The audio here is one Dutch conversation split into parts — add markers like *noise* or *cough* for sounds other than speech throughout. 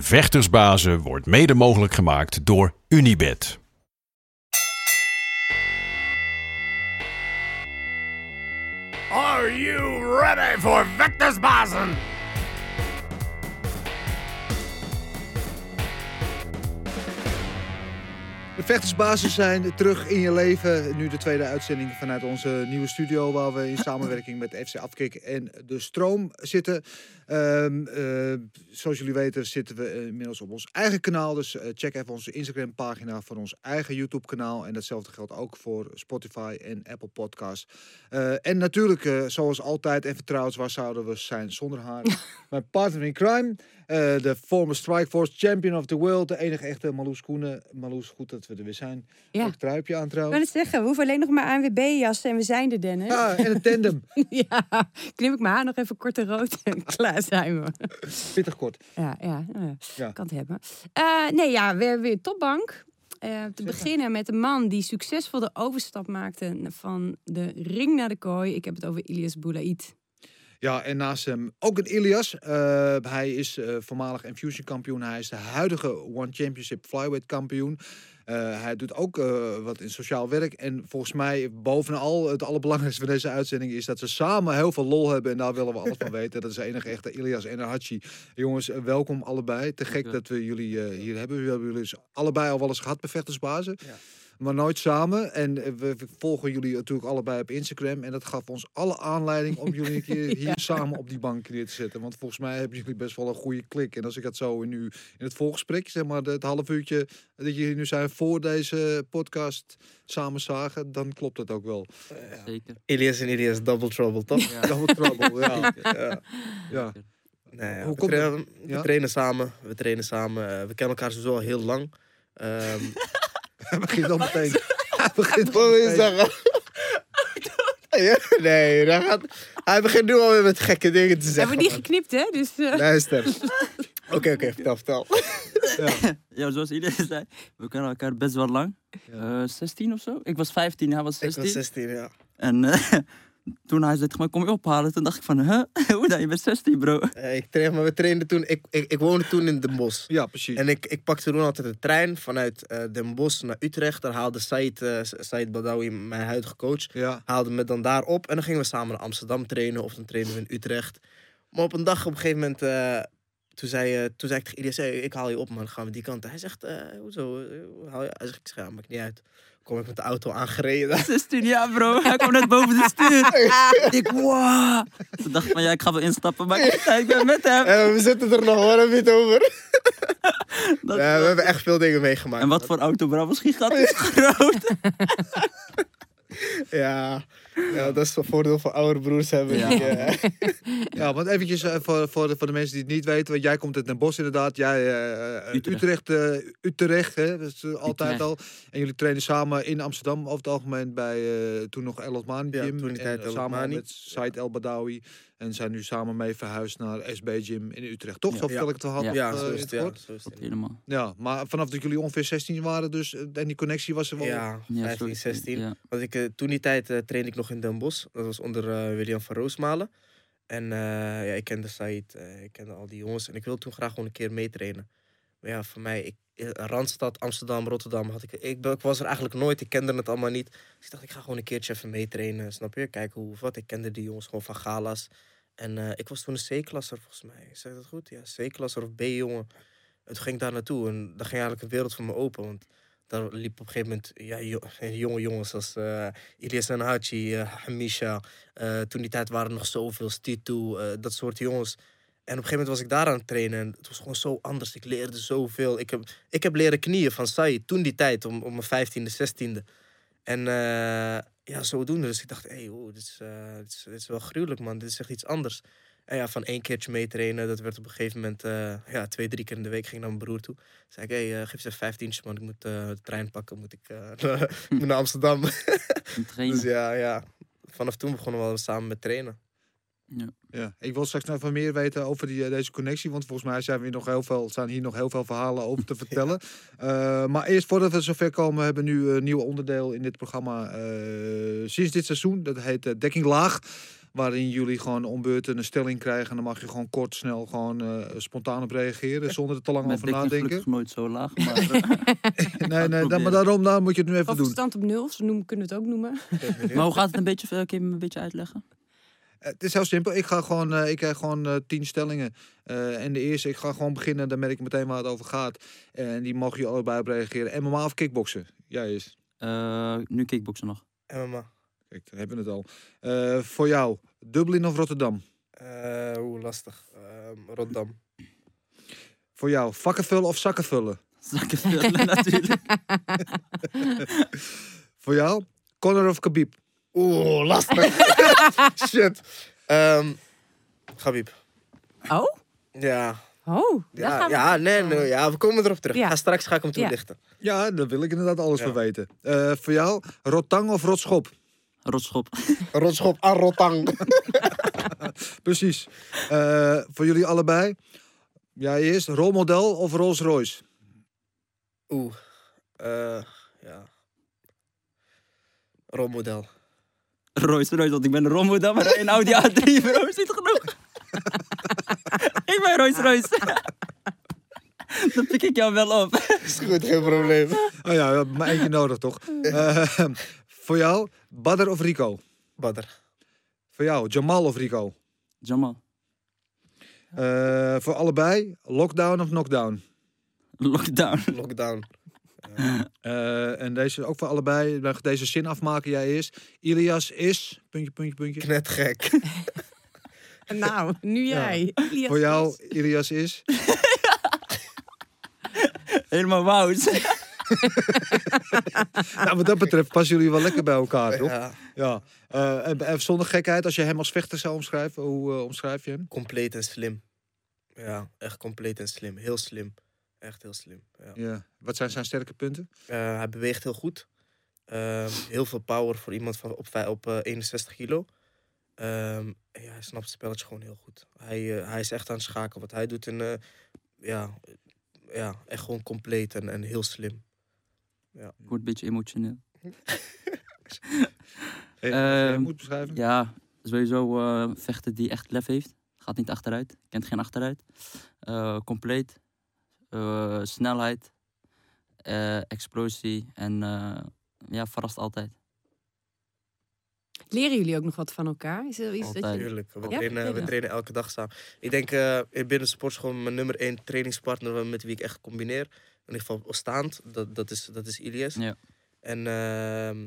Vechtersbazen wordt mede mogelijk gemaakt door Unibed. Are you ready for Vectorsbazen? De vechtersbasis zijn terug in je leven. Nu de tweede uitzending vanuit onze nieuwe studio... waar we in samenwerking met FC Afkik en De Stroom zitten. Ehm, eh, zoals jullie weten zitten we inmiddels op ons eigen kanaal. Dus eh, check even onze Instagram pagina van ons eigen YouTube kanaal. En datzelfde geldt ook voor Spotify en Apple Podcasts. Eh, en natuurlijk, eh, zoals altijd en vertrouwd, waar zouden we zijn zonder haar? *laughs* Mijn partner in crime, eh, de former Strikeforce Champion of the World. De enige echte Marloes Koenen. Marloes, goed dat we er weer zijn. Ja. Ook truipje aan Ik wou trouwens. het zeggen, we hoeven alleen nog maar ANWB-jassen en we zijn er, Dennis. Ja, en een tandem. *laughs* Ja, knip ik mijn haar nog even kort en rood en *laughs* klaar *laughs* zijn we. Pittig kort. Ja, ja, nou ja, kan het hebben. Eh, nee, ja, weer, weer topbank. Eh, te beginnen met een man die succesvol de overstap maakte van de ring naar de kooi. Ik heb het over Ilias Boulaid. Ja, en naast hem ook een Ilias. Eh, hij is eh, voormalig Infusion kampioen. Hij is de huidige One Championship Flyweight kampioen. Eh, hij doet ook eh, wat in sociaal werk. En volgens mij bovenal het allerbelangrijkste van deze uitzending is dat ze samen heel veel lol hebben. En daar willen we alles van *laughs* weten. Dat is de enige echte Ilias en Hachi. Jongens, eh, welkom allebei. Te gek dat we jullie hier hebben. We hebben jullie dus allebei al wel eens gehad bij Vechtersbazen. Maar nooit samen. En eh, we volgen jullie natuurlijk allebei op Instagram. En dat gaf ons alle aanleiding om jullie een keer *laughs* hier samen op die bank neer te zetten. Want volgens mij hebben jullie best wel een goede klik. En als ik dat zo in, u, in het voorgesprek, zeg maar het half uurtje dat jullie nu zijn voor deze podcast samen zagen, dan klopt dat ook wel. Zeker. Ilias en Ilias Double Trouble, toch? Ja. Double trouble, ja. ja. ja. Nee, ja, Hoe we, komt trainen, het? we Ja? trainen samen. We trainen samen. eh, we kennen elkaar sowieso al heel lang. Ehm *laughs* Hij begint al meteen. Hij begint wat meteen. zeggen? Ja, nee, hij, gaat, hij begint nu alweer met gekke dingen te zeggen. Hebben we niet geknipt, hè? Dus, eh, Luister. Oké, oké, vertel, vertel. Ja, zoals iedereen zei, we kennen elkaar best wel lang. Eh 16 of zo. Ik was 15, hij was Ik 16. was 16, ja. En eh, toen hij zei, "Maar kom je ophalen? Toen dacht ik van, huh? *laughs* Hoe dan? Je bent 16, bro. Ik train, maar we trainden toen... Ik, ik, ik woonde toen in Den Bosch. Ja, precies. En ik, ik pakte toen altijd de trein vanuit eh, Den Bosch naar Utrecht. Daar haalde Said, Said Badawi, mijn huidige coach, Ja. haalde me dan daar op. En dan gingen we samen naar Amsterdam trainen of dan trainen we in Utrecht. Maar op een dag op een gegeven moment, eh, toen, zei, eh, toen zei ik tegen Ilias, hey, ik haal je op man, dan gaan we die kant. Hij zegt, eh, hoezo? Hoe haal je? Hij zegt, ik ja, maakt niet uit. Kom ik met de auto aangereden. 16 jaar, bro. Hij kwam net boven de stuur. *laughs* ik, wow. Toen dacht ik van, ja, ik ga wel instappen. Maar ik, ben met hem. En we zitten er nog, heb je het over? *laughs* Dat- Ja, we hebben echt veel dingen meegemaakt. En wat voor auto, bro? Was gigantisch *laughs* groot. Ja, ja, dat is het voordeel van oudere broers hebben. Ja. *laughs* Ja, want eventjes eh, voor, voor, de, voor de mensen die het niet weten. Want jij komt uit Den Bosch inderdaad. Jij eh, eh, Utrecht. Utrecht. eh, Utrecht, hè, dat is altijd Utrecht. al. En jullie trainen samen in Amsterdam over het algemeen bij eh, toen nog El Osmani Ja, Gym. toen die en, samen met Said El Badawi. En zijn nu samen mee verhuisd naar SB Gym in Utrecht. Toch? Ja. Zo vertel ik het wel Ja. ja, eh, zo in is het het, ja. kort? Zo is het, Helemaal. Ja, maar vanaf dat jullie ongeveer 16 waren dus, eh, en die connectie was er wel. Ja, Ja, 15, sorry. 16. Ja. Want ik, eh, toen die tijd eh, trainde ik nog in Den Bosch. Dat was onder William van Roosmalen. En eh, ja, ik kende Said, eh, ik kende al die jongens. En ik wilde toen graag gewoon een keer meetrainen. Maar ja, voor mij, ik, Randstad, Amsterdam, Rotterdam, had ik, ik, ik was er eigenlijk nooit. Ik kende het allemaal niet. Dus ik dacht, ik ga gewoon een keertje even meetrainen. Snap je? Kijken hoe of wat. Ik kende die jongens gewoon van galas. En eh, ik was toen een C-klasser volgens mij. Zeg dat goed? Ja, C-klasser of B-jongen. En toen ging daar naartoe. En daar ging eigenlijk een wereld voor me open. Want daar liep op een gegeven moment ja, jo- *laughs* jonge jongens als eh Ilias Hachi, eh Hamisha. Toen die tijd waren er nog zoveel, Stitu, dat soort jongens. En op een gegeven moment was ik daar aan het trainen en het was gewoon zo anders. Ik leerde zoveel. Ik heb, ik heb leren knieën van Sai toen die tijd, om, om mijn vijftiende, zestiende. En ja, zodoende. Dus ik dacht, hé, hey, dit, is, eh, dit, is, dit is wel gruwelijk, man. Dit is echt iets anders. En ja, van één keertje meetrainen, dat werd op een gegeven moment eh, ja, twee, drie keer in de week. Ging ik naar mijn broer toe. Zei ik, hé, hey, eh, geef ze even vijftientje, man. Ik moet de trein pakken, moet ik, *laughs* moet naar Amsterdam. *laughs* Dus ja, ja, vanaf toen begonnen we al samen met trainen. Ja, ik wil straks nog even meer weten over die, eh, deze connectie. Want volgens mij zijn, we hier nog heel veel, staan hier nog heel veel verhalen over te *laughs* vertellen. Eh, maar eerst voordat we zover komen, we hebben nu een nieuw onderdeel in dit programma. eh, sinds dit seizoen. Dat heet Dekking Laag. Waarin jullie gewoon om beurten een stelling krijgen. En dan mag je gewoon kort, snel, gewoon eh, spontaan op reageren. Zonder er te lang Met over nadenken. gelukkig nooit zo laag. *laughs* Maar, Nee, nee, dan, maar daarom dan moet je het nu even Of doen. stand op nul, zo noemen, kunnen we het ook noemen. *laughs* maar hoe gaat het een beetje? Kun je me een beetje uitleggen? Het is heel simpel. Ik ga gewoon, eh, ik krijg gewoon eh, tien stellingen. Eh, en de eerste, ik ga gewoon beginnen. Dan merk ik meteen waar het over gaat. En die mogen je allebei op reageren. MMA of kickboksen? Jij is. Eh, nu kickboksen nog. MMA. Kijk, dan hebben we het al. Eh, voor jou, Dublin of Rotterdam? Eh Oeh, lastig. Ehm, Rotterdam. Voor jou, vakken vullen of zakken vullen? *laughs* Zakken vullen natuurlijk. *laughs* Voor jou, Conor of Khabib? Oeh, lastig. *laughs* Shit. Ehm Gabib. Oh? Ja. Oh, Ja, gaan we. ja, nee, nee, ja, we komen erop terug. Ja. Ga straks ga ik hem toelichten. Ja, daar wil ik inderdaad alles Ja. van weten. Eh, voor jou, Rotang of Rotschop? Rotschop. *laughs* Rotschop aan Rotang. *laughs* Precies. Eh, voor jullie allebei, jij eerst, rolmodel of Rolls Royce? Oeh. eh ja. Rolmodel. Royce, Royce, want ik ben een rolmodel, maar een Audi A3, bro, is niet *laughs* genoeg. ik ben Royce, Royce. Dan pik ik jou wel op. Is goed, geen probleem. Oh ja, we hebben maar eentje nodig toch? Eh, voor jou, Badr of Rico? Badr. Voor jou, Jamal of Rico? Jamal, Eh, voor allebei, lockdown of knockdown? lockdown. Lockdown. Eh, en deze ook voor allebei. Deze zin afmaken, jij eerst. Ilias is, puntje, puntje, puntje. Knetgek. *laughs* Nou, nu jij. Ilias Voor jou, is- Ilias is. *laughs* Helemaal woud. *laughs* nou, wat dat betreft passen jullie wel lekker bij elkaar, toch? Ja. Ja. Eh, en, en zonder gekheid, als je hem als vechter zou omschrijven, hoe eh, omschrijf je hem? Compleet en slim. Ja, echt compleet en slim. Heel slim. Echt heel slim. Ja. Ja. Wat zijn zijn sterke punten? Eh, hij beweegt heel goed. Ehm, heel veel power voor iemand van op, op eh, 61 kilo. Ehm, ja, hij snapt het spelletje gewoon heel goed. Hij, eh, hij is echt aan het schaken. Wat hij doet, in, eh, ja, eh, ja, echt gewoon compleet en, en heel slim. Ik word een beetje emotioneel. *laughs* Hey, Ehm, je moet beschrijven? Ja, sowieso eh vechten die echt lef heeft. Gaat niet achteruit. Kent geen achteruit. Eh, compleet. Eh, snelheid. eh, explosie. En eh, ja, verrast altijd. Leren jullie ook nog wat van elkaar? Is er iets dat je... Tuurlijk. We, Ja? trainen, we trainen elke dag samen. Ik denk eh, binnen de sportschool mijn nummer één trainingspartner met wie ik echt combineer. In ieder geval staand. Dat, dat, is, dat is Ilias. Ja. En ehm,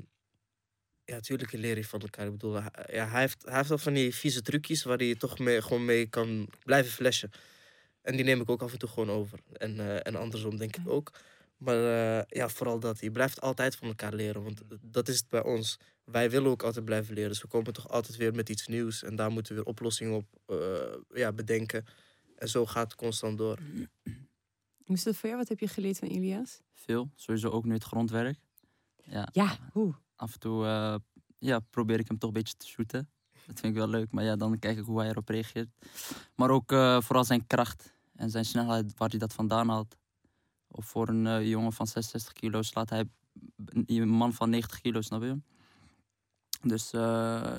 ja, natuurlijk leer je van elkaar. Ik bedoel, hij, ja, hij, heeft, hij heeft wel van die vieze trucjes waar hij toch mee, gewoon mee kan blijven flashen. En die neem ik ook af en toe gewoon over. En, eh, en andersom denk ik ook. Maar eh, ja, vooral dat. Je blijft altijd van elkaar leren. Want dat is het bij ons. Wij willen ook altijd blijven leren. Dus we komen toch altijd weer met iets nieuws. En daar moeten we weer oplossingen op eh, ja, bedenken. En zo gaat het constant door. Hoe *clears throat* is dat voor jou? Wat heb je geleerd van Ilias? Veel. Sowieso ook nu het grondwerk. Ja, Ja, hoe? af en toe eh, ja, probeer ik hem toch een beetje te shooten. Dat vind ik wel leuk, maar ja, dan kijk ik hoe hij erop reageert. Maar ook eh, vooral zijn kracht en zijn snelheid, waar hij dat vandaan haalt. Of voor een eh, jongen van 66 kilo slaat hij een man van 90 kilo, snap je? Dus eh,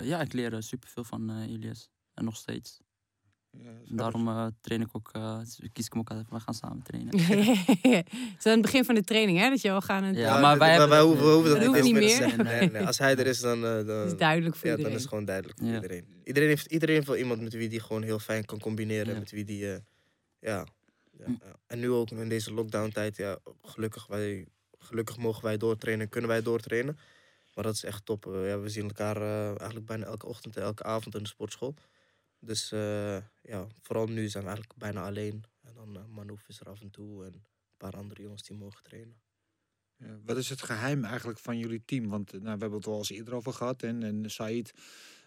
ja, ik leer superveel van eh Ilias. En nog steeds. Ja, daarom eh, train ik ook, eh, kies ik hem ook altijd, we gaan samen trainen. *laughs* Het is aan het begin van de training, hè? Dat je al gaan... Het, Ja, Ja, maar wij hoeven, we hoeven dat, Dat niet hoeft eens niet meer zeggen. Nee, nee. Als hij er is, dan, eh, dan, is duidelijk voor ja, dan iedereen. is het gewoon duidelijk voor Ja. iedereen. Iedereen heeft, iedereen heeft wel iemand met wie die gewoon heel fijn kan combineren. Met wie die, eh, ja, ja, Hm. ja. En nu ook in deze lockdown tijd, ja, gelukkig, wij, gelukkig mogen wij doortrainen, kunnen wij doortrainen. Maar dat is echt top. Eh, ja, we zien elkaar eh, eigenlijk bijna elke ochtend en elke avond in de sportschool. Dus eh, ja, vooral nu zijn we eigenlijk bijna alleen. En dan uh, Manouf is er af en toe en een paar andere jongens die mogen trainen. Ja, wat is het geheim eigenlijk van jullie team? Want nou, we hebben het al eens eerder over gehad. En, en Said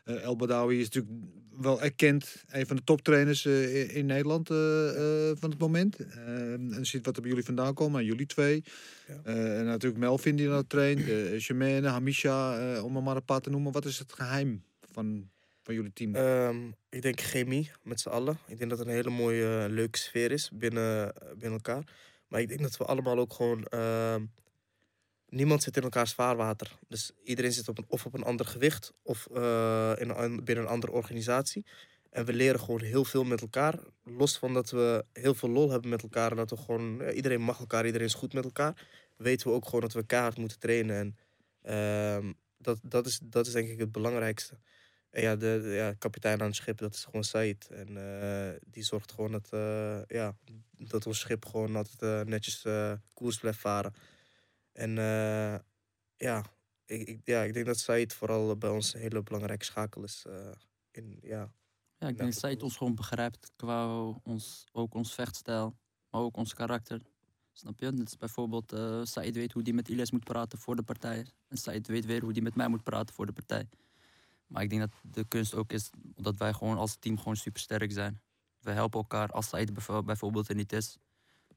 Eh, El Badawi is natuurlijk wel erkend. Een van de toptrainers eh, in, Nederland eh, van het moment. Eh, en ziet wat er bij jullie vandaan komt. Maar jullie twee. Ja. En natuurlijk Melvin die dat traint. Uh, Jermaine, Hamisha. om er maar een paar te noemen. Wat is het geheim van, van jullie team? Ehm, ik denk chemie met z'n allen. Ik denk dat het een hele mooie, leuke sfeer is binnen, binnen elkaar. Maar ik denk dat we allemaal ook gewoon. Niemand zit in elkaars vaarwater. Dus iedereen zit op een, of op een ander gewicht of eh, in een, binnen een andere organisatie. En we leren gewoon heel veel met elkaar. Los van dat we heel veel lol hebben met elkaar. En dat we gewoon. ja, iedereen mag elkaar, iedereen is goed met elkaar. Weten we ook gewoon dat we keihard moeten trainen. En ehm, dat, dat, is, dat is denk ik het belangrijkste. En ja, de, ja, kapitein aan het schip, dat is gewoon Said. En eh, die zorgt gewoon dat, eh, ja, dat ons schip gewoon altijd eh, netjes eh, koers blijft varen. En eh, ja, ik, ik, ja, ik denk dat Said vooral bij ons een hele belangrijke schakel is. eh, in, ja. Ja, ik denk dat het ons gewoon begrijpt qua ons, ook ons vechtstijl, maar ook ons karakter. Snap je? Net als bijvoorbeeld, eh Said weet hoe die met Ilyes moet praten voor de partij. En Said weet weer hoe die met mij moet praten voor de partij. Maar ik denk dat de kunst ook is dat wij gewoon als team gewoon super sterk zijn. We helpen elkaar. Als Said bijvo- bijvoorbeeld er niet is,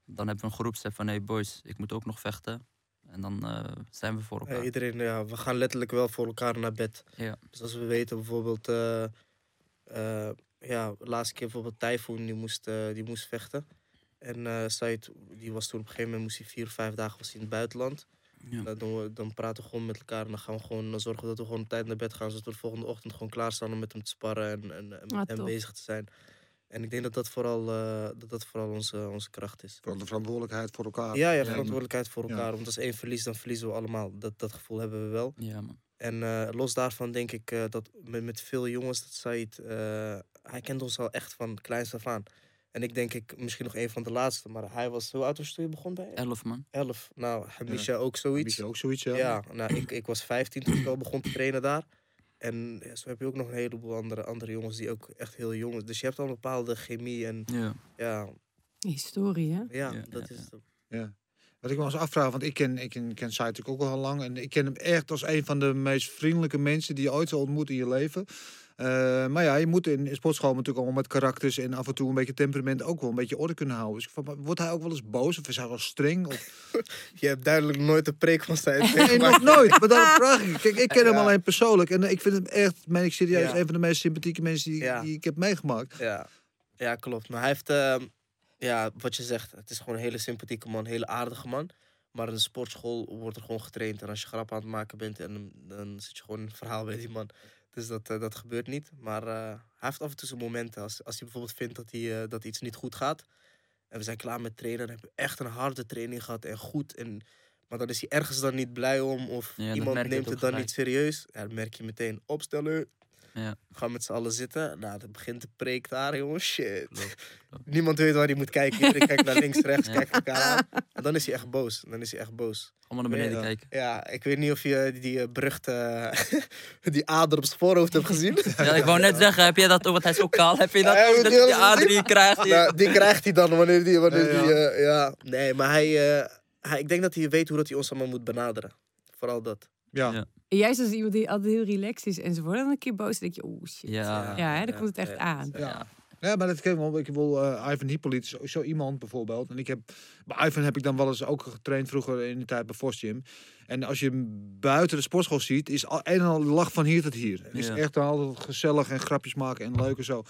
dan hebben we een groepstek van hey boys, ik moet ook nog vechten. En dan eh, zijn we voor Ja, elkaar. iedereen, ja, we gaan letterlijk wel voor elkaar naar bed. Ja. Dus als we weten bijvoorbeeld, eh, eh, ja, de laatste keer bijvoorbeeld Typhoon, die moest, die moest vechten. En eh Said, die was toen op een gegeven moment, moest hij vier, vijf dagen was in het buitenland. Ja. Dan, doen we, dan praten we gewoon met elkaar en dan gaan we gewoon dan zorgen dat we gewoon op tijd naar bed gaan. Zodat we de volgende ochtend gewoon klaarstaan om met hem te sparren en, en, en Ah, hem bezig te zijn. En ik denk dat dat vooral, eh, dat dat vooral onze, onze kracht is. Vooral de verantwoordelijkheid voor elkaar. Ja, ja, verantwoordelijkheid voor Ja. elkaar. Want als één verliest, dan verliezen we allemaal. Dat, dat gevoel hebben we wel. ja, man. En eh, los daarvan denk ik eh, dat met, met veel jongens, dat Said, eh, hij kent ons al echt van kleins af aan. En ik denk ik misschien nog een van de laatste, maar hij was, hoe oud was je toen je begon bij? Elf man. Elf. Nou, Hamisha ook zoiets. Is ook zoiets, ja. Ja, nou, ik, ik was 15 toen ik al begon te trainen daar. En ja, zo heb je ook nog een heleboel andere, andere jongens die ook echt heel jong zijn. Dus je hebt al een bepaalde chemie en Ja. ja, Historie, hè? ja, Ja, dat ja, is het. Ja. Wat ik me eens afvraag, want ik ken, ik ken, ken Said natuurlijk ook al lang. En ik ken hem echt als een van de meest vriendelijke mensen die je ooit zal ontmoeten in je leven. Eh, maar ja, je moet in, in sportschool natuurlijk allemaal met karakters en af en toe een beetje temperament ook wel een beetje orde kunnen houden. Dus ik van, wordt hij ook wel eens boos of is hij wel streng? Of... *laughs* Je hebt duidelijk nooit een preek van Said *laughs* Nee, nog nooit. Maar daarom vraag ik. Kijk, ik ken hem alleen persoonlijk. En ik vind hem echt, meen ik serieus, Ja. een van de meest sympathieke mensen die, Ja. die ik heb meegemaakt. Ja, ja klopt. Maar hij heeft, ehm, ja, wat je zegt, het is gewoon een hele sympathieke man, een hele aardige man. Maar in de sportschool wordt er gewoon getraind. En als je grap aan het maken bent, en, dan zit je gewoon in een verhaal bij die man. Dus dat, eh, dat gebeurt niet. Maar eh, hij heeft af en toe zijn momenten. Als, als hij bijvoorbeeld vindt dat, hij, eh, dat iets niet goed gaat. En we zijn klaar met trainen. Dan hebben we echt een harde training gehad en goed. En, maar dan is hij ergens dan niet blij om. Of Ja, iemand neemt het dan gelijk. niet serieus. Ja, dan merk je meteen opstellen. Ja. We gaan met z'n allen zitten. Nou, dan begint de preek daar, jongens. Shit. Klopt, klopt. Niemand weet waar hij moet kijken. Iedereen kijkt naar links, *laughs* rechts, kijkt elkaar aan. En dan is hij echt boos. Dan is hij echt boos. Allemaal naar beneden kijken. Ja, ik weet niet of je die, die eh, beruchte... *laughs* die ader op zijn voorhoofd hebt gezien. *laughs* Ja, ik wou net zeggen, heb je dat ook, want hij is ook kaal, heb je dat Ja, je die ader die krijgt? die- Nou, die krijgt hij dan wanneer die... Wanneer Ja, die eh, ja. Nee, maar hij, eh, hij... Ik denk dat hij weet hoe dat hij ons allemaal moet benaderen. Vooral dat. Ja. Ja. En juist als iemand die altijd heel relaxed is en ze worden dan een keer boos, dan denk je, oeh shit. Ja. Ja, hè, dan komt het echt aan. Ja. Ja, maar dat ken ik wel. Ik wil eh, Ivan Hippolyt, is zo iemand bijvoorbeeld. En ik heb, bij Ivan heb ik dan wel eens ook getraind vroeger in de tijd bij Vos Gym. En als je hem buiten de sportschool ziet, is al een en al lach van hier tot hier. Het is Ja. echt altijd gezellig en grapjes maken en leuk en zo.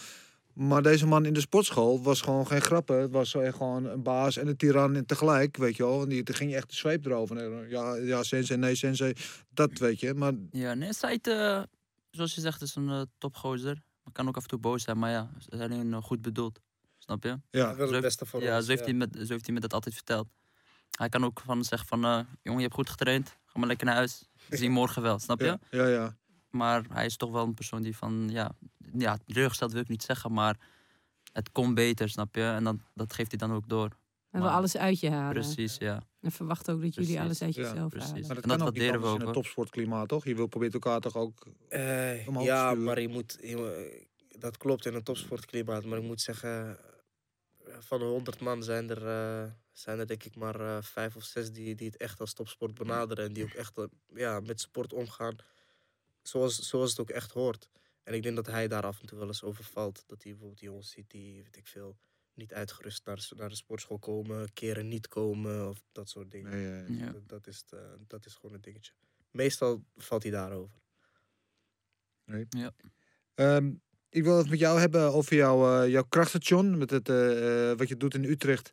Maar deze man in de sportschool was gewoon geen grappen. Het was echt gewoon een baas en een tiran tegelijk, weet je wel. En die, ging je echt de zweep erover. En, Ja, ja, sensei, nee, sensei. Dat weet je. Maar Ja, nee, Said, eh, zoals je zegt, is een eh, topgozer. Maar kan ook af en toe boos zijn, maar ja, ze zijn alleen eh, goed bedoeld. Snap je? ja, Zo het beste voor ja, ons. zo heeft, Hij met, zo heeft hij me dat altijd verteld. Hij kan ook van zeggen van, eh, jongen, je hebt goed getraind, ga maar lekker naar huis. We zien morgen wel, snap je? ja, ja, ja. Maar hij is toch wel een persoon die van, ja, ja teleurgesteld wil ik niet zeggen, maar het kon beter, snap je? En dan, dat geeft hij dan ook door. En wil alles uit je halen. Precies, ja. En verwacht ook dat jullie alles uit Ja, jezelf precies. halen. Maar dat, En dat kan ook niet waarderen we ook, in een hoor. topsportklimaat, toch? Je wil probeert elkaar toch ook... Eh, Omhoog ja, maar je moet, je- dat klopt in een topsportklimaat. Maar ik moet zeggen, van de 100 man zijn er, eh, zijn er denk ik maar eh, vijf of zes die, die het echt als topsport benaderen. En die ook echt ja, met sport omgaan zoals, zoals het ook echt hoort. En ik denk dat hij daar af en toe wel eens over valt. Dat hij bijvoorbeeld jongens ziet die, weet ik veel, niet uitgerust naar de, naar de sportschool komen, keren niet komen of dat soort dingen. Nee, Ja. Dat, dat, is het, eh, dat is gewoon een dingetje. Meestal valt hij daarover. Ehm, ik wil het met jou hebben over jouw, eh, jouw krachtstation. Met het, eh, wat je doet in Utrecht.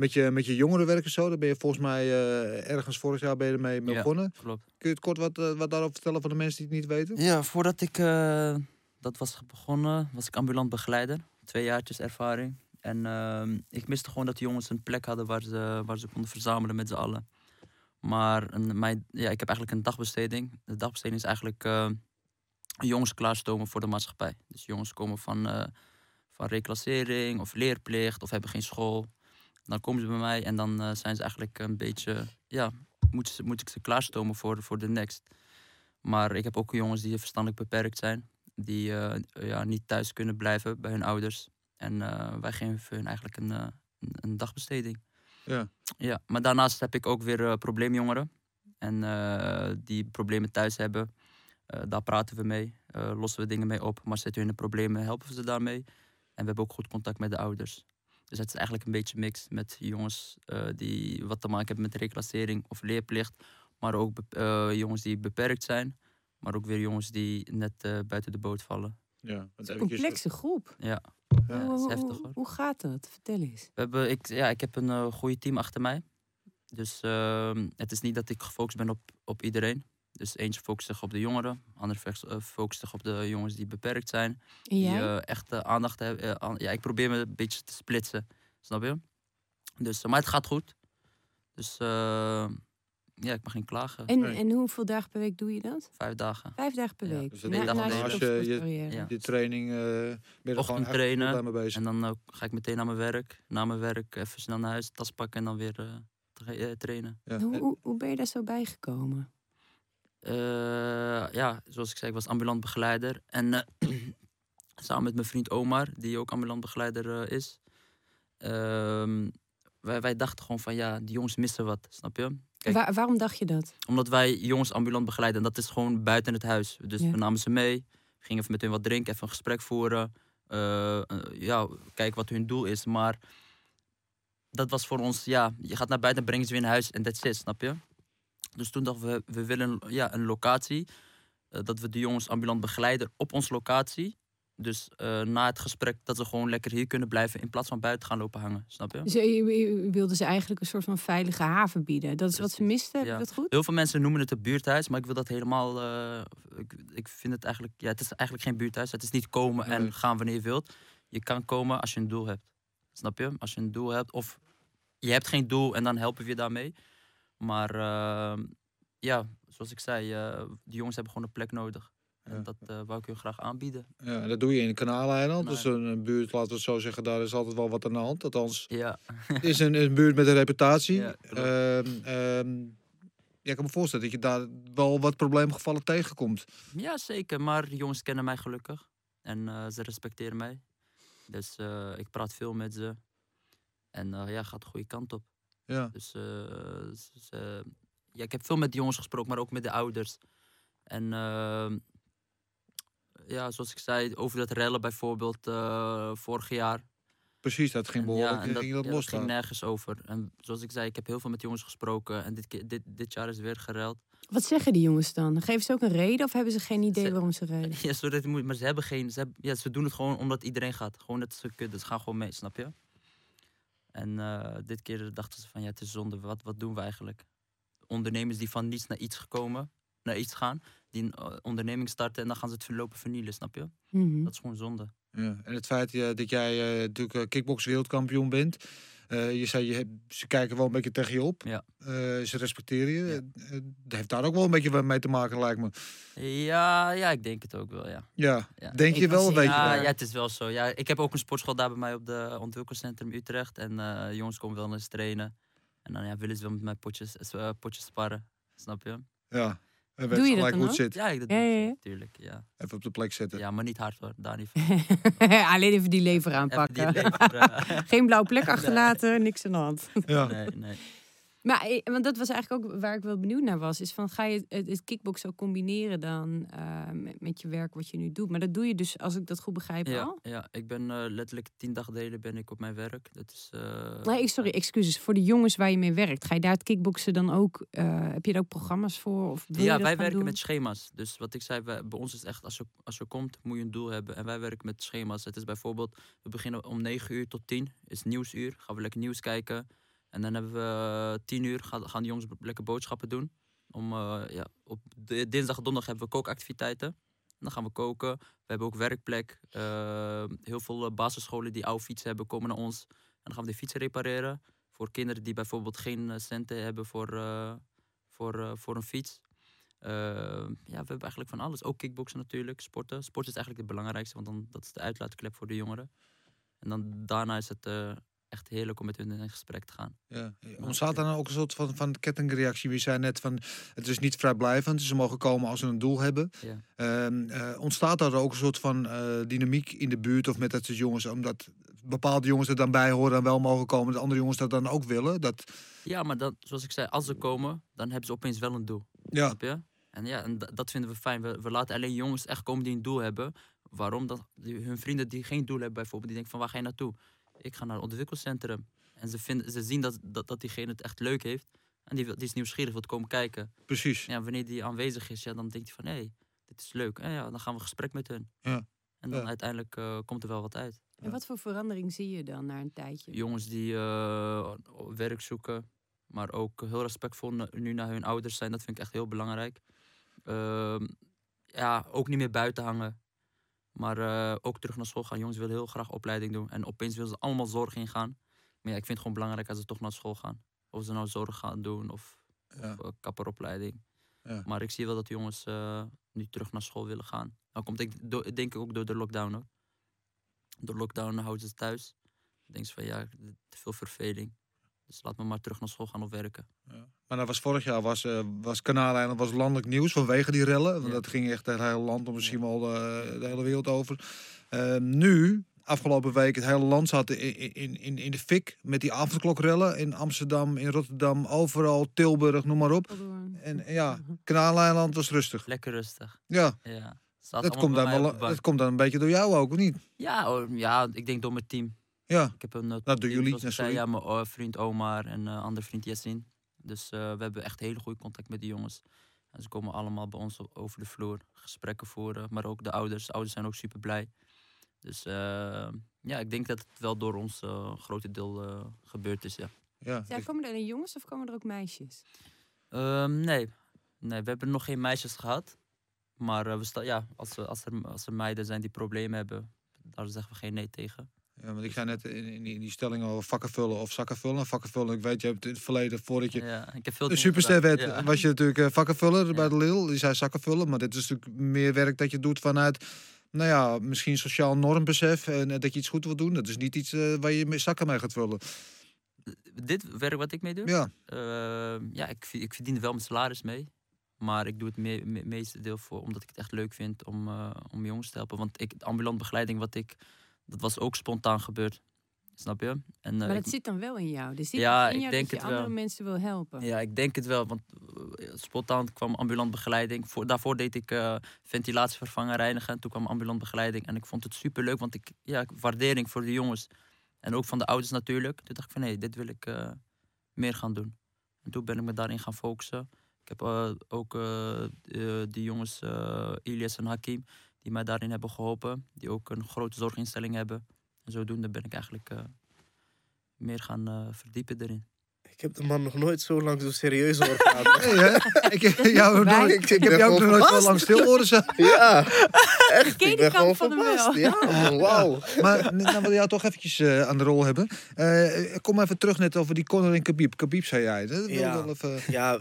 Met je, met je jongerenwerk en zo. Daar ben je volgens mij eh, ergens vorig jaar ben je ermee mee Ja. begonnen. Klopt. Kun je het kort wat, eh, wat daarover vertellen voor de mensen die het niet weten? Ja, voordat ik eh, dat was begonnen, was ik ambulant begeleider. Twee jaartjes ervaring. En ehm, ik miste gewoon dat de jongens een plek hadden waar ze, waar ze konden verzamelen met z'n allen. Maar een, mijn, ja, ik heb eigenlijk een dagbesteding. De dagbesteding is eigenlijk eh, jongens klaarstomen voor de maatschappij. Dus jongens komen van, eh, van reclassering of leerplicht of hebben geen school. Dan komen ze bij mij en dan eh, zijn ze eigenlijk een beetje, ja, moet, ze, moet ik ze klaarstomen voor, voor de next. Maar ik heb ook jongens die verstandelijk beperkt zijn. Die eh, ja, niet thuis kunnen blijven bij hun ouders. En eh, wij geven hun eigenlijk een, een, dagbesteding. Ja. Ja, maar daarnaast heb ik ook weer probleemjongeren. En die problemen thuis hebben. Daar praten we mee. lossen we dingen mee op. Maar zitten hun in de problemen, helpen we ze daarmee. En we hebben ook goed contact met de ouders. Dus het is eigenlijk een beetje mix met jongens eh, die wat te maken hebben met reclassering of leerplicht. Maar ook eh, jongens die beperkt zijn. Maar ook weer jongens die net eh, buiten de boot vallen. Ja, want Een eventjes- complexe groep. Ja, Ja. hoe, is heftig hoe- hoor. hoe gaat dat? Vertel eens. We hebben, ik, ja, ik heb een uh, goede team achter mij. Dus ehm, het is niet dat ik gefocust ben op, op iedereen. Dus eentje focust zich op de jongeren. Ander focust- eh, focust zich op de jongens die beperkt zijn. Die eh, echt eh, aandacht hebben. aan- ja, ik probeer me een beetje te splitsen. Snap je? Dus, maar het gaat goed. Dus eh, ja, ik mag niet klagen. en, nee. en hoeveel dagen per week doe je dat? Vijf dagen. Vijf dagen per Ja, week. dus Na- één dag Als je- je-. Ja. Die training, gewoon Ochtend trainen bezig. En dan ga ik meteen naar mijn werk. Na mijn werk even snel naar huis, tas pakken en dan weer tra- trainen. Ja. Hoe, hoe, hoe ben je daar zo bijgekomen? Eh, ja, zoals ik zei, ik was ambulant begeleider. En eh, *clears throat* samen met mijn vriend Omar, die ook ambulant begeleider eh, is. ehm, wij, wij dachten gewoon van ja, die jongens missen wat, snap je? Kijk. Waar- waarom dacht je dat? Omdat wij jongens ambulant begeleiden. En dat is gewoon buiten het huis. Dus Ja. we namen ze mee. Gingen even met hun wat drinken, even een gesprek voeren. ja, kijken wat hun doel is. Maar dat was voor ons, ja, je gaat naar buiten, brengen ze weer naar huis en that's it, snap je? Dus toen dachten we, we willen ja, een locatie. eh, dat we de jongens ambulant begeleiden op onze locatie. Dus eh, na het gesprek dat ze gewoon lekker hier kunnen blijven in plaats van buiten gaan lopen hangen, snap je? Dus je, wilde ze eigenlijk een soort van veilige haven bieden. Dat is wat ze misten, heb ja. ik dat goed? Heel veel mensen noemen het een buurthuis, maar ik wil dat helemaal. eh, ik, ik vind het eigenlijk. Ja, het is eigenlijk geen buurthuis. Het is niet komen Nee. en gaan wanneer je wilt. Je kan komen als je een doel hebt. Snap je? Als je een doel hebt. Of je hebt geen doel en dan helpen we je daarmee. Maar eh, ja, zoals ik zei, eh die jongens hebben gewoon een plek nodig. En Ja. dat eh, wou ik hun graag aanbieden. Ja, dat doe je in de Kanaaleiland. Dus een, een buurt, laten we het zo zeggen, daar is altijd wel wat aan de hand. Althans, Ja, het *laughs* is een, een buurt met een reputatie. Ja. Ehm, ehm, ja, ik kan me voorstellen dat je daar wel wat probleemgevallen tegenkomt. ja zeker. Maar die jongens kennen mij gelukkig. En eh, ze respecteren mij. Dus ik praat veel met ze. En ja, gaat de goede kant op. Ja, Dus eh, ze- ze- ja, ik heb veel met de jongens gesproken, maar ook met de ouders. En ehm, ja, zoals ik zei, over dat rellen bijvoorbeeld eh, vorig jaar. precies. Dat ging En behoorlijk. en ging dat ja, dat los ging nergens over. En zoals ik zei, ik heb heel veel met jongens gesproken. En dit, keer- dit, dit jaar is weer gereld. Wat zeggen die jongens dan? Geven ze ook een reden of hebben ze geen idee Ze- waarom ze *laughs* rijden? Ja, sorry dat maar ze hebben geen. Ze, hebben, ja, ze doen het gewoon omdat iedereen gaat. Gewoon net ze kudde. Ze gaan gewoon mee, snap je? En eh, dit keer dachten ze van ja, het is zonde. Wat, wat doen we eigenlijk? Ondernemers die van niets naar iets gekomen, naar iets gaan, die een eh, onderneming starten en dan gaan ze het verlopen vernielen, snap je? Mhm. Dat is gewoon zonde. Ja. En het feit eh, dat jij eh, natuurlijk kickbox wereldkampioen bent. Eh, je zei, je hebt, ze kijken wel een beetje tegen je op. Ja. Eh, ze respecteren je. Eh, dat heeft daar ook wel een beetje mee te maken, lijkt me. Ja, ja, ik denk het ook wel, ja. Ja, Ja. denk je wel een beetje. Ja, ja, het is wel zo. Ja, ik heb ook een sportschool daar bij mij op de ontwikkelcentrum Utrecht. En jongens komen wel eens trainen. En dan ja, willen ze wel met mij potjes, potjes sparren. Snap je? ja. En Doe weet je dat gelijk dan hoe het zit. Ja, ik, dat Ja, doe ik ja, ja. natuurlijk. Ja. Even op de plek zetten. ja, maar niet hard hoor. Daar niet van. *laughs* Alleen even die lever Even die aanpakken. lever, eh, *laughs* Geen blauwe plek *laughs* achterlaten, niks aan de hand. Ja. nee, nee. Maar eh, want dat was eigenlijk ook waar ik wel benieuwd naar was. Is van ga je het, het kickbox ook combineren dan eh, met, met je werk wat je nu doet? Maar dat doe je dus, als ik dat goed begrijp, Ja, al. ja, ik ben eh, letterlijk tien dagdelen ben ik op mijn werk. Dat is, Nee, sorry, excuses. Voor de jongens waar je mee werkt, ga je daar het kickboksen dan ook? heb je daar ook programma's voor? Of Ja, wij werken doen? met schema's. Dus wat ik zei, wij- bij ons is echt, als je, als je komt, moet je een doel hebben. En wij werken met schema's. Het is bijvoorbeeld, we beginnen om 9 uur tot 10, is nieuwsuur. Gaan we lekker nieuws kijken. En dan hebben we eh, 10 uur, gaan, de jongens lekker boodschappen doen. Om, eh, ja, op dinsdag en donderdag hebben we kookactiviteiten. En dan gaan we koken. We hebben ook werkplek. Eh, heel veel basisscholen die oude fietsen hebben, komen naar ons. En dan gaan we die fietsen repareren. Voor kinderen die bijvoorbeeld geen centen hebben voor, voor, voor een fiets. Ja, we hebben eigenlijk van alles. Ook kickboksen natuurlijk, sporten. Sport is eigenlijk het belangrijkste, want dan, dat is de uitlaatklep voor de jongeren. En dan daarna is het echt heerlijk om met hun in gesprek te gaan. Ja. Ontstaat dan ook een soort van, van kettingreactie? Je zei net van het is niet vrijblijvend, ze mogen komen als ze een doel hebben. Ja. Ehm, eh, ontstaat er ook een soort van eh, dynamiek in de buurt of met dat soort jongens, omdat bepaalde jongens er dan bij horen en wel mogen komen, de andere jongens dat dan ook willen? Dat, Ja, maar dan, zoals ik zei, als ze komen, dan hebben ze opeens wel een doel. ja, Snap je? En ja, en da- dat vinden we fijn. We, we laten alleen jongens echt komen die een doel hebben. Waarom? Dat die, hun vrienden die geen doel hebben bijvoorbeeld, die denken van waar ga je naartoe? Ik ga naar het ontwikkelcentrum. En ze, vinden, ze zien dat, dat, dat diegene het echt leuk heeft. En die, wil- die is nieuwsgierig, wil komen kijken. precies. Ja, wanneer die aanwezig is, ja, dan denkt hij van hé, hey, dit is leuk. En ja, dan gaan we gesprek met hun. Ja. En dan Ja. uiteindelijk eh, komt er wel wat uit. En wat voor verandering zie je dan na een tijdje? Jongens die eh, werk zoeken, maar ook heel respectvol nu naar hun ouders zijn, dat vind ik echt heel belangrijk. Ehm, ja, ook niet meer buiten hangen. Maar eh, ook terug naar school gaan. Jongens willen heel graag opleiding doen. En opeens willen ze allemaal zorg ingaan. Maar ja, ik vind het gewoon belangrijk als ze toch naar school gaan. Of ze nou zorg gaan doen of, Ja. of eh, kapperopleiding. Ja. Maar ik zie wel dat de jongens eh, nu terug naar school willen gaan. Dat komt ik, do- denk ik ook door de lockdown hoor. Door lockdown houden ze thuis. Dan denken ze van ja, te veel verveling. Dus laat me maar terug naar school gaan of werken. Maar dat was vorig jaar was, eh was Kanaaleiland was landelijk nieuws vanwege die rellen. Want Ja. dat ging echt het hele land, of misschien wel de, de hele wereld over. Ehm, nu, afgelopen week, het hele land zat in, in, in, in de fik met die avondklokrellen. In Amsterdam, in Rotterdam, overal, Tilburg, noem maar op. En ja, Kanaaleiland was rustig. Lekker rustig. Ja, Ja. Dat komt, dan wel, dat komt dan een beetje door jou ook, of niet? Ja, ja, ik denk door mijn team. Ja, Ik heb een eh, door team, jullie, zoals ja, zei, sorry. ja, mijn eh, vriend Omar en een andere vriend Yassin. Dus eh, we hebben echt hele goede contact met die jongens. En ze komen allemaal bij ons over de vloer, gesprekken voeren. Maar ook de ouders. De ouders zijn ook super blij. Dus eh, ja, ik denk dat het wel door ons eh grote deel eh, gebeurd is, ja. ja. Ja, komen er alleen jongens of komen er ook meisjes? Ehm, nee. nee, we hebben nog geen meisjes gehad. Maar eh, we sta, ja, als, er, als, er, als er meiden zijn die problemen hebben, daar zeggen we geen nee tegen. Ja, want ik zei net in, in die, in die stelling over vakken vullen of zakken vullen. Vakken vullen, ik weet, je hebt in het verleden, voordat je Ja, ik heb veel dingen superster werd, Ja. was je natuurlijk eh, vakkenvuller Ja. bij de Lil. Die zei zakken vullen, maar dit is natuurlijk meer werk dat je doet vanuit, nou ja, misschien sociaal normbesef en eh, dat je iets goed wil doen. Dat is niet iets eh, waar je met zakken mee gaat vullen. Dit werk wat ik mee doe, Ja, Ehm, ja, ik, ik verdien er wel mijn salaris mee. Maar ik doe het me, me- meeste deel voor omdat ik het echt leuk vind om, eh, om jongens te helpen. Want ik, ambulant begeleiding wat ik, dat was ook spontaan gebeurd. Snap je? En, eh, Maar ik- dat zit dan wel in jou. Er zit Ja, in ik denk dat je het wel. andere mensen wil helpen. ja, ik denk het wel. Want eh, spontaan kwam ambulant begeleiding. Voor, daarvoor deed ik eh, ventilatie vervangen, reinigen. Toen kwam ambulant begeleiding. En ik vond het super leuk, want ik, ja, waardering voor de jongens. En ook van de ouders natuurlijk. Toen dacht ik van nee, dit wil ik meer gaan doen. En toen ben ik me daarin gaan focussen. Ik heb ook die jongens, Ilias en Hakim, die mij daarin hebben geholpen. Die ook een grote zorginstelling hebben. En zodoende ben ik eigenlijk eh, meer gaan eh, verdiepen erin. Ik heb de man nog nooit zo lang zo serieus horen *laughs* praten. hè? ik, heb jou nooit, Ik- ik, ik heb ben jou ook nog nooit zo lang stil horen zijn. *laughs* ja, echt. Ken Ik die ben gewoon kant van verbaasd. Ja, wauw. Maar nou willen we jou toch eventjes eh, aan de rol hebben. Eh, kom even terug net over die Conor en Khabib. Khabib zei jij. Dat wil ik Ja. wel even... Ja,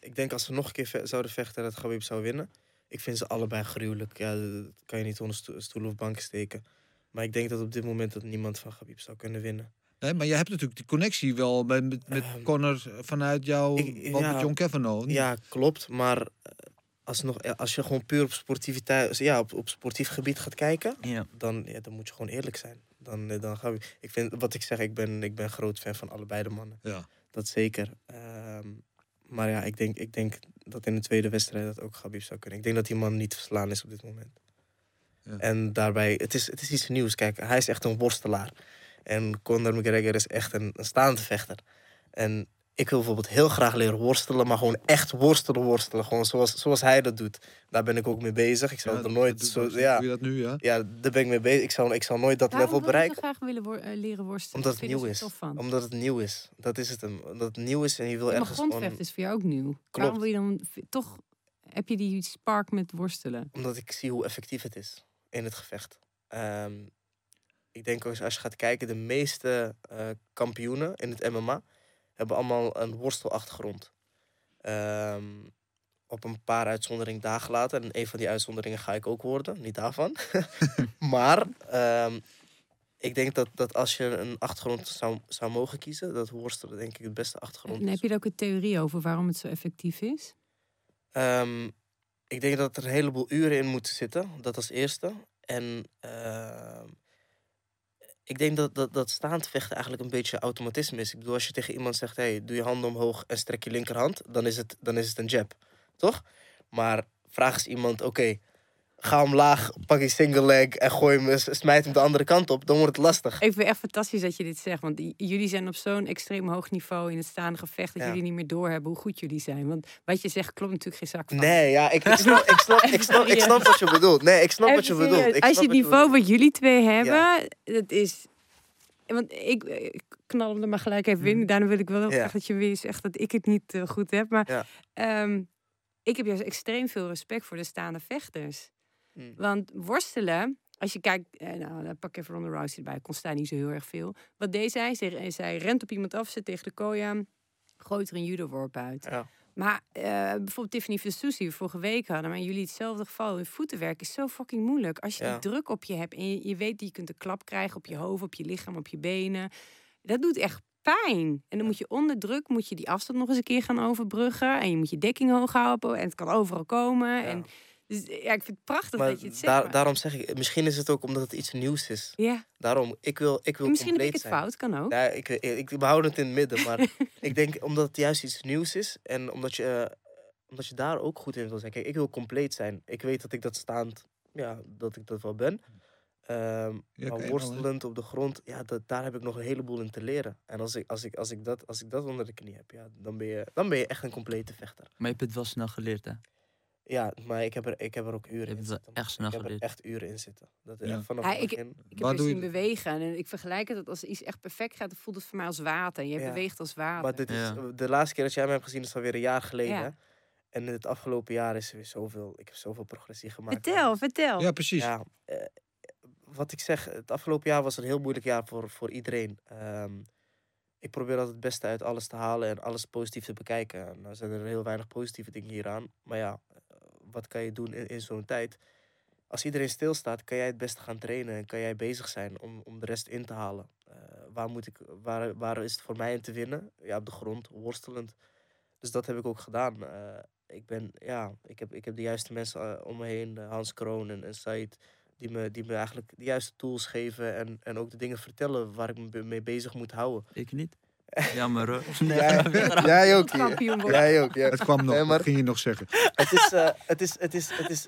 ik denk als ze nog een keer ve- zouden vechten dat Khabib zou winnen. Ik vind ze allebei gruwelijk. Ja, dat kan je niet onder sto- stoel of bank steken. Maar ik denk dat op dit moment dat niemand van Khabib zou kunnen winnen. Nee, maar jij hebt natuurlijk die connectie wel met, met, met Ehm, Conor vanuit jouw ik- wat ja. met John Kavanaugh. niet? Ja, klopt. Maar eh, alsnog, eh, als je gewoon puur op sportiviteit, ja, op, op sportief gebied gaat kijken, Ja. dan, ja, dan moet je gewoon eerlijk zijn. Dan, eh, dan gaan we. Ik vind wat ik zeg, ik ben, ik ben groot fan van allebei de mannen. Ja. Dat zeker. Ehm, maar ja, ik denk, ik denk dat in de tweede wedstrijd dat ook Khabib zou kunnen. Ik denk dat die man niet verslaan is op dit moment. Ja. En daarbij, het is, het is iets nieuws. Kijk, hij is echt een worstelaar. En Conor McGregor is echt een, een staande vechter. En ik wil bijvoorbeeld heel graag leren worstelen, maar gewoon echt worstelen, worstelen. Gewoon zoals, zoals hij dat doet. Daar ben ik ook mee bezig. Ik zou Ja, er nooit dat zo. doe Ja, je dat nu, ja? ja, daar ben ik mee bezig. Ik zou, ik zou nooit dat Waarom level wil je zo bereiken. graag willen wor- eh, leren worstelen? Omdat het nieuw is. zo tof van? Omdat het nieuw is. Dat is het hem. Omdat het nieuw is en je wil maar ergens... grondvechten on- is voor jou ook nieuw. Waarom wil je dan toch... Heb je die spark met worstelen? Omdat ik zie hoe effectief het is in het gevecht. Ehm, ik denk als, als je gaat kijken, de meeste eh, kampioenen in het MMA hebben allemaal een worstelachtergrond. Ehm, op een paar uitzonderingen dagen later. En een van die uitzonderingen ga ik ook worden, niet daarvan. *laughs* maar ehm, ik denk dat, dat als je een achtergrond zou, zou mogen kiezen, dat worstelen denk ik het beste achtergrond En heb je daar ook een theorie over waarom het zo effectief is? Ehm, ik denk dat er een heleboel uren in moeten zitten. Dat als eerste. En ik denk dat, dat, dat staand vechten eigenlijk een beetje automatisme is. Ik bedoel, als je tegen iemand zegt: hey, doe je handen omhoog en strek je linkerhand, dan is het, dan is het een jab. Toch? Maar vraag eens iemand: oké, ga omlaag, pak je single leg en gooi hem, smijt hem de andere kant op, dan wordt het lastig. Ik vind het echt fantastisch dat je dit zegt. Want jullie zijn op zo'n extreem hoog niveau in het staande gevecht... dat Ja. jullie niet meer doorhebben hoe goed jullie zijn. Want wat je zegt klopt natuurlijk geen zak van. Nee, ja, ik, ik, snap, ik, snap, ik, snap, ik *laughs* snap wat je bedoelt. Nee, ik snap wat je bedoelt. Ik Als je het niveau wat jullie twee hebben, dat is... Want ik, ik knal hem er maar gelijk even in. Daarna wil ik wel. Ja. graag dat je weer zegt dat ik het niet eh, goed heb. Maar ehm, ik heb juist extreem veel respect voor de staande vechters. Mm. Want worstelen, als je kijkt, eh, nou, dan pak ik even Ronda Rousey erbij, kon staan niet zo heel erg veel. Wat deed zij? Zij, zij rent op iemand af, zit tegen de kooi aan, gooit er een judo-worp uit. Ja. Maar eh, bijvoorbeeld Tiffany we vorige week hadden, maar jullie hetzelfde geval. Hun voetenwerk is zo fucking moeilijk. Als je Ja. die druk op je hebt en je, je weet dat je kunt een klap krijgen op je hoofd, op je lichaam, op je benen. Dat doet echt pijn. En dan moet je onder druk moet je die afstand nog eens een keer gaan overbruggen. En je moet je dekking hoog houden. En het kan overal komen. Ja. En, dus ja, ik vind het prachtig Maar dat je het zegt. daar, maar- daarom zeg ik, misschien is het ook omdat het iets nieuws is. ja, Daarom, ik wil, ik wil en misschien heb ik compleet het zijn. fout, kan ook. Ja, ik, ik, ik behoud het in het midden, maar *laughs* ik denk omdat het juist iets nieuws is en omdat je, eh, omdat je daar ook goed in wil zijn. Kijk, ik wil compleet zijn. Ik weet dat ik dat staand, ja, dat ik dat wel ben. Ehm, Ja, maar hè? worstelend op de grond, ja, dat, daar heb ik nog een heleboel in te leren. En als ik, als ik, als ik, dat, als ik dat onder de knie heb, ja, dan, ben je, dan ben je echt een complete vechter. Maar je hebt het wel snel geleerd, hè? Ja, maar ik heb er, ik heb er ook uren in zitten. echt ik heb er echt uren in zitten. Dat Ja. echt vanaf Ja, het ik- begin. Ik heb je doe je zien bewegen. En ik vergelijk het dat als iets echt perfect gaat, dan voelt het voor mij als water. Je Ja. beweegt als water. Maar dit is, de laatste keer dat jij mij hebt gezien is alweer een jaar geleden. En in het afgelopen jaar is er weer zoveel, ik heb zoveel progressie gemaakt. vertel, Dus, vertel. Ja, precies. Ja, eh, wat ik zeg, het afgelopen jaar was een heel moeilijk jaar voor, voor iedereen. Ehm, ik probeer altijd het beste uit alles te halen en alles positief te bekijken. Nou zijn er heel weinig positieve dingen hieraan. Maar ja, wat kan je doen in, in zo'n tijd? Als iedereen stilstaat, kan jij het beste gaan trainen en kan jij bezig zijn om, om de rest in te halen. Eh, waar, moet ik, waar, waar is het voor mij in te winnen? Ja, op de grond, worstelend. Dus dat heb ik ook gedaan. Eh, ik, ben, ja, ik, heb, ik heb de juiste mensen eh, om me heen, Hans Kroon en, en Said, die me, die me eigenlijk de juiste tools geven en, en ook de dingen vertellen waar ik me mee bezig moet houden. Ik niet. Jammer hoor. *laughs* Jij, *laughs* jij ook. hier. Jij ook, ja. Het kwam nog, Nee, maar- wat ging je nog zeggen? het is, eh, het is, het is, het is.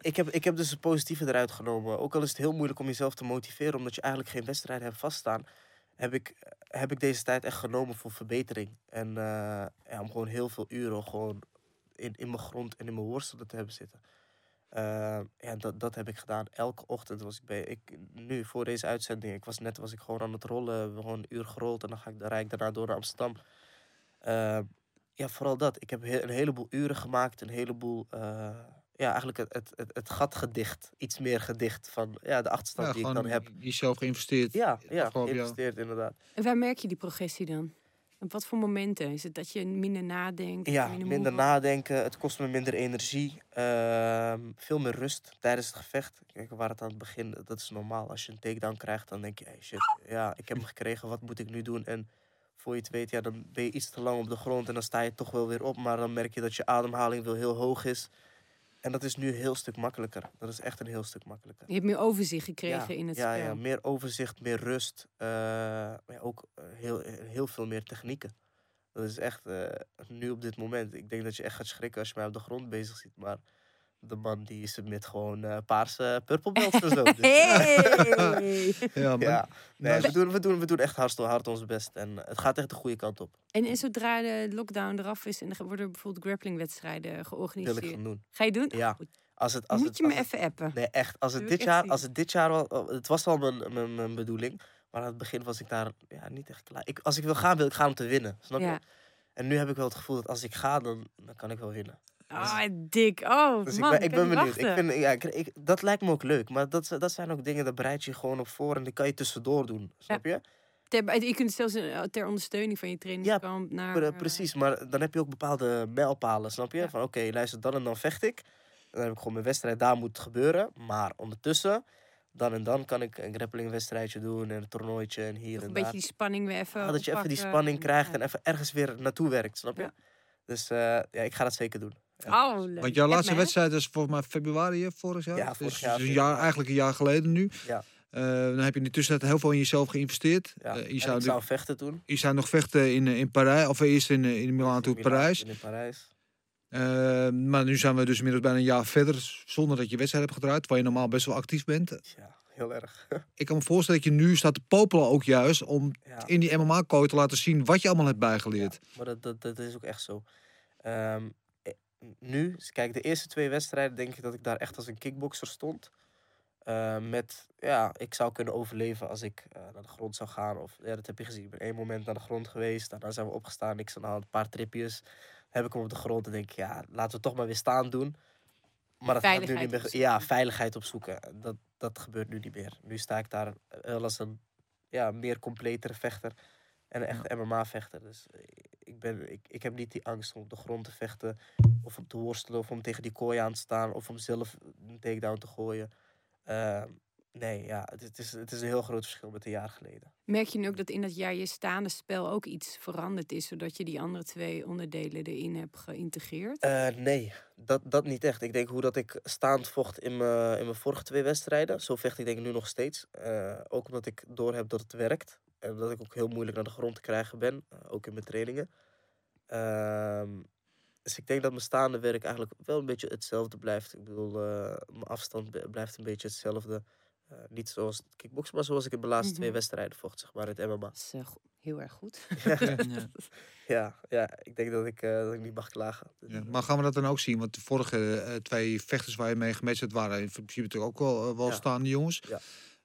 Ik heb, ik heb dus het positieve eruit genomen. Ook al is het heel moeilijk om jezelf te motiveren, omdat je eigenlijk geen wedstrijden hebt vaststaan, heb ik, heb ik deze tijd echt genomen voor verbetering. En eh, ja, om gewoon heel veel uren gewoon in, in mijn grond en in mijn worstelen te hebben zitten. Eh, ja, dat, dat heb ik gedaan. Elke ochtend was ik bij. Ik, nu voor deze uitzending, ik was net was ik gewoon aan het rollen. Gewoon een uur gerold en dan ga ik, dan rijd ik daarna door naar Amsterdam. Eh, ja, vooral dat. Ik heb he- een heleboel uren gemaakt, een heleboel. eh, ja, eigenlijk het, het, het, het gat gedicht. Iets meer gedicht van ja, de achterstand Ja, die ik dan heb. jezelf geïnvesteerd. Ja, ja geïnvesteerd inderdaad. En waar merk je die progressie dan? Op wat voor momenten? Is het dat je minder nadenkt? Ja, minder, nadenken. Het kost me minder energie. ehm, veel meer rust tijdens het gevecht. Kijk, we waren het aan het begin. Dat is normaal. Als je een takedown krijgt, dan denk je... Hey, shit, ja, ik heb hem gekregen. Wat moet ik nu doen? En voor je het weet, ja, dan ben je iets te lang op de grond. En dan sta je toch wel weer op. Maar dan merk je dat je ademhaling wel heel hoog is. En dat is nu een heel stuk makkelijker. Dat is echt een heel stuk makkelijker. Je hebt meer overzicht gekregen ja, in het ja, spel. Ja, meer overzicht, meer rust. eh, maar ja, ook eh, heel, heel veel meer technieken. Dat is echt eh, nu op dit moment. Ik denk dat je echt gaat schrikken als je mij op de grond bezig ziet. Maar de man die submit gewoon eh paarse purple belts en zo. Dus, Hey! *laughs* Ja, maar ja, nee, we, doen, we, doen, we doen echt hard, hard ons best. En het gaat echt de goede kant op. En, en zodra de lockdown eraf is en er worden bijvoorbeeld grapplingwedstrijden Wil ik georganiseerd. gaan doen. Ga je doen? Ja. Als het, als Moet het, je me het- even appen? Nee, echt. Als het, dit jaar, als het dit jaar wel... oh, Het was al mijn, mijn, mijn bedoeling. Maar aan het begin was ik daar ja, niet echt klaar. Ik, als ik wil gaan, wil ik gaan om te winnen. Snap je? Ja. En nu heb ik wel het gevoel dat als ik ga, dan, dan kan ik wel winnen. Oh, dik. Oh, Dus man, ik ben, ik benieuwd. Ik vind, ja, ik, ik- dat lijkt me ook leuk. Maar dat, dat zijn ook dingen, daar bereid je gewoon op voor. En die kan je tussendoor doen. Snap je? Ter, je kunt zelfs eh, ter ondersteuning van je trainingskamp naar... Pre- eh, precies, maar dan heb je ook bepaalde mijlpalen, snap je? Ja. Van oké, luister, dan en dan vecht ik. Dan heb ik gewoon mijn wedstrijd, daar moet gebeuren. Maar ondertussen, dan en dan kan ik een grapplingwedstrijdje doen en een toernooitje en hier en een daar. beetje die spanning weer even Ja, dat je even die spanning krijgt ja. en even ergens weer naartoe werkt, snap je? Ja. Dus eh, ja, ik ga dat zeker doen. Oh, leuk. Want jouw laatste wedstrijd is volgens mij februari vorig jaar. Ja, vorig dus, jaar, dus een jaar, eigenlijk een jaar geleden nu. Ja. Eh, dan heb je in de tussentijd heel veel in jezelf geïnvesteerd. Ja. Eh, En je, zou, ik nu- zou vechten toen. je zou nog vechten in, eh, in Parijs, of eerst in, in Milaan, toen Parijs. In Parijs. Maar nu zijn we dus inmiddels bijna een jaar verder zonder dat je wedstrijd hebt gedraaid. Waar je normaal best wel actief bent. Ja, heel erg. *laughs* Ik kan me voorstellen dat je nu staat te popelen ook juist om ja. in die MMA-kooi te laten zien wat je allemaal hebt bijgeleerd. Maar dat, dat, dat is ook echt zo. Ehm, eh, nu, dus kijk, de eerste twee wedstrijden denk ik dat ik daar echt als een kickboxer stond. Eh, met, ja, ik zou kunnen overleven als ik eh, naar de grond zou gaan. Of, ja, dat heb je gezien. Ik ben één moment naar de grond geweest. Daarna zijn we opgestaan. Ik aan een paar tripjes. Heb ik hem op de grond en denk ik, ja, laten we toch maar weer staan doen. Maar dat gaat nu niet meer. Ja, veiligheid opzoeken. Dat, dat gebeurt nu niet meer. Nu sta ik daar wel als een ja, meer completere vechter. En een echte MMA-vechter. Dus eh, ik, ben, ik, ik heb niet die angst om op de grond te vechten. Of om te worstelen. Of om tegen die kooi aan te staan. Of om zelf een takedown te gooien. Ehm, nee, ja, het, het is, het is een heel groot verschil met een jaar geleden. Merk je nu ook dat in dat jaar je staande spel ook iets veranderd is, zodat je die andere twee onderdelen erin hebt geïntegreerd? Eh, nee, dat, dat niet echt. Ik denk hoe dat ik staand vocht in mijn, in mijn vorige twee wedstrijden. Zo vecht ik denk ik nu nog steeds. Eh, ook omdat ik doorheb dat het werkt. En dat ik ook heel moeilijk naar de grond te krijgen ben. eh, ook in mijn trainingen. Ehm, dus ik denk dat mijn staande werk eigenlijk wel een beetje hetzelfde blijft. Ik bedoel, eh, mijn afstand blijft een beetje hetzelfde. Eh, niet zoals het kickboksen, maar zoals ik in mijn laatste twee Mhm. wedstrijden vocht, zeg maar, in het MMA. Dat is heel erg goed. *laughs* *laughs* Ja. ja, ja, ik denk dat ik, eh, dat ik niet mag klagen. Ja, maar gaan we dat dan ook zien? Want de vorige eh, twee vechters waar je mee gematcht hebt, waren in principe natuurlijk ook wel, wel Ja. staande jongens. Ja.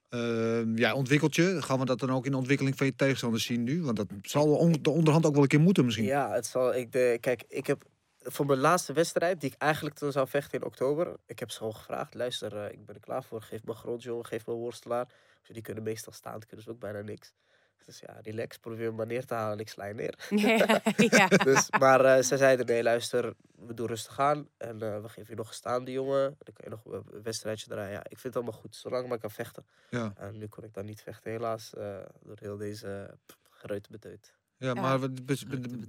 Ehm, ja, ontwikkelt je. Gaan we dat dan ook in de ontwikkeling van je tegenstander zien nu? Want dat zal de onderhand ook wel een keer moeten misschien. Ja, het zal. Ik de, kijk, ik heb voor mijn laatste wedstrijd, die ik eigenlijk toen zou vechten in oktober, ik heb ze gewoon gevraagd: luister, eh, ik ben er klaar voor. Geef me een grond, jongen, geef me worstelaar. Dus die kunnen meestal staan, kunnen ze ook bijna niks. Dus ja, relax, probeer maar neer te halen en ik sla je neer. *laughs* ja, ja. *laughs* Dus, maar eh zij zeiden: nee, luister, we doen rustig aan. En eh, we geven je nog een staande jongen. Dan kan je nog een- wedstrijdje draaien. Ja, ik vind het allemaal goed, zolang maar kan vechten. Ja. En nu kon ik dan niet vechten, helaas, eh, door heel deze beteut. Ja, maar,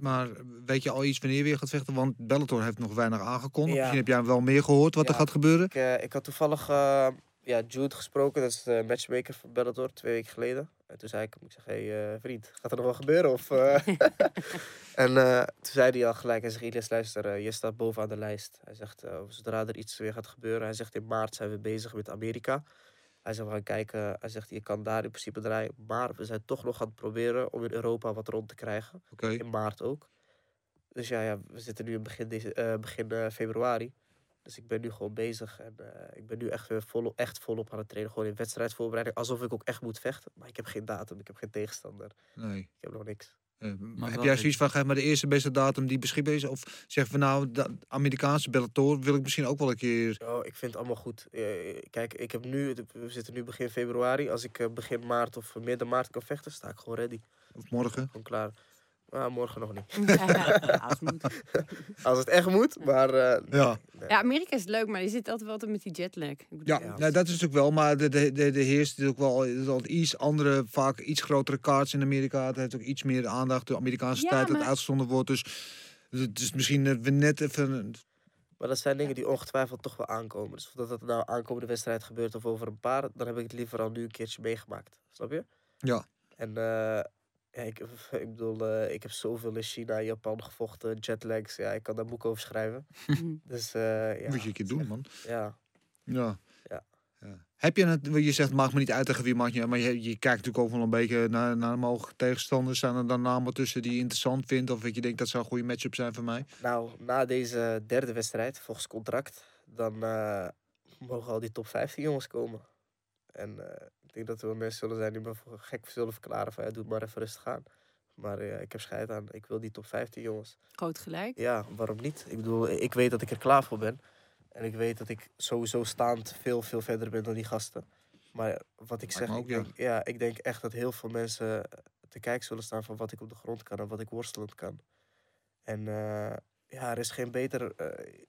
maar weet je al iets wanneer je weer gaat vechten? Want Bellator heeft nog weinig aangekondigd. Ja. Misschien heb jij wel meer gehoord wat er gaat gebeuren. Ik, eh, ik had toevallig eh, ja, Jude gesproken, dat is de matchmaker van Bellator, twee weken geleden. En toen zei ik hem, ik zeg, hé hey, eh, vriend, gaat er nog wel gebeuren? Of, eh? *laughs* en eh, toen zei hij al gelijk, hij zegt, Ilias, luister, je staat bovenaan de lijst. Hij zegt, eh, zodra er iets weer gaat gebeuren, hij zegt, in maart zijn we bezig met Amerika. Hij zegt, we gaan kijken, hij zegt, je kan daar in principe draaien. Maar we zijn toch nog aan het proberen om in Europa wat rond te krijgen. Oké. In maart ook. Dus ja, ja we zitten nu in begin, deze, eh, begin februari. Dus ik ben nu gewoon bezig. En eh, ik ben nu echt weer volop, echt volop aan het trainen. Gewoon in wedstrijdvoorbereiding. Alsof ik ook echt moet vechten. Maar ik heb geen datum. Ik heb geen tegenstander. Nee. Ik heb nog niks. Eh, heb wel jij zoiets van, geef maar de eerste beste datum die beschikbaar is? Of zeggen we nou, de Amerikaanse Bellator wil ik misschien ook wel een keer... Oh, ik vind het allemaal goed. Eh, kijk, ik heb nu, we zitten nu begin februari. Als ik begin maart of midden maart kan vechten, sta ik gewoon ready. Of morgen? Gewoon klaar. Maar morgen nog niet. *laughs* Ja, als het moet. *laughs* Als het echt moet, maar... eh, Ja. nee. Ja, Amerika is leuk, maar je zit altijd wel altijd met die jetlag. Ik bedoel, Ja, Ja. nou, dat is natuurlijk wel, maar de, de, de, de heerst is ook wel is al iets andere, vaak iets grotere kaarts in Amerika. Het heeft ook iets meer aandacht. De Amerikaanse Ja, tijd dat maar- uitgezonden wordt. Dus het is misschien dat we net even. Maar dat zijn dingen die ongetwijfeld toch wel aankomen. Dus of dat het nou aankomende wedstrijd gebeurt of over een paar, dan heb ik het liever al nu een keertje meegemaakt. Snap je? Ja. En eh, Ja, ik, *laughs* ik bedoel, eh, ik heb zoveel in China, Japan gevochten, jetlags. Ja, ik kan daar boek over schrijven. *laughs* Dus eh ja. Moet je een keer doen, man. Ja, Ja. Ja. ja. Heb je het, je zegt, mag me niet uitleggen wie mag je, maar je, je kijkt natuurlijk ook wel een beetje naar, naar de mogelijke tegenstanders. Zijn er dan namen tussen die je interessant vindt of dat je denkt dat zou een goede matchup zijn voor mij? nou, na deze derde wedstrijd, volgens contract, dan eh, mogen al die top 15 jongens komen. En eh, ik denk dat er wel mensen zullen zijn die me voor gek zullen verklaren van, ja, doe maar even rustig aan. Maar eh, ik heb scheid aan. Ik wil die top 15 jongens. Groot gelijk. Ja, waarom niet? Ik bedoel, ik weet dat ik er klaar voor ben. En ik weet dat ik sowieso staand veel, veel verder ben dan die gasten. Maar wat ik zeg, ik ja. denk, ja, ik denk echt dat heel veel mensen te kijken zullen staan van wat ik op de grond kan en wat ik worstelend kan. En eh, ja, er is geen beter. eh,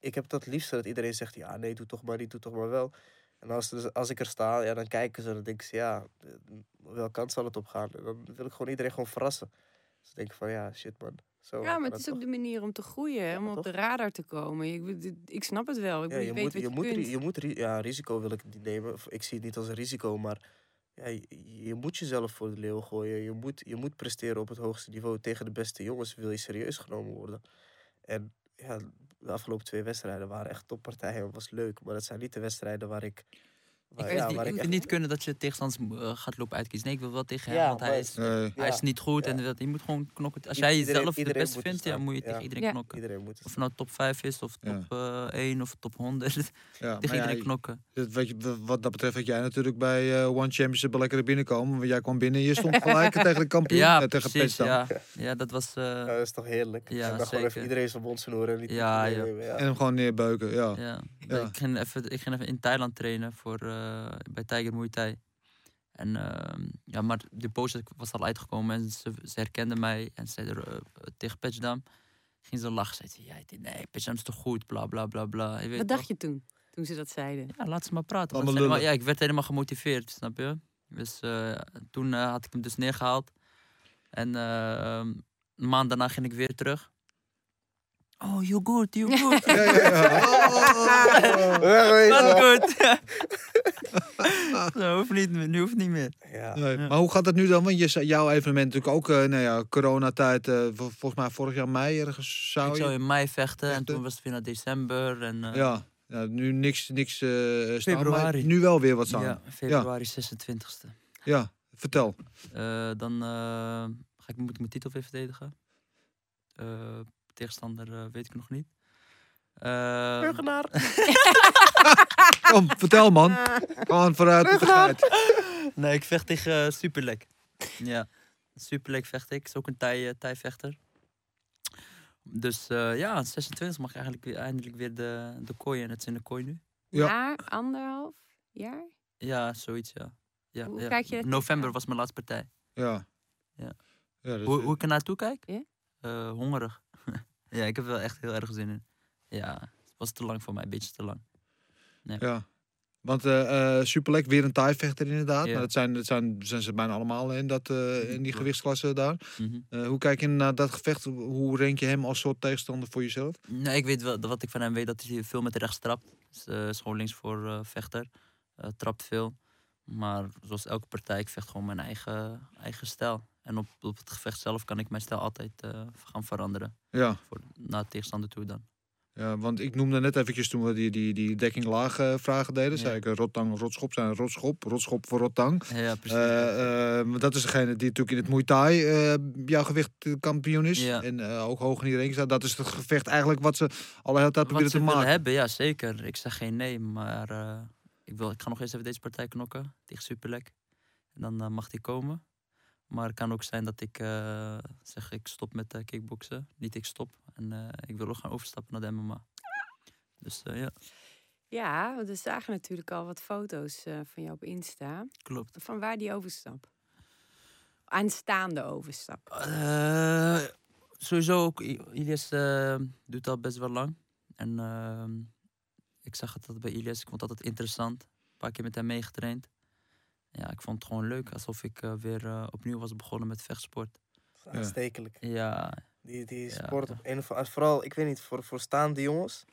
ik heb dat liefst dat iedereen zegt: ja, nee, doe toch maar niet, doe toch maar wel. En als, dus- als ik er sta, ja, dan kijken ze en dan denken ze: ja, eh, welke kant zal het op gaan? En dan wil ik gewoon iedereen gewoon verrassen. Dus ik denk van ja, shit man. Zo, Ja, maar het is toch? ook de manier om te groeien, om op toch? de radar te komen. Ik, ik snap het wel. Ik Ja, je weet moet, je, je, moet, ri- kunt. je moet, ri- ja, risico wil ik niet nemen. Ik zie het niet als een risico, maar ja, je, je moet jezelf voor de leeuw gooien. Je moet, je moet presteren op het hoogste niveau tegen de beste jongens, wil je serieus genomen worden. En ja, de afgelopen twee wedstrijden waren echt toppartijen. Het was leuk, maar dat zijn niet de wedstrijden waar ik. Ik ja, vind ik niet, echt- niet kunnen dat je tegenstanders eh, gaat lopen uitkiezen. Nee, ik wil wel tegen hem, Ja, want hij is, Nee. hij Ja. is niet goed. En Ja. dat, je moet gewoon knokken. Als jij iedereen- jezelf de beste vindt, ja, moet je Ja. tegen iedereen Ja. knokken. Iedereen moet Of het nou top 5 is, of Ja. top eh 1 of top 100. *laughs* Ja, tegen iedereen ja, knokken. dat weet je, wat dat betreft had jij natuurlijk bij eh, One Championship wel lekker er binnenkomen. Want jij kwam binnen en je stond gelijk *laughs* tegen de kampioen. Ja, eh, tegen precies. Ja. ja, dat was... eh, Ja, dat is toch heerlijk? Ja, dan gewoon even iedereen zijn mond snoeren en Ja, ja. ja. En hem gewoon neerbeuken, ja. Ja. Ja. Ik, ging even, ik ging even in Thailand trainen voor, eh, bij Tiger Muay Thai. En, ehm, ja, maar de post was al uitgekomen en ze, ze herkenden mij. En zeiden eh, tegen Patchdam, ging ze lachen. Zei ze, ja, nee, Patchdam is toch goed, bla bla bla bla. Je weet Wat toch? dacht je toen, toen ze dat zeiden? Ja, laat ze maar praten. Want ze helemaal- lullen. ja, ik werd helemaal gemotiveerd, snap je? Dus eh, toen eh, had ik hem dus neergehaald. En eh, een maand daarna ging ik weer terug. Oh, you good, you good. Ja, ja, ja. Oh. Wat goed. Zo, hoeft niet meer. Nu hoeft niet meer. Ja. Nee, Maar hoe gaat het nu dan? Want je, jouw evenement natuurlijk ook, eh, nou ja, coronatijd, eh, vol- volgens mij vorig jaar mei ergens zou ik je... zou in mei vechten en toen was het weer naar december. En, eh, Ja, ja, nu niks, niks eh staan, maar Februari. nu wel weer wat staan. ja, februari 26e. Ja, vertel. Eh, dan eh, ga ik, moet ik mijn titel weer verdedigen. Eh, tegenstander eh, weet ik nog niet. Eh, Burgenaar. *laughs* Kom, vertel man. *laughs* Gewoon vooruit geit. nee, ik vecht tegen uh, Superlek. Ja, Superlek vecht ik. Is ook een Thai, eh, Thai-vechter. Dus eh, ja, aan 26 mag ik eigenlijk weer, eindelijk weer de, de kooi in. Het is in de kooi nu. Ja. Jaar, anderhalf jaar? Ja, zoiets, ja. ja, Hoe ja. kijk je er November was mijn laatste partij. Ja. Ja. ja dat, Hoe, hoe ik er naartoe kijk? Ja? Eh, hongerig. Ja, ik heb wel echt heel erg zin in. Ja, het was te lang voor mij, een beetje te lang. Ja. Want eh eh Superlek, weer een Thai-vechter inderdaad. Ja. Maar dat zijn, dat zijn, zijn ze bijna allemaal in, dat, eh, in die gewichtsklasse daar. Mhm. Hoe kijk je naar dat gevecht? Hoe rank je hem als soort tegenstander voor jezelf? Nee, ik weet wel, wat ik van hem weet, dat hij veel met rechts trapt. Dus, is gewoon links voor vechter. Trapt veel. Maar zoals elke partij, ik vecht gewoon mijn eigen, eigen stijl. En op, op het gevecht zelf kan ik mijn stijl altijd eh, gaan veranderen. Ja. Voor, naar de tegenstander toe dan. Ja, want ik noemde net eventjes toen we die, die, die dekking laag eh, vragen deden. Ja. Zei ik eh, rotang, rotschop zijn rotschop. Rotschop voor rotang. Ja, precies. Eh, eh, maar dat is degene die natuurlijk in het Muay Thai eh, jouw gewicht eh, kampioen is. Ja. En eh, ook hoog in die ring staat. Dat is het gevecht eigenlijk wat ze al de hele tijd Wat proberen te maken. hebben, ja zeker. Ik zeg geen nee, maar eh, ik, wil, ik ga nog eens even deze partij knokken tegen Superlek. En dan eh, mag die komen. Maar het kan ook zijn dat ik eh, zeg ik stop met eh, kickboksen. Niet ik stop. En eh, ik wil ook gaan overstappen naar de MMA. Dus ja, Ja, want we zagen natuurlijk al wat foto's van jou op Insta. klopt. Van waar die overstap? Aanstaande overstap. Sowieso ook, Ilias doet al best wel lang. En ehm, ik zag het altijd bij Ilias, ik vond het altijd interessant. Een paar keer met hem meegetraind. Ja, ik vond het gewoon leuk, alsof ik eh, weer eh, opnieuw was begonnen met vechtsport. Aanstekelijk. Ja, Die, die sport ja. op een of andere... Vooral, ik weet niet, voor, voor staande jongens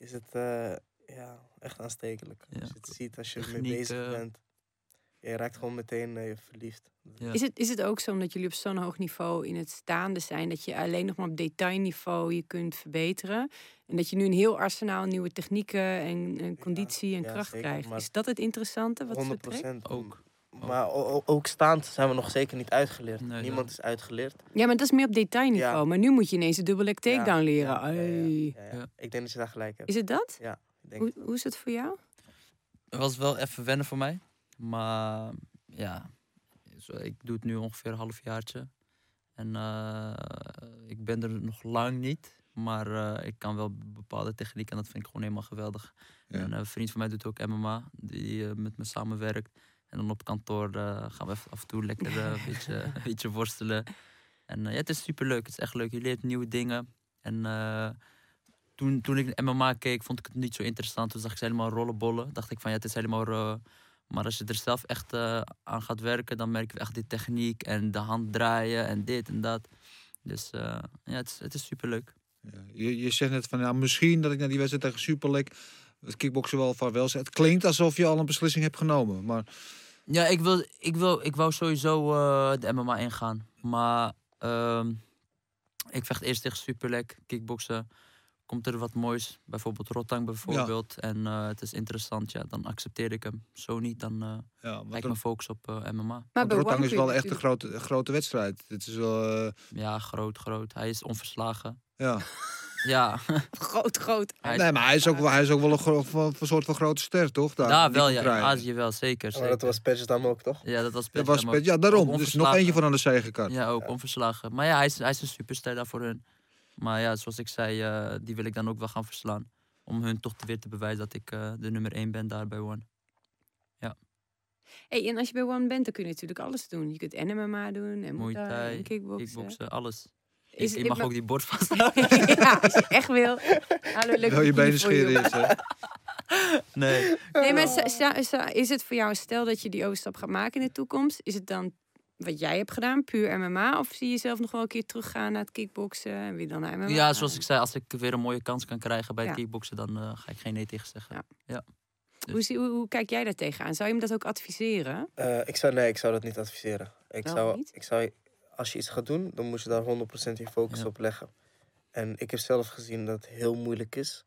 is het eh, ja, echt aanstekelijk. Ja, Als je het ziet, als je ermee bezig eh, bent. Je raakt gewoon meteen eh, verliefd. Ja. Is het, is het ook zo omdat jullie op zo'n hoog niveau in het staande zijn, dat je alleen nog maar op detailniveau je kunt verbeteren? En dat je nu een heel arsenaal nieuwe technieken en, en conditie en ja, kracht zeker, krijgt. Is dat het interessante wat ze 100 trekt? Ook. Maar o- o- ook staand zijn we nog zeker niet uitgeleerd. Nee, Niemand is uitgeleerd. Ja, maar dat is meer op detailniveau. Ja. Maar nu moet je ineens een dubbele takedown Ja, leren. ja, ja, ja, Ai. ja, ja. Ja. Ik denk dat je daar gelijk hebt. Is het dat? Ja, ik denk Hoe, hoe is het voor jou? Het was wel even wennen voor mij. Maar ja, zo, ik doe het nu ongeveer een halfjaartje. En eh, ik ben er nog lang niet. Maar eh, ik kan wel bepaalde technieken en dat vind ik gewoon helemaal geweldig. Ja. En eh, een vriend van mij doet ook MMA, die met me samenwerkt. En dan op kantoor eh, gaan we af en toe lekker eh, een, *laughs* beetje, een beetje worstelen. En eh, ja, het is superleuk, het is echt leuk. Je leert nieuwe dingen. En eh, toen, toen ik MMA keek, vond ik het niet zo interessant. Toen zag ik ze helemaal rollenbollen. Dacht ik van ja, het is helemaal... eh, maar als je er zelf echt eh, aan gaat werken, dan merk je echt die techniek en de hand draaien en dit en dat. Dus eh, ja, het is, het is superleuk. Ja, je, je zegt net van, nou, misschien dat ik naar die wedstrijd tegen Superleague het kickboksen wel vaarwel zeg. Het klinkt alsof je al een beslissing hebt genomen. Maar Ja, ik, wil, ik, wil, ik wou sowieso eh, de MMA ingaan. Maar ehm, ik vecht eerst tegen Superlek, kickboksen. Komt er wat moois, bijvoorbeeld Rotang bijvoorbeeld. En eh, het is interessant, ja, dan accepteer ik hem. Zo niet, dan eh ja, ik me focussen op eh, MMA. Maar want bij Rotang One is wel echt een grote, grote wedstrijd. Dit is wel, eh, Ja, groot, groot. Hij is onverslagen. ja. *laughs* Ja, *laughs* Groot, groot. hij is- Nee, maar hij is ook, wel- hij is ook wel een, gro- van- een soort van grote ster, toch? Daar, daar die wel, ja. In. Azië wel, zeker. Maar dat was Petjesdam ook, toch? Ja, dat was Dat was, ja, daarom. Dus nog eentje van aan de zegenkant. Ja, ook onverslagen. Maar ja, hij is, hij is een superster daar voor hun. Maar ja, zoals ik zei, eh, die wil ik dan ook wel gaan verslaan. Om hun toch weer te bewijzen dat ik eh, de nummer 1 ben daar bij One. Hey, en als je bij One bent, dan kun je natuurlijk alles doen. Je kunt en MMA doen, en Muay Muay Thai, Thai, en kickboksen. Kickboksen, alles. Is- ik, ik ik mag ook die bord *laughs* vast. ja, als je echt wil. Hallo, leuk Wel je benen je. scheren is, *laughs* hè? nee. Nee, maar is het voor jou, stel dat je die overstap gaat maken in de toekomst, is het dan wat jij hebt gedaan, puur MMA? Of zie je jezelf nog wel een keer teruggaan naar het kickboksen en weer dan naar MMA? Ja, zoals ik zei, als ik weer een mooie kans kan krijgen bij het Ja. kickboksen, dan eh, ga ik geen nee tegen zeggen. Ja. Hoe, zie- hoe, hoe kijk jij daar tegenaan? Zou je hem dat ook adviseren? Eh, ik zou, nee, ik zou dat niet adviseren. Ik Wel zou, niet? ik zou, als je iets gaat doen, dan moet je daar 100% je focus Ja. op leggen. En ik heb zelf gezien dat het heel moeilijk is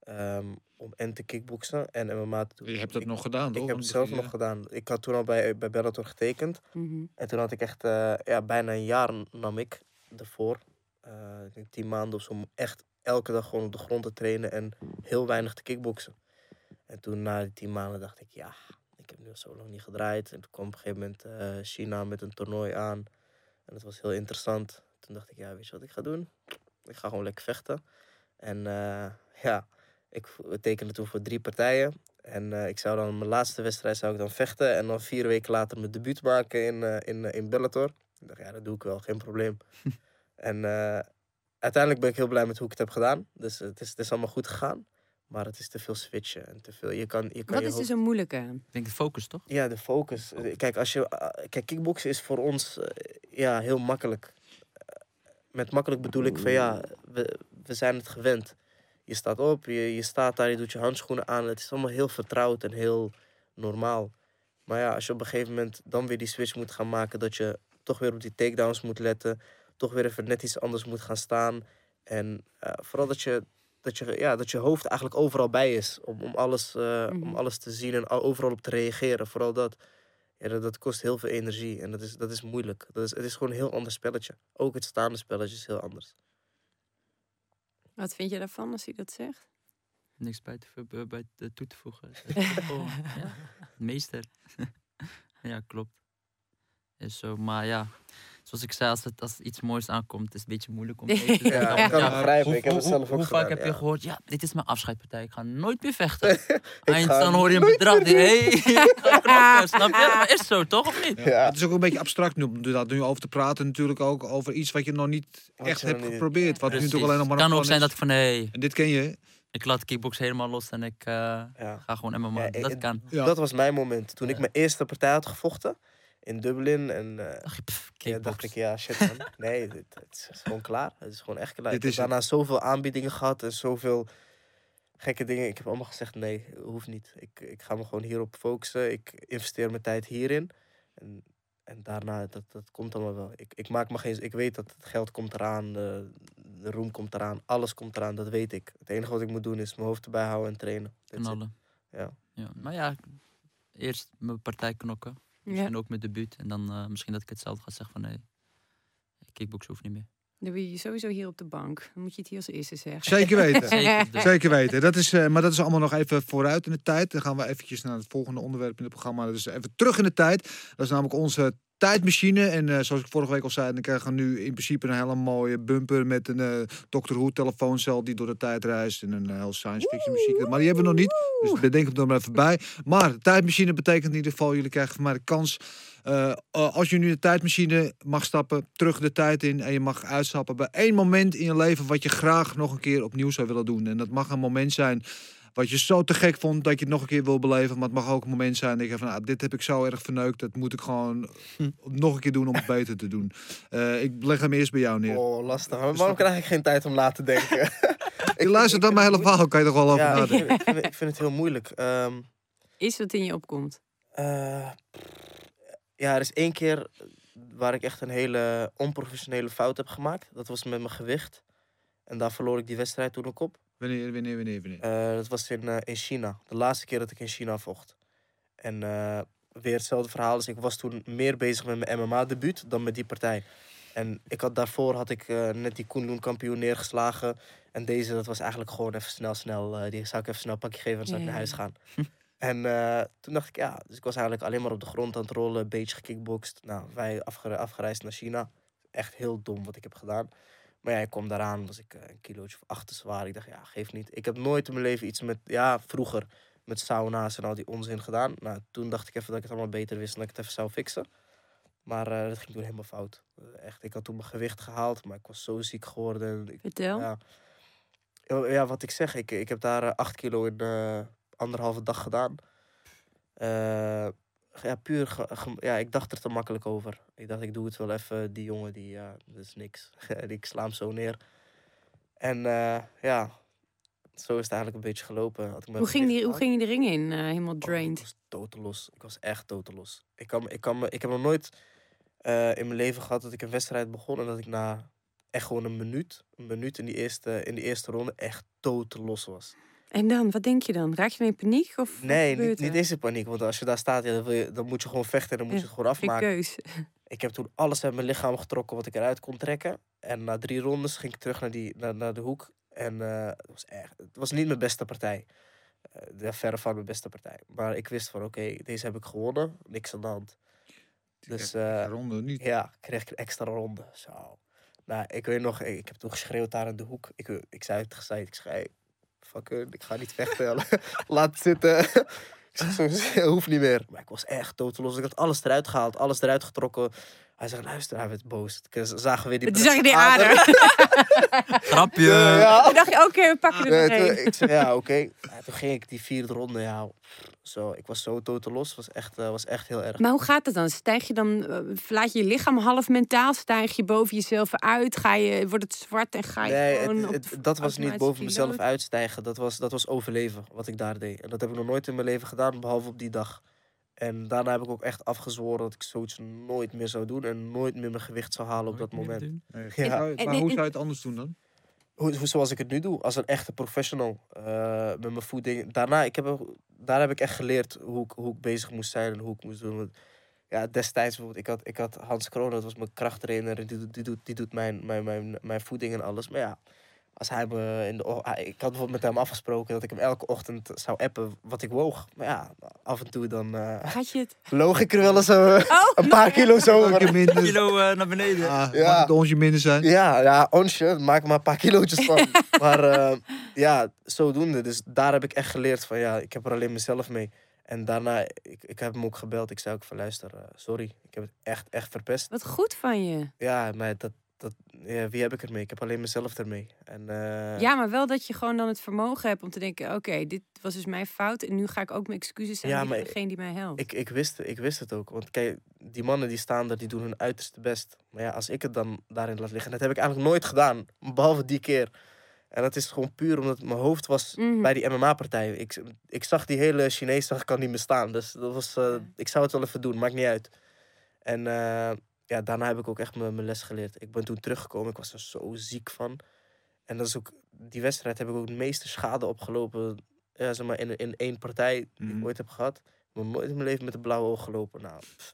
ehm, om en te kickboksen en MMA te doen. Je hebt dat Ik- nog gedaan, toch? Ik heb het zelf nog gedaan. Ik had toen al bij, bij Bellator getekend. Mhm. En toen had ik echt eh, ja, bijna een jaar nam ik ervoor. eh, ik denk tien maanden of zo. Om echt elke dag gewoon op de grond te trainen en heel weinig te kickboksen. En toen na die tien maanden dacht ik, ja, ik heb nu al zo lang niet gedraaid. En toen kwam op een gegeven moment eh, China met een toernooi aan. En dat was heel interessant. Toen dacht ik, ja, weet je wat ik ga doen? Ik ga gewoon lekker vechten. En eh, ja, ik tekende toen voor drie partijen. En eh, ik zou dan mijn laatste wedstrijd zou ik dan vechten. En dan vier weken later mijn debuut maken in, eh, in, in Bellator. Ik dacht, ja, dat doe ik wel, geen probleem. *laughs* en uiteindelijk ben ik heel blij met hoe ik het heb gedaan. Dus het is, het is allemaal goed gegaan. Maar het is te veel switchen en te veel. Je kan, je kan Wat je is hoofd- dus een moeilijke? Ik denk de focus, toch? ja, de focus. Kijk, als je, eh, kijk, kickboksen is voor ons eh, ja, heel makkelijk. Eh, Met makkelijk bedoel ik van ja, we, we zijn het gewend. Je staat op, je, je staat daar, je doet je handschoenen aan. Het is allemaal heel vertrouwd en heel normaal. Maar ja, als je op een gegeven moment dan weer die switch moet gaan maken, dat je toch weer op die takedowns moet letten, toch weer even net iets anders moet gaan staan. En eh, vooral dat je, dat, je, ja, dat je hoofd eigenlijk overal bij is om, om, alles, eh, Mhm. om alles te zien en al- overal op te reageren. Vooral dat. Ja, dat, dat kost heel veel energie en dat is, dat is moeilijk. Dat is, het is gewoon een heel ander spelletje. Ook het staande spelletje is heel anders. Wat vind je daarvan als hij dat zegt? Niks bij, te, bij- te- toe te voegen. Gewoon, *laughs* ja, meester. *laughs* ja, klopt. Is zo, maar ja, zoals ik zei, als, het, als iets moois aankomt, is het een beetje moeilijk om *laughs* te zeggen. Ja, ik kan het begrijpen. Ik heb hoe, het zelf ook hoe gedaan. vaak heb je ja. gehoord, ja, dit is mijn afscheidpartij, ik ga nooit meer vechten. *laughs* En dan hoor je een bedrag, die, hey, *laughs* snap je? Maar is zo, toch, of niet? Ja. Ja. Het is ook een beetje abstract nu, om daar nu over te praten. Natuurlijk ook over iets wat je nog niet Wat echt hebt niet- geprobeerd. Wat nu toch alleen nog maar Het kan ook zijn dat ik van, hé, En dit ken je. ik laat kickbox helemaal los en ik eh, Ja. ga gewoon MMA. Ja, dat kan. Ja. Dat was mijn moment. Toen ik Ja. mijn eerste partij had gevochten in Dublin. En eh, pff, ja, kickbox. dacht ik, ja, shit man. *laughs* Nee, dit, het is gewoon klaar. Het is gewoon echt klaar. Dit ik is heb daarna zoveel aanbiedingen gehad en zoveel gekke dingen. Ik heb allemaal gezegd, nee, hoeft niet. Ik, ik ga me gewoon hierop focussen. Ik investeer mijn tijd hierin. En, en daarna, dat, dat komt allemaal wel. Ik, ik maak me geen... Ik weet dat het geld komt eraan, de, de roem komt eraan, alles komt eraan, dat weet ik. Het enige wat ik moet doen is mijn hoofd erbij houden en trainen. Knallen. Ja. Ja. Maar ja, eerst mijn partij knokken. Ja. Misschien ook mijn debuut. En dan eh, misschien dat ik hetzelfde ga zeggen van nee, kickboksen hoeft niet meer. Dan ben je sowieso hier op de bank. Dan moet je het hier als eerste zeggen. Zeker weten. *laughs* Zeker. Dus Zeker weten. Dat is, eh, maar dat is allemaal nog even vooruit in de tijd. Dan gaan we eventjes naar het volgende onderwerp in het programma. Dus even terug in de tijd. Dat is namelijk onze tijdmachine. En eh, zoals ik vorige week al zei, dan krijgen we nu in principe een hele mooie bumper met een eh Doctor Who telefooncel die door de tijd reist. En een eh, heel science fiction muziek. Maar die hebben we nog niet. Dus bedenk hem er maar even bij. Maar de tijdmachine betekent in ieder geval, jullie krijgen van mij de kans. als je nu de tijdmachine mag stappen, terug de tijd in en je mag uitstappen bij één moment in je leven wat je graag nog een keer opnieuw zou willen doen. En dat mag een moment zijn wat je zo te gek vond dat je het nog een keer wil beleven. Maar het mag ook een moment zijn dat je van, nou, dit heb ik zo erg verneukt. Dat moet ik gewoon nog een keer doen om het beter te doen. Eh, ik leg hem eerst bij jou neer. Oh, lastig. Maar waarom krijg ik geen tijd om na te denken? *laughs* Ik luister dan mijn hele verhaal, kan je toch wel over ja, nadenken. vind, ik vind- ik vind het heel moeilijk. Ehm, Is wat in je opkomt. Eh, ja, er is één keer waar ik echt een hele onprofessionele fout heb gemaakt. Dat was met mijn gewicht. En daar verloor ik die wedstrijd toen ook op. Wanneer, wanneer, wanneer, wanneer? Eh, dat was in, eh, in China. De laatste keer dat ik in China vocht. En eh, weer hetzelfde verhaal. Dus ik was toen meer bezig met mijn MMA-debuut dan met die partij. En ik had, daarvoor had ik eh, net die Kunlun kampioen neergeslagen. En deze, dat was eigenlijk gewoon even snel, snel. eh, die zou ik even snel een pakje geven en zou ik naar huis gaan. *laughs* en eh, toen dacht ik, ja, dus ik was eigenlijk alleen maar op de grond aan het rollen. Een beetje gekickboxd. Nou, wij afgere- afgereisd naar China. Echt heel dom wat ik heb gedaan. Maar ja, ik kwam daaraan, was ik eh, een kilootje of acht te zwaar. Ik dacht, ja, geeft niet. Ik heb nooit in mijn leven iets met, ja, vroeger met sauna's en al die onzin gedaan. Nou, toen dacht ik even dat ik het allemaal beter wist en dat ik het even zou fixen. Maar eh, dat ging toen helemaal fout. Eh, echt, ik had toen mijn gewicht gehaald, maar ik was zo ziek geworden. Ik, Vertel. ja. Ja, wat ik zeg, ik, ik heb daar acht kilo in eh, anderhalve dag gedaan. Ja, puur, ge- ge- ja, ik dacht er te makkelijk over. Ik dacht, ik doe het wel even. Die jongen, die, ja, dat is niks. *laughs* ik sla hem zo neer. En eh, ja, zo is het eigenlijk een beetje gelopen. Had ik mijn Hoe ging, die, hoe ging je de ring in? eh, helemaal Oh, ik drained. was. Ik was echt totelos. Ik, kan, ik, kan, ik heb nog nooit eh, in mijn leven gehad dat ik een wedstrijd begon en dat ik na echt gewoon een minuut, een minuut in die eerste, in die eerste ronde echt totelos was. En dan, wat denk je dan? Raak je dan in paniek? Of Nee, niet, niet eens in paniek. Want als je daar staat, ja, dan, wil je, dan moet je gewoon vechten en dan moet Ja, je het gewoon afmaken. keus. *laughs* Ik heb toen alles uit mijn lichaam getrokken wat ik eruit kon trekken. En na drie rondes ging ik terug naar, die, naar, naar de hoek. En eh, het, was echt, het was niet mijn beste partij. De verre van mijn beste partij. Maar ik wist van, oké, deze heb ik gewonnen. Niks aan de hand. Dus eh, ronde niet. ja, kreeg ik een extra ronde. Zo. Nou, ik weet nog, ik, ik heb toen geschreeuwd daar in de hoek. Ik, ik zei het gezegd, ik zei, fuck it, ik ga niet vechten. *laughs* Laat zitten. *laughs* ik hoeft niet meer. Maar ik was echt totelos. Ik had alles eruit gehaald, alles eruit getrokken. Hij zegt, luister, hij werd boos. Toen zagen we die... Toen zag je die ader. Grapje! Ja. Toen dacht je, oké, we pakken Nee, er toen- ik zeg, ja, oké. Ja, toen ging ik die vierde ronde, ja. Zo, ik was zo totelos. was echt, eh, was echt heel erg. Maar hoe gaat het dan? Stijg je dan, eh, verlaat je je lichaam half mentaal? Stijg je boven jezelf uit? Ga je, wordt het zwart en ga je Nee, het, op dat was niet boven mezelf uitstijgen. Dat was, dat was overleven wat ik daar deed. En dat heb ik nog nooit in mijn leven gedaan, behalve op die dag. En daarna heb ik ook echt afgezworen dat ik zoiets nooit meer zou doen. En nooit meer mijn gewicht zou halen op dat moment. Nee, Ja. Maar, En- maar en- hoe zou je het anders doen dan? Hoe, zoals ik het nu doe, als een echte professional. eh, met mijn voeding. Daarna, ik heb, daar heb ik echt geleerd hoe ik, hoe ik bezig moest zijn en hoe ik moest doen. Want, ja, destijds bijvoorbeeld, ik had, ik had Hans Kroon, dat was mijn krachttrainer. En die, doet- die, doet, die doet mijn, mijn, mijn, mijn voeding en alles. Maar ja, als hij me in de, ik had bijvoorbeeld met hem afgesproken dat ik hem elke ochtend zou appen wat ik woog. Maar ja, af en toe dan eh Gaat je het? loog ik er wel eens eh, Oh, *laughs* een paar kilo zo. Minder, Kilo eh, naar beneden. ah, Ja. mag het onsje minder zijn? Ja, ja, onsje, maak er maar een paar kilootjes van. *laughs* maar eh, ja, zodoende. Dus daar heb ik echt geleerd van, ja, ik heb er alleen mezelf mee. En daarna, ik, ik heb hem ook gebeld. Ik zei ook van, luister, sorry. Ik heb het echt, echt verpest. Wat goed van je. Ja, maar dat, dat, ja, wie heb ik ermee? Ik heb alleen mezelf ermee. En, eh, Ja, maar wel dat je gewoon dan het vermogen hebt om te denken... oké, dit was dus mijn fout en nu ga ik ook mijn excuses zijn Ja, maar degene die mij helpt. ik, ik, wist, ik wist het ook. Want kijk, die mannen die staan er, die doen hun uiterste best. Maar ja, als ik het dan daarin laat liggen... En dat heb ik eigenlijk nooit gedaan, behalve die keer. En dat is gewoon puur omdat mijn hoofd was Mhm. bij die MMA-partij. Ik, ik zag die hele Chinees, zag ik al niet meer staan. Dus dat was, eh, ik zou het wel even doen, maakt niet uit. En eh, ja, daarna heb ik ook echt mijn mijn les geleerd. Ik ben toen teruggekomen, ik was er zo ziek van. En dat is ook, die wedstrijd heb ik ook de meeste schade opgelopen. Ja, zeg maar, in, in één partij die Mhm. ik ooit heb gehad. Ik heb nog nooit in mijn leven met een blauwe oog gelopen. Nou, pff,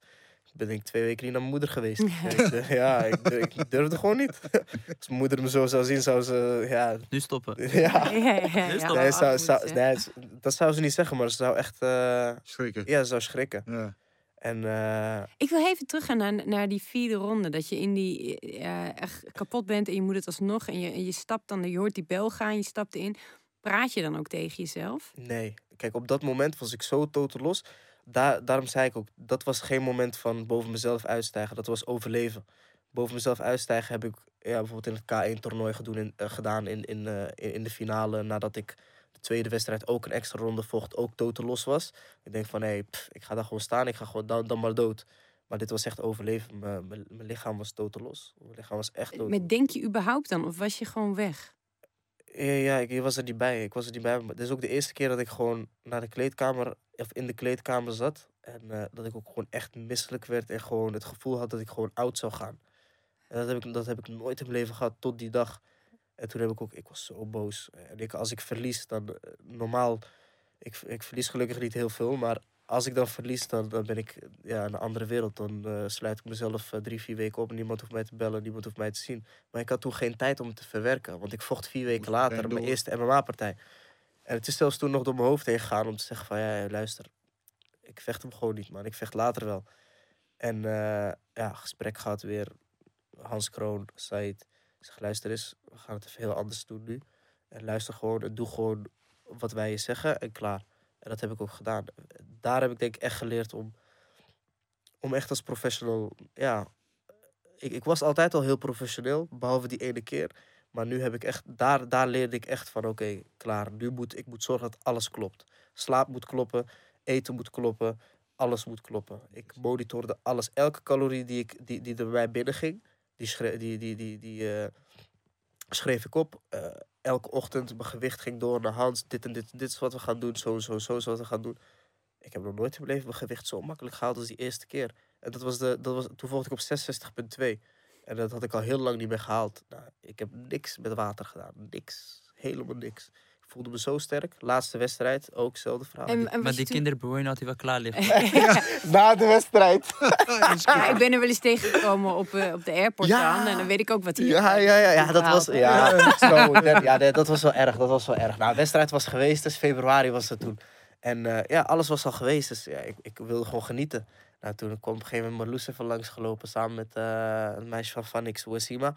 ben ik twee weken niet naar mijn moeder geweest. *laughs* Ja, ik, ja, ik, ik durfde gewoon niet. *laughs* Als mijn moeder me zo zou zien, zou ze, ja, Nu stoppen. *laughs* ja. Nee, zou, zou, nee, dat zou ze niet zeggen, maar ze zou echt, eh, Schrikken. ja, ze zou schrikken. En eh, Ik wil even teruggaan naar, naar die vierde ronde. Dat je in die eh, echt kapot bent en je moet het alsnog. En je, en je stapt dan, je hoort die bel gaan, je stapt in. Praat je dan ook tegen jezelf? nee, kijk, op dat moment was ik zo totaal los. Daar, daarom zei ik ook, dat was geen moment van boven mezelf uitstijgen. Dat was overleven. Boven mezelf uitstijgen heb ik ja, bijvoorbeeld in het K1-toernooi in, eh, gedaan in, in, in, in de finale. Nadat ik de tweede wedstrijd ook een extra ronde vocht, ook totaal los was. Ik denk van, hé, hey, pff, ik ga daar gewoon staan, ik ga gewoon dan, dan maar dood. Maar dit was echt overleven. Mijn- Mijn mijn lichaam was totaal los. Mijn lichaam was echt dood. Met denk je überhaupt dan? Of was je gewoon weg? Ja, ja ik, ik was er niet bij. Ik was er niet bij. Maar dit is ook de eerste keer dat ik gewoon naar de kleedkamer, of in de kleedkamer zat. En eh, dat ik ook gewoon echt misselijk werd en gewoon het gevoel had dat ik gewoon oud zou gaan. En dat heb ik, dat heb ik nooit in mijn leven gehad tot die dag. En toen heb ik ook, ik was zo boos. En ik, als ik verlies, dan eh, normaal, ik, ik verlies gelukkig niet heel veel, maar als ik dan verlies, dan, dan ben ik ja, in een andere wereld. Dan eh, sluit ik mezelf eh, drie, vier weken op. Niemand hoeft mij te bellen, niemand hoeft mij te zien. Maar ik had toen geen tijd om het te verwerken. Want ik vocht vier weken later, mijn eerste MMA-partij. En het is zelfs toen nog door mijn hoofd heen gegaan om te zeggen van... Ja, luister, ik vecht hem gewoon niet, man. Ik vecht later wel. En eh, ja, gesprek gaat weer. Hans Kroon, Said. Ik zeg, luister eens, we gaan het heel anders doen nu. En luister gewoon en doe gewoon wat wij je zeggen en klaar. En dat heb ik ook gedaan. Daar heb ik denk ik echt geleerd om, om echt als professional... Ja, ik, ik was altijd al heel professioneel, behalve die ene keer. Maar nu heb ik echt, daar, daar leerde ik echt van, oké, klaar. Nu moet ik moet zorgen dat alles klopt. Slaap moet kloppen, eten moet kloppen, alles moet kloppen. Ik monitorde alles. Elke calorie die, ik, die, die er bij mij binnenging, die, schre- die, die, die, die, eh, schreef ik op. Eh, elke ochtend, mijn gewicht ging door naar Hans. Dit en dit, dit is wat we gaan doen, zo en zo, zo is wat we gaan doen. Ik heb nog nooit in mijn leven mijn gewicht zo makkelijk gehaald als die eerste keer. En dat was de, dat was, toen vocht ik op 66,2. En dat had ik al heel lang niet meer gehaald. Nou, ik heb niks met water gedaan. Niks. Helemaal niks. Voelde me zo sterk. Laatste wedstrijd, ook hetzelfde verhaal. En, Maar die toen- kinderboeien had hij wel klaar liggen. *laughs* Na de wedstrijd. *laughs* Ja, ik ben er wel eens tegengekomen op, eh, op de airport Ja. dan. En dan weet ik ook wat hij Ja, ja, ja, ja, dat was, ja, *laughs* zo, dat, ja, dat dat was wel erg, dat was wel erg. Nou, de wedstrijd was geweest, dus februari was het toen. En eh, ja, alles was al geweest, dus ja, ik, ik wilde gewoon genieten. Nou, toen kwam op een gegeven moment Marloes even langsgelopen samen met eh een meisje van Vanix, Wasima.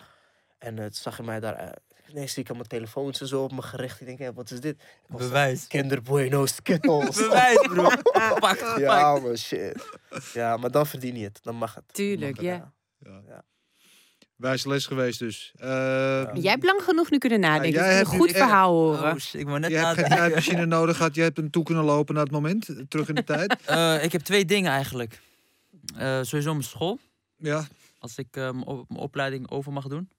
En toen zag je mij daar, ineens zie ik aan mijn telefoon zo op me gericht. Ik denk, hé, wat is dit? Ik Bewijs. Kinder Bueno Skittles. *laughs* Bewijs, bro. *laughs* Pak, pak. ja, man, shit. Ja, maar dan verdien je het, dan mag het. Dan Tuurlijk, mag het, ja. Wijze les geweest dus. Eh, Jij hebt lang genoeg nu kunnen nadenken. jij wil hebt een nu goed echt- verhaal horen. Oh shit, ik wou net je hebt geen nadenken. tijdmachine *laughs* nodig gehad. Je hebt hem toe kunnen lopen naar het moment. eh, Terug in de tijd. Eh, ik heb twee dingen eigenlijk. Eh, sowieso mijn school. Ja. Als ik eh, mijn op- mijn opleiding over mag doen,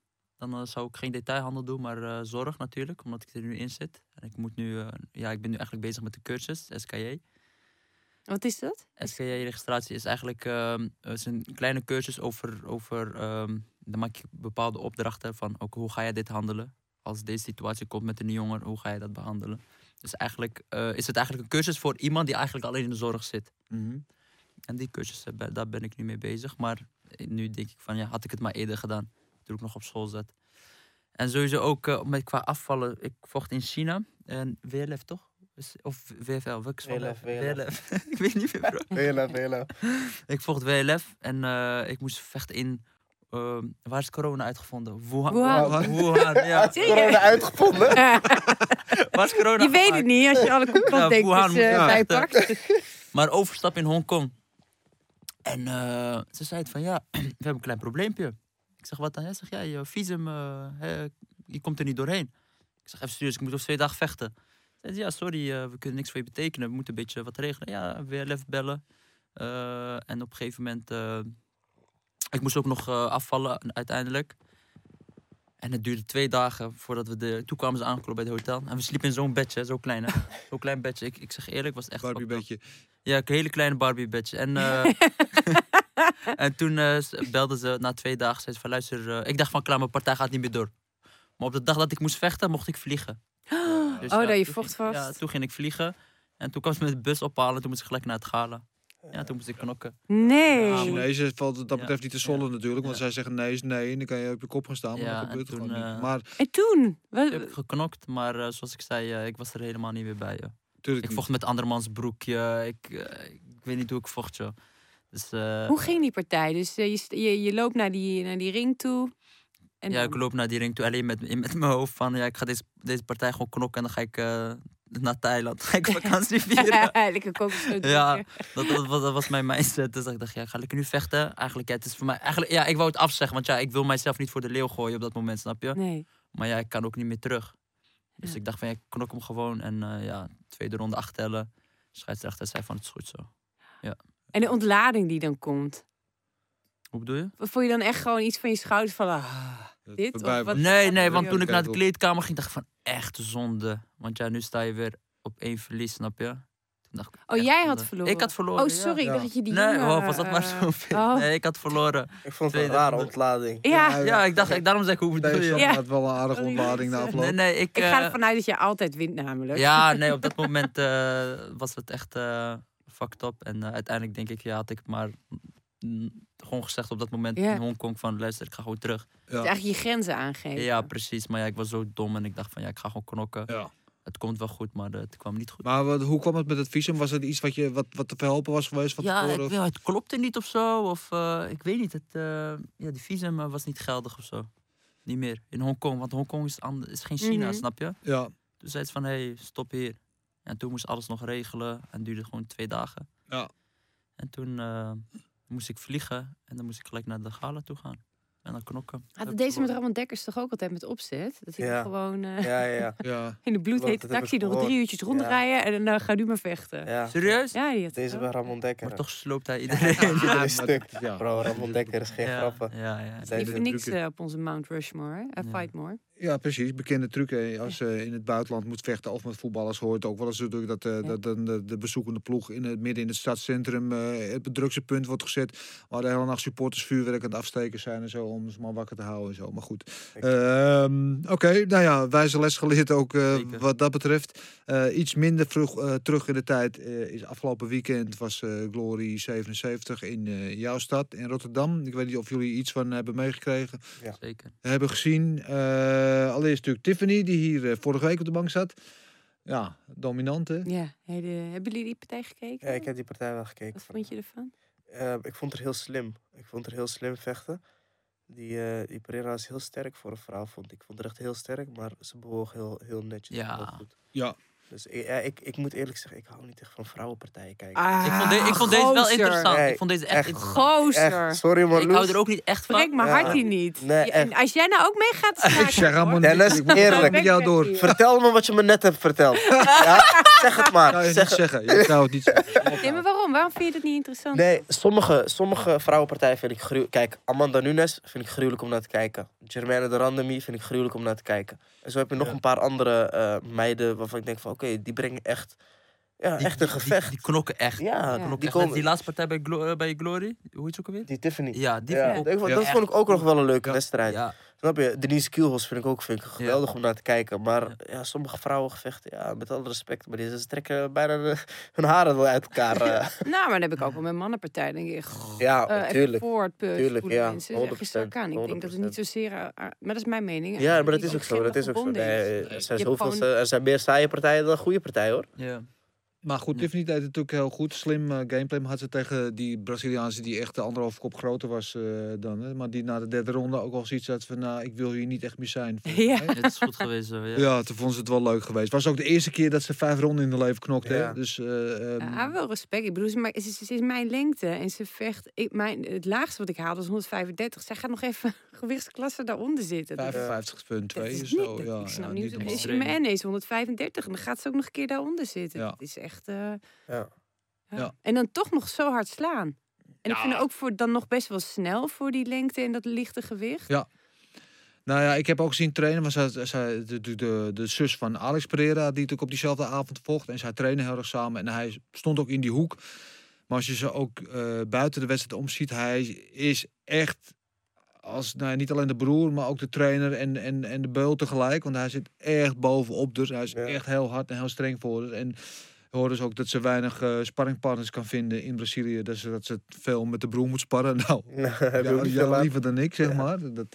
dan eh, zou ik geen detailhandel doen, maar eh, zorg natuurlijk, omdat ik er nu in zit. En ik moet nu, eh, ja, ik ben nu eigenlijk bezig met de cursus, SKJ. Wat is dat? SKJ-registratie is eigenlijk ehm, het is een kleine cursus over, over ehm, dan maak je bepaalde opdrachten van ook hoe ga je dit handelen. Als deze situatie komt met een jonger, hoe ga je dat behandelen? Dus eigenlijk eh, is het eigenlijk een cursus voor iemand die eigenlijk alleen in de zorg zit. Mhm. En die cursus, daar ben ik nu mee bezig. Maar nu denk ik van, ja, had ik het maar eerder gedaan. Toen ik nog op school zat. En sowieso ook eh, met qua afvallen. Ik vocht in China. En WLF toch? Is- Of WFL? Van WLF, WLF. *laughs* ik weet niet meer, bro. Heel *laughs* Ik vocht WLF en eh, ik moest vechten in... eh, waar is corona uitgevonden? Wuhan. Wuhan. Wuhan, ja. Corona uitgevonden. *laughs* Waar is corona Je weet het niet als je alle Wuhan moet je eh. Maar overstap in Hongkong. En eh, ze zei het van ja, *clears throat* we hebben een klein probleempje. Ik zeg wat dan? Hij zegt ja, je visum, eh, je komt er niet doorheen. Ik zeg even serieus, ik moet over twee dagen vechten. Ze zei ja, sorry, eh, we kunnen niks voor je betekenen. We moeten een beetje wat regelen. Ja, WLF bellen. Eh, en op een gegeven moment, ik moest ook nog afvallen uiteindelijk. En het duurde twee dagen voordat we de... Toen kwamen ze aankloppen bij het hotel. En we sliepen in zo'n bedje, zo klein. *laughs* Zo'n klein bedje. Ik, ik zeg eerlijk, was echt Barbie beetje. Ja, een hele kleine Barbie bedje. En, eh, *laughs* en toen eh, belden ze na twee dagen. Zei ze van luister, eh, ik dacht van klaar, mijn partij gaat niet meer door. Maar op de dag dat ik moest vechten, mocht ik vliegen. *gasps* Dus Oh, dat je vocht ging- vast. Ja, toen ging ik vliegen. En toen kwam ze met de bus ophalen. Toen moest ik gelijk naar het gala. Ja, toen moest ik knokken. Nee. Ja, Chinezen valt het dat Ja. betreft niet te sollen natuurlijk. Want Ja. zij zeggen nee is nee. En dan kan je op je kop gaan staan. Maar Ja, dat gebeurt gewoon niet. eh, Maar En toen? Wat- Ik heb geknokt, maar eh, zoals ik zei, eh, ik was er helemaal niet meer bij. joh. natuurlijk Ik niet. vocht met andermans broekje. Ik, ik weet niet hoe ik vocht, joh. Dus, eh, Hoe ging die partij? Dus je, je, je loopt naar die, naar die ring toe. En ja, dan- ik loop naar die ring toe alleen met, in- met mijn hoofd van... Ja, ik ga deze, deze partij gewoon knokken en dan ga ik eh, naar Thailand. *laughs* ga ik vakantie vieren. *laughs* Lekker kokosnoot Ja. dat, dat, was, dat was mijn mindset. Dus ik dacht, ja, ga ik nu vechten? Eigenlijk, ja, het is voor mij... Eigenlijk, ja, ik wou het afzeggen, want ja, ik wil mijzelf niet voor de leeuw gooien op dat moment, snap je? Nee. Maar ja, ik kan ook niet meer terug. Dus Ja. ik dacht van, ja, ik knok hem gewoon. En eh, ja, tweede ronde achtellen. Scheidsrechter zei van, het is goed zo. En de ontlading die dan komt. Hoe bedoel je? Voel je dan echt gewoon iets van je schouders van... ah, dit? wat- was. Nee, nee, want toen ik naar de kleedkamer ging, dacht ik van, echt zonde. Want ja, nu sta je weer op één verlies, snap je? Toen dacht ik, Oh, jij had zonde. verloren? Ik had verloren, Oh, ja. sorry. Ik dacht dat je die Nee, jongen, oh, was dat maar eh, zo veel? oh. Nee, ik had verloren. Ik vond het een Tweede rare ontlading. Ja, Ja, ik dacht, ik, daarom zeg ik, hoe bedoel je? Ja. had wel een aardige Sorry, ontlading na afloop. Nee, nee, ik... ik ga eh, ervan uit dat je altijd wint namelijk. Ja, *laughs* nee, op dat moment eh, was het echt eh fucked up. En eh, uiteindelijk denk ik, ja, had ik maar mm, gewoon gezegd op dat moment Ja. in Hongkong van, luister, ik ga gewoon terug. Dus eigenlijk je grenzen aangeven. Ja, precies. Maar ja, ik was zo dom en ik dacht van, ja, ik ga gewoon knokken. Ja. Het komt wel goed, maar eh, het kwam niet goed. Maar wat, hoe kwam het met het visum? Was het iets wat, je, wat, wat te verhelpen was geweest van ja, tevoren? het, of- ja, het klopte niet of zo. Of eh, ik weet niet. Het, eh, ja, die visum eh, was niet geldig of zo. Niet meer. In Hongkong. Want Hongkong is, ander- is geen China, Mhm. snap je? Ja, Toen zei ze van, hé, hey, stop hier. En toen moest alles nog regelen. En het duurde gewoon twee dagen. Ja. En toen eh, moest ik vliegen. En dan moest ik gelijk naar de gala toe gaan. En dan knokken. Had Heb deze met Ramon Dekkers toch ook altijd met opzet? Dat hij Ja. gewoon eh, Ja, ja, ja. *laughs* ja. in de bloedhete taxi nog drie uurtjes rondrijden. En dan nou, ga nu maar vechten. Ja, ja. Serieus? die had het Deze bij Ramon Dekker. Maar toch sloopt hij *laughs* iedereen. *laughs* Ja, maar stuk. ja. Bro, Ramon Dekker is geen ja, grappen. Ja, ja. Voor niks eh, op onze Mount Rushmore. hè? Eh, Ja. Fight more. Ja, precies. Bekende truc. hè. Als je in het buitenland moet vechten of met voetballers hoort ook wel eens natuurlijk dat, eh, Ja. dat dan de, de bezoekende ploeg in het midden in het stadscentrum eh het drukste punt wordt gezet. Waar de hele nacht supporters vuurwerk aan het afsteken zijn en zo om ze maar wakker te houden en zo. Maar goed. Ehm, Oké, nou ja, wijze les geleerd ook eh, wat dat betreft. Eh, iets minder vroeg eh, terug in de tijd eh, is afgelopen weekend was eh, Glory 77 in eh, jouw stad in Rotterdam. Ik weet niet of jullie iets van hebben meegekregen Zeker. hebben gezien. Eh, allereerst natuurlijk Tiffany, die hier eh, vorige week op de bank zat. Ja, dominant hè? Ja, hey, de- hebben jullie die partij gekeken? Ja, ik heb die partij wel gekeken. Wat vond je ervan? Eh, ik vond het heel slim. Ik vond het heel slim vechten. Die, eh die Pereira is heel sterk voor een vrouw, vond ik. Ik vond het echt heel sterk, maar ze bewoog heel, heel netjes. en Ja. Heel goed. Ja. Dus ik, ja, ik, ik moet eerlijk zeggen, ik hou niet echt van vrouwenpartijen kijken. Ah, Ik vond, de- ik vond deze wel interessant. Nee, ik vond deze echt, echt. Gozer. Echt, sorry man, Ik hou er ook niet echt van. Breek mijn Ja. hartje niet. Nee, en als jij nou ook mee gaat schaken, *laughs* Ik zeg helemaal. Dennis, eerlijk. met jou door. Ver- Vertel me wat je me net hebt verteld. ja? Zeg het maar. Zeg niet het. zeggen. Je zou het niet zeggen. *laughs* Nee, maar waarom? Waarom vind je dat niet interessant? Nee, sommige, sommige vrouwenpartijen vind ik gruwelijk. Kijk, Amanda Nunes vind ik gruwelijk om naar te kijken. Germaine de Randemi vind ik gruwelijk om naar te kijken. En zo heb je nog Ja. een paar andere eh, meiden waarvan ik denk van... Oké, die brengen echt, ja, Die- echt een die- gevecht. Die, die knokken echt. ja. Die, knokken die komen... die laatste partij bij, Glo- eh, bij Glory, hoe heet ze ook alweer? Die Tiffany. Ja, die Ja, vond ik dat vond ik ook nog wel een leuke Ja. wedstrijd. Ja, Snap je? Denise Kielhos vind ik ook vind ik geweldig om naar te kijken. Maar ja. sommige vrouwengevechten, ja, met alle respect. Maar die, ze trekken bijna de- hun haren wel uit elkaar. eh. Nou, maar dat heb ik ook wel met mannenpartij. denk ik, goh, ja, even natuurlijk. voort, push, Tuurlijk, ja, mensen. Zeg je strak 100%, aan. Ik denk dat het niet 100%. zozeer... eh, maar dat is mijn mening. Ja, maar dat is ook zo. Dat is ook zo. Nee, er, zijn zoveel, gewoon- er zijn meer saaie partijen dan goede partijen hoor. ja. Maar goed. Tiffany deed het natuurlijk heel goed. Slim eh, gameplay. Maar had ze tegen die Braziliaanse die echt de anderhalf kop groter was eh, dan. Hè? Maar die na de derde ronde ook al zoiets had van... Nou, ik wil hier niet echt meer zijn. *laughs* Ja. Het is goed geweest zo, ja. Ja, toen vond ze het wel leuk geweest. Het was ook de eerste keer dat ze vijf ronden in de leven knokte. Ja. Hè? Dus, eh, ehm, Ja, wel respect. Ik bedoel, ze, maar, ze, is mijn lengte en ze vecht. Ik, mijn, het laagste wat ik haalde was 135. Zij gaat nog even *laughs* gewichtsklasse daaronder zitten. Dat- 55,2 dat is of niet- zo. dat- Ja, ik snap ja, niet. niet is mijn N is 135 en dan gaat ze ook nog een keer daaronder zitten. Ja. Dat is echt. Eh, Ja. ja. Ja. En dan toch nog zo hard slaan. En ik vind het ook voor dan nog best wel snel voor die lengte en dat lichte gewicht. Ja. Nou ja, ik heb ook zien trainen. Maar zij, zij, de, de, de, de zus van Alex Pereira, die natuurlijk op diezelfde avond vocht. En zij trainen heel erg samen. En hij stond ook in die hoek. Maar als je ze ook eh, buiten de wedstrijd omziet, hij is echt als nou, ja, niet alleen de broer, maar ook de trainer en, en, en de beul tegelijk. Want hij zit echt bovenop. Dus hij is Ja. echt heel hard en heel streng voor. En je hoort dus ook dat ze weinig eh sparringpartners kan vinden in Brazilië. Dat ze, dat ze veel met de broer moet sparren. *laughs* Nou, *laughs* Nou, ja, ja, liever dan ik, zeg Ja. maar. Dat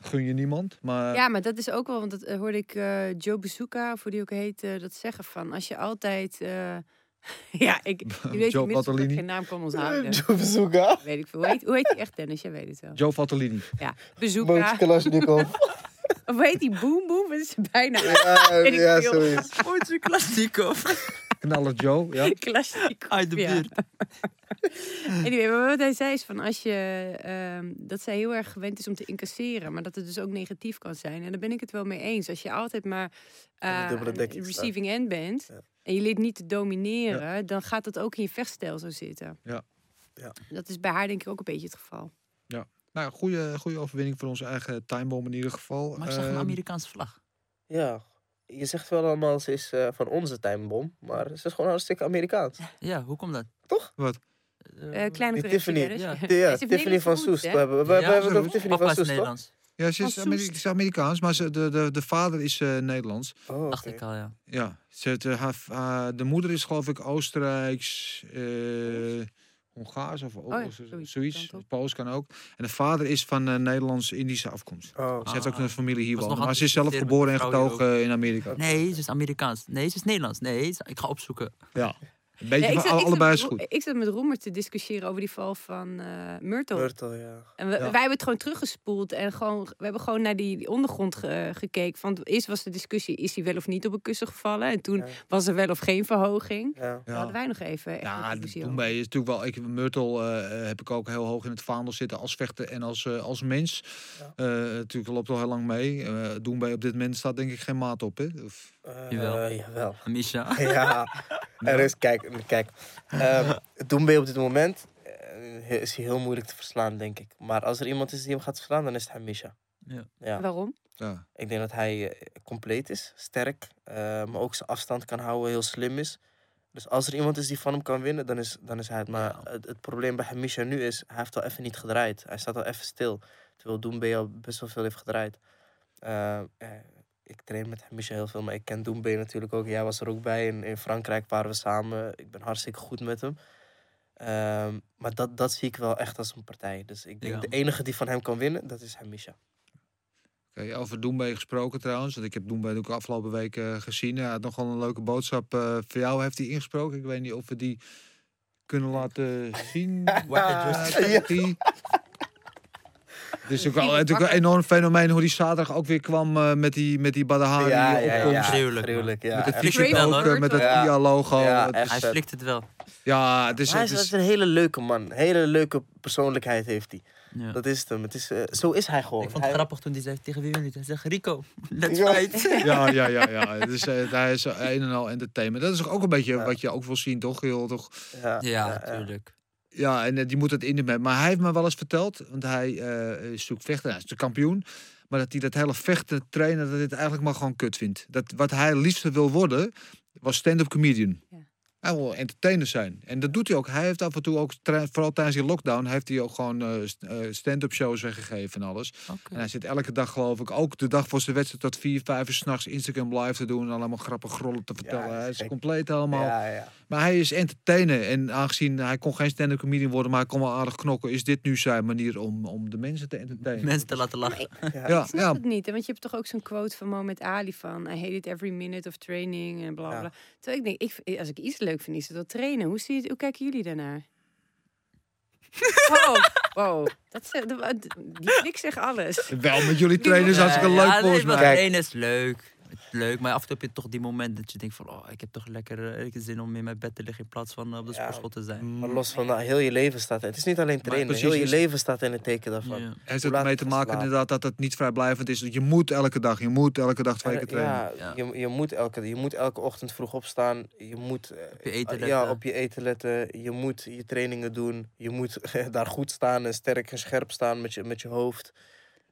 gun je niemand. Maar Ja, maar dat is ook wel, want dat eh, hoorde ik eh, Joe Bazooka, of hoe die ook heet, dat zeggen van als je altijd. eh, *laughs* ja, ik. Je weet Joe dat Bartolini. geen naam kan onthouden. Joe Bazooka. Weet ik veel. Hoe heet, hoe heet die echt, Dennis? Jij weet het wel. Joe Valtellini. Ja. Kalashnikov. Of hoe heet die? Boom Boom? Wat is bijna? Ja, ja, zoiets. Ooit Klasnikov. Knaller Joe, ja. *laughs* Klassiek. Uit de Ja. buurt. *laughs* Anyway, maar wat hij zei is van als je ehm, dat zij heel erg gewend is om te incasseren, maar dat het dus ook negatief kan zijn. En daar ben ik het wel mee eens. Als je altijd maar Aan de eh, dubbele een dekking staat. receiving end bent Ja. en je leert niet te domineren, dan gaat dat ook in je vechtstijl zo zitten. Ja. Ja. Dat is bij haar denk ik ook een beetje het geval. Nou, goede, goede overwinning voor onze eigen timebomb in ieder geval. Maar ik zag een Amerikaanse vlag. Ja, je zegt wel allemaal ze is eh, van onze timebom, maar ze is gewoon hartstikke Amerikaans. Ja, hoe komt dat? Wat? Eh, kleine Die Tiffany. Dennis. Ja. *laughs* Ja, Tiffany van Soest. We hebben, we, we Ja, hebben het over Tiffany van is Soest, toch? Nederlands. Ja, ze is, Ameri- ze is Amerikaans, maar ze, de, de, de vader is eh, Nederlands. Oh, Dacht oké. ik al, ja. Ja, ze, eh, haar, haar- de moeder is geloof ik Oostenrijks, eh Hongaars of Oh ja, zoiets. Pools kan ook. En de vader is van eh, Nederlands-Indische afkomst. Oh, Ze heeft ook Ah. een familie hier wonen. nog Maar ze is zelf geboren en getogen in Amerika. Nee, ze is Amerikaans. Nee, ze is Nederlands. Nee, ze- ik ga opzoeken. Ja, een beetje Ja, ik van zat- allebei met is goed. Ik zat met Roemer te discussiëren over die val van eh Myrtle. Myrtle, ja. En we, Ja. wij hebben het gewoon teruggespoeld en gewoon, we hebben gewoon naar die, die ondergrond ge- gekeken. Van, eerst was de discussie, is hij wel of niet op een kussen gevallen? En toen Ja. was er wel of geen verhoging. Ja. Ja. hadden wij nog even echt Ja, over. Doembe is natuurlijk wel. Ik, Myrtle eh, heb ik ook heel hoog in het vaandel zitten als vechter en als, eh, als mens. Ja. Eh, natuurlijk loopt al heel lang mee. Uh, Doembe op dit moment staat denk ik geen maat op. Hè? Of, Eh, Jawel. jawel. Misha. Ja, er is, kijk, kijk. ehm *laughs* Doembe op dit moment eh, is hij heel moeilijk te verslaan, denk ik. Maar als er iemand is die hem gaat verslaan, dan is het Hamisha. Ja. ja. Waarom? ja. Ik denk dat hij eh, compleet is, sterk, eh, maar ook zijn afstand kan houden, heel slim is. Dus als er iemand is die van hem kan winnen, dan is, dan is hij het. Maar Ja. het, het probleem bij Hamisha nu is, hij heeft al even niet gedraaid. Hij staat al even stil. Terwijl Doembe al best wel veel heeft gedraaid. Ik train met Hamisha heel veel, maar ik ken Doembe natuurlijk ook. Jij was er ook bij. In, in Frankrijk waren we samen. Ik ben hartstikke goed met hem. Ehm, maar dat, dat zie ik wel echt als een partij. Dus ik denk Ja. de enige die van hem kan winnen, dat is Hamisha. Oké, over Doembe gesproken trouwens. Want ik heb Doembe ook afgelopen week eh, gezien. Hij had nogal een leuke boodschap. eh, voor jou heeft hij ingesproken. Ik weet niet of we die kunnen laten zien. Die- Het is ook wel, natuurlijk een enorm fenomeen hoe die zaterdag ook weer kwam eh, met die, met die Badahari ja, ja, opkomst. ja, Gruwelijk, gruwelijk, ja. Met het t-shirt ook, eh, met het is- Hij flikt het wel. ja, het is... hij Het is, is het is een hele leuke man. Hele leuke persoonlijkheid heeft hij. Ja. Dat is het hem. Het is, eh, zo is hij gewoon. Ik vond Hij- het grappig toen hij zei tegen wie wil niet. Hij zegt Rico, let's Ja. fight. *laughs* ja, ja, ja, ja. Het is, eh, hij is een en al entertainment. Dat is ook een beetje Ja. wat je ook wil zien, toch? Heel, toch? Ja, Ja, ja, natuurlijk. Ja, en eh, die moet het in de met. Maar hij heeft me wel eens verteld, want hij eh, is natuurlijk vechter, hij is de kampioen. Maar dat hij dat hele vechten, trainen, dat hij het eigenlijk maar gewoon kut vindt. Dat wat hij liefst wil worden, was stand-up comedian. Ja. Hij wil entertainer zijn. En dat doet hij ook. Hij heeft af en toe ook, vooral tijdens die lockdown, heeft hij ook gewoon eh, st- stand-up shows weggegeven en alles. En hij zit elke dag, geloof ik, ook de dag voor zijn wedstrijd tot vier, vijf uur s'nachts Instagram live te doen. En allemaal grappig grollen te vertellen. Ja, hij is compleet helemaal. Ja, ja. Maar hij is entertainer. En aangezien hij kon geen stand-up comedian worden, maar hij kon wel aardig knokken, is dit nu zijn manier om, om de mensen te entertainen. Mensen te laten lachen. Ja. Ja, Ik snap ja. het niet, hè, want je hebt toch ook zo'n quote van Mohamed Ali van... I hate it every minute of training en bla Ja. bla. Terwijl ik denk, ik, als ik iets leuk vind, is het wel trainen. Hoe, zie je, hoe kijken jullie daarnaar? *laughs* Wow, wow. Dat, zegt- die blik zegt alles. Wel met jullie trainers hartstikke leuk ja, volgens nee, maar mij. trainen is leuk. Leuk, maar af en toe heb je toch die moment dat je denkt van... Oh, ik heb toch lekker eh, zin om in mijn bed te liggen in plaats van eh, op de Ja. sportschool te zijn. Maar los van dat, heel je leven staat. Het is niet alleen trainen. precies, heel je is- leven staat in het teken daarvan. Ja. Het ermee te maken inderdaad dat het niet vrijblijvend is. Je moet elke dag, je moet elke dag twee keer trainen. Ja, Ja. Je, je, moet elke, je moet elke ochtend vroeg opstaan. Je moet eh, je eten ja, letten. op je eten letten. Je moet je trainingen doen. Je moet *laughs* daar goed staan en sterk en scherp staan met je, met je hoofd.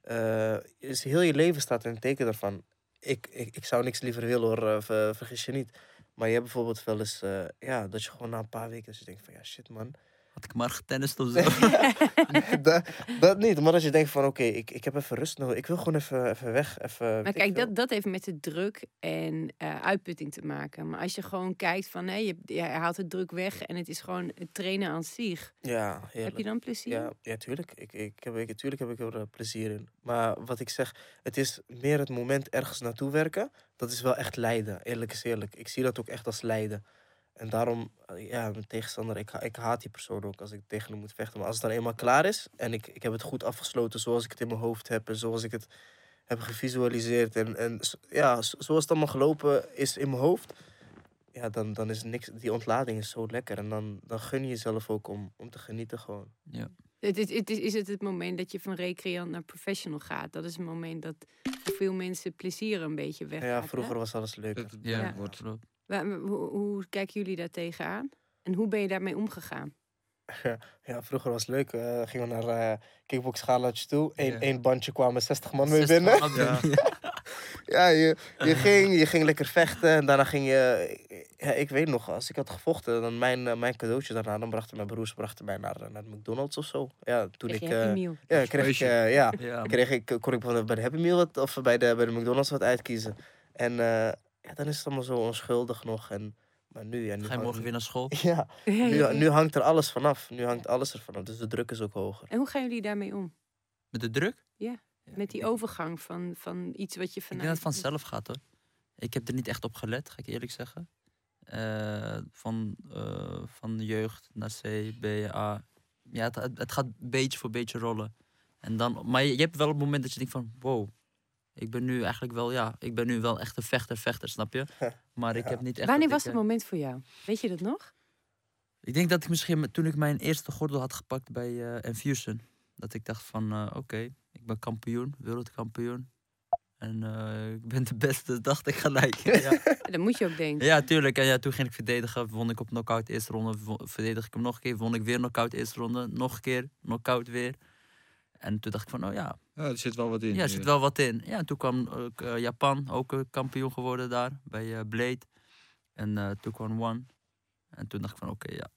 eh, is heel je leven staat in het teken daarvan. Ik, ik, ik zou niks liever willen hoor, eh, ver- vergis je niet. Maar je hebt bijvoorbeeld wel eens, eh, ja, dat je gewoon na een paar weken dat je denkt van ja shit man. Had ik maar getennist of zo. *laughs* dat, dat niet, maar als je denkt van oké, ik, ik heb even rust nodig. Ik wil gewoon even, even weg. Even, Maar kijk, dat, dat heeft met de druk en eh, uitputting te maken. Maar als je gewoon kijkt van, nee, je, je haalt de druk weg en het is gewoon het trainen aan zich. Ja, Heb je dan plezier? Ja, ja tuurlijk. Ik, ik heb, ik, tuurlijk heb ik er eh, plezier in. Maar wat ik zeg, het is meer het moment ergens naartoe werken. Dat is wel echt lijden. Eerlijk is eerlijk. Ik zie dat ook echt als lijden. En daarom, eh, ja, mijn tegenstander, ik, ik haat die persoon ook als ik tegen hem moet vechten. Maar als het dan eenmaal klaar is en ik, ik heb het goed afgesloten zoals ik het in mijn hoofd heb en zoals ik het heb gevisualiseerd. En, en ja, zo- zoals het allemaal gelopen is in mijn hoofd. Ja, dan, dan is niks, die ontlading is zo lekker. En dan, dan gun je jezelf ook om, om te genieten gewoon. ja. Het is, het is, is het het moment dat je van recreant naar professional gaat? Dat is een moment dat voor veel mensen plezier een beetje weg Ja, vroeger was alles leuk. Het Ja, belangrijk wordt. Hoe, hoe kijken jullie daar tegenaan? En hoe ben je daarmee omgegaan? *laughs* Ja, vroeger was het leuk. Eh gingen we naar eh kickboxgalatjes toe. Eén Ja. één bandje kwamen 60 man mee 60 binnen. man Ja. *laughs* Ja, je, je, ging, je ging lekker vechten. En daarna ging je... Ja, ik weet nog, als ik had gevochten, dan mijn, eh, mijn cadeautje daarna... dan brachten mijn broers brachten mij naar, naar McDonald's of zo. Ja, toen Kreeg ik... je Happy eh, Meal? ja, kreeg ik... Ja, Ja, kreeg ik, kon ik bij de Happy Meal wat, of bij de, bij de McDonald's wat uitkiezen. En eh, ja, dan is het allemaal zo onschuldig nog. En, maar nu... Ja, nu Ga je morgen weer naar school? *laughs* Ja, *laughs* nu, nu hangt er alles vanaf. Nu hangt alles er vanaf. Dus de druk is ook hoger. En hoe gaan jullie daarmee om? Met de druk? Ja, Met die ik- overgang van, van iets wat je Ik vanuit... denk dat het vanzelf gaat hoor. Ik heb er niet echt op gelet, ga ik eerlijk zeggen. Eh, van, eh, van jeugd naar C, B, A. Ja, het, het, het gaat beetje voor beetje rollen. En dan, maar je, je hebt wel het moment dat je denkt van, wow, ik ben nu eigenlijk wel, ja, ik ben nu wel echt een vechter, vechter, snap je? *laughs* Maar ik heb niet echt. Wanneer was het moment voor jou? Weet je dat nog? Ik denk dat ik misschien toen ik mijn eerste gordel had gepakt bij eh Infusion, dat ik dacht van, eh, oké, ik ben kampioen, wereldkampioen. En eh, ik ben de beste, dacht ik gelijk. ja. *laughs* Dat moet je ook denken. Ja, tuurlijk. En ja, toen ging ik verdedigen. Won ik op knockout eerste ronde. Verdedig ik hem nog een keer. Won ik weer knockout eerste ronde. Nog een keer. Knockout weer. En toen dacht ik van, oh ja, Ja, er zit wel wat in. ja, er zit wel wat in. Ja, en toen kwam ook, eh, Japan, ook eh, kampioen geworden daar. Bij eh, Blade. En eh, toen kwam One. En toen dacht ik van, oké, ja.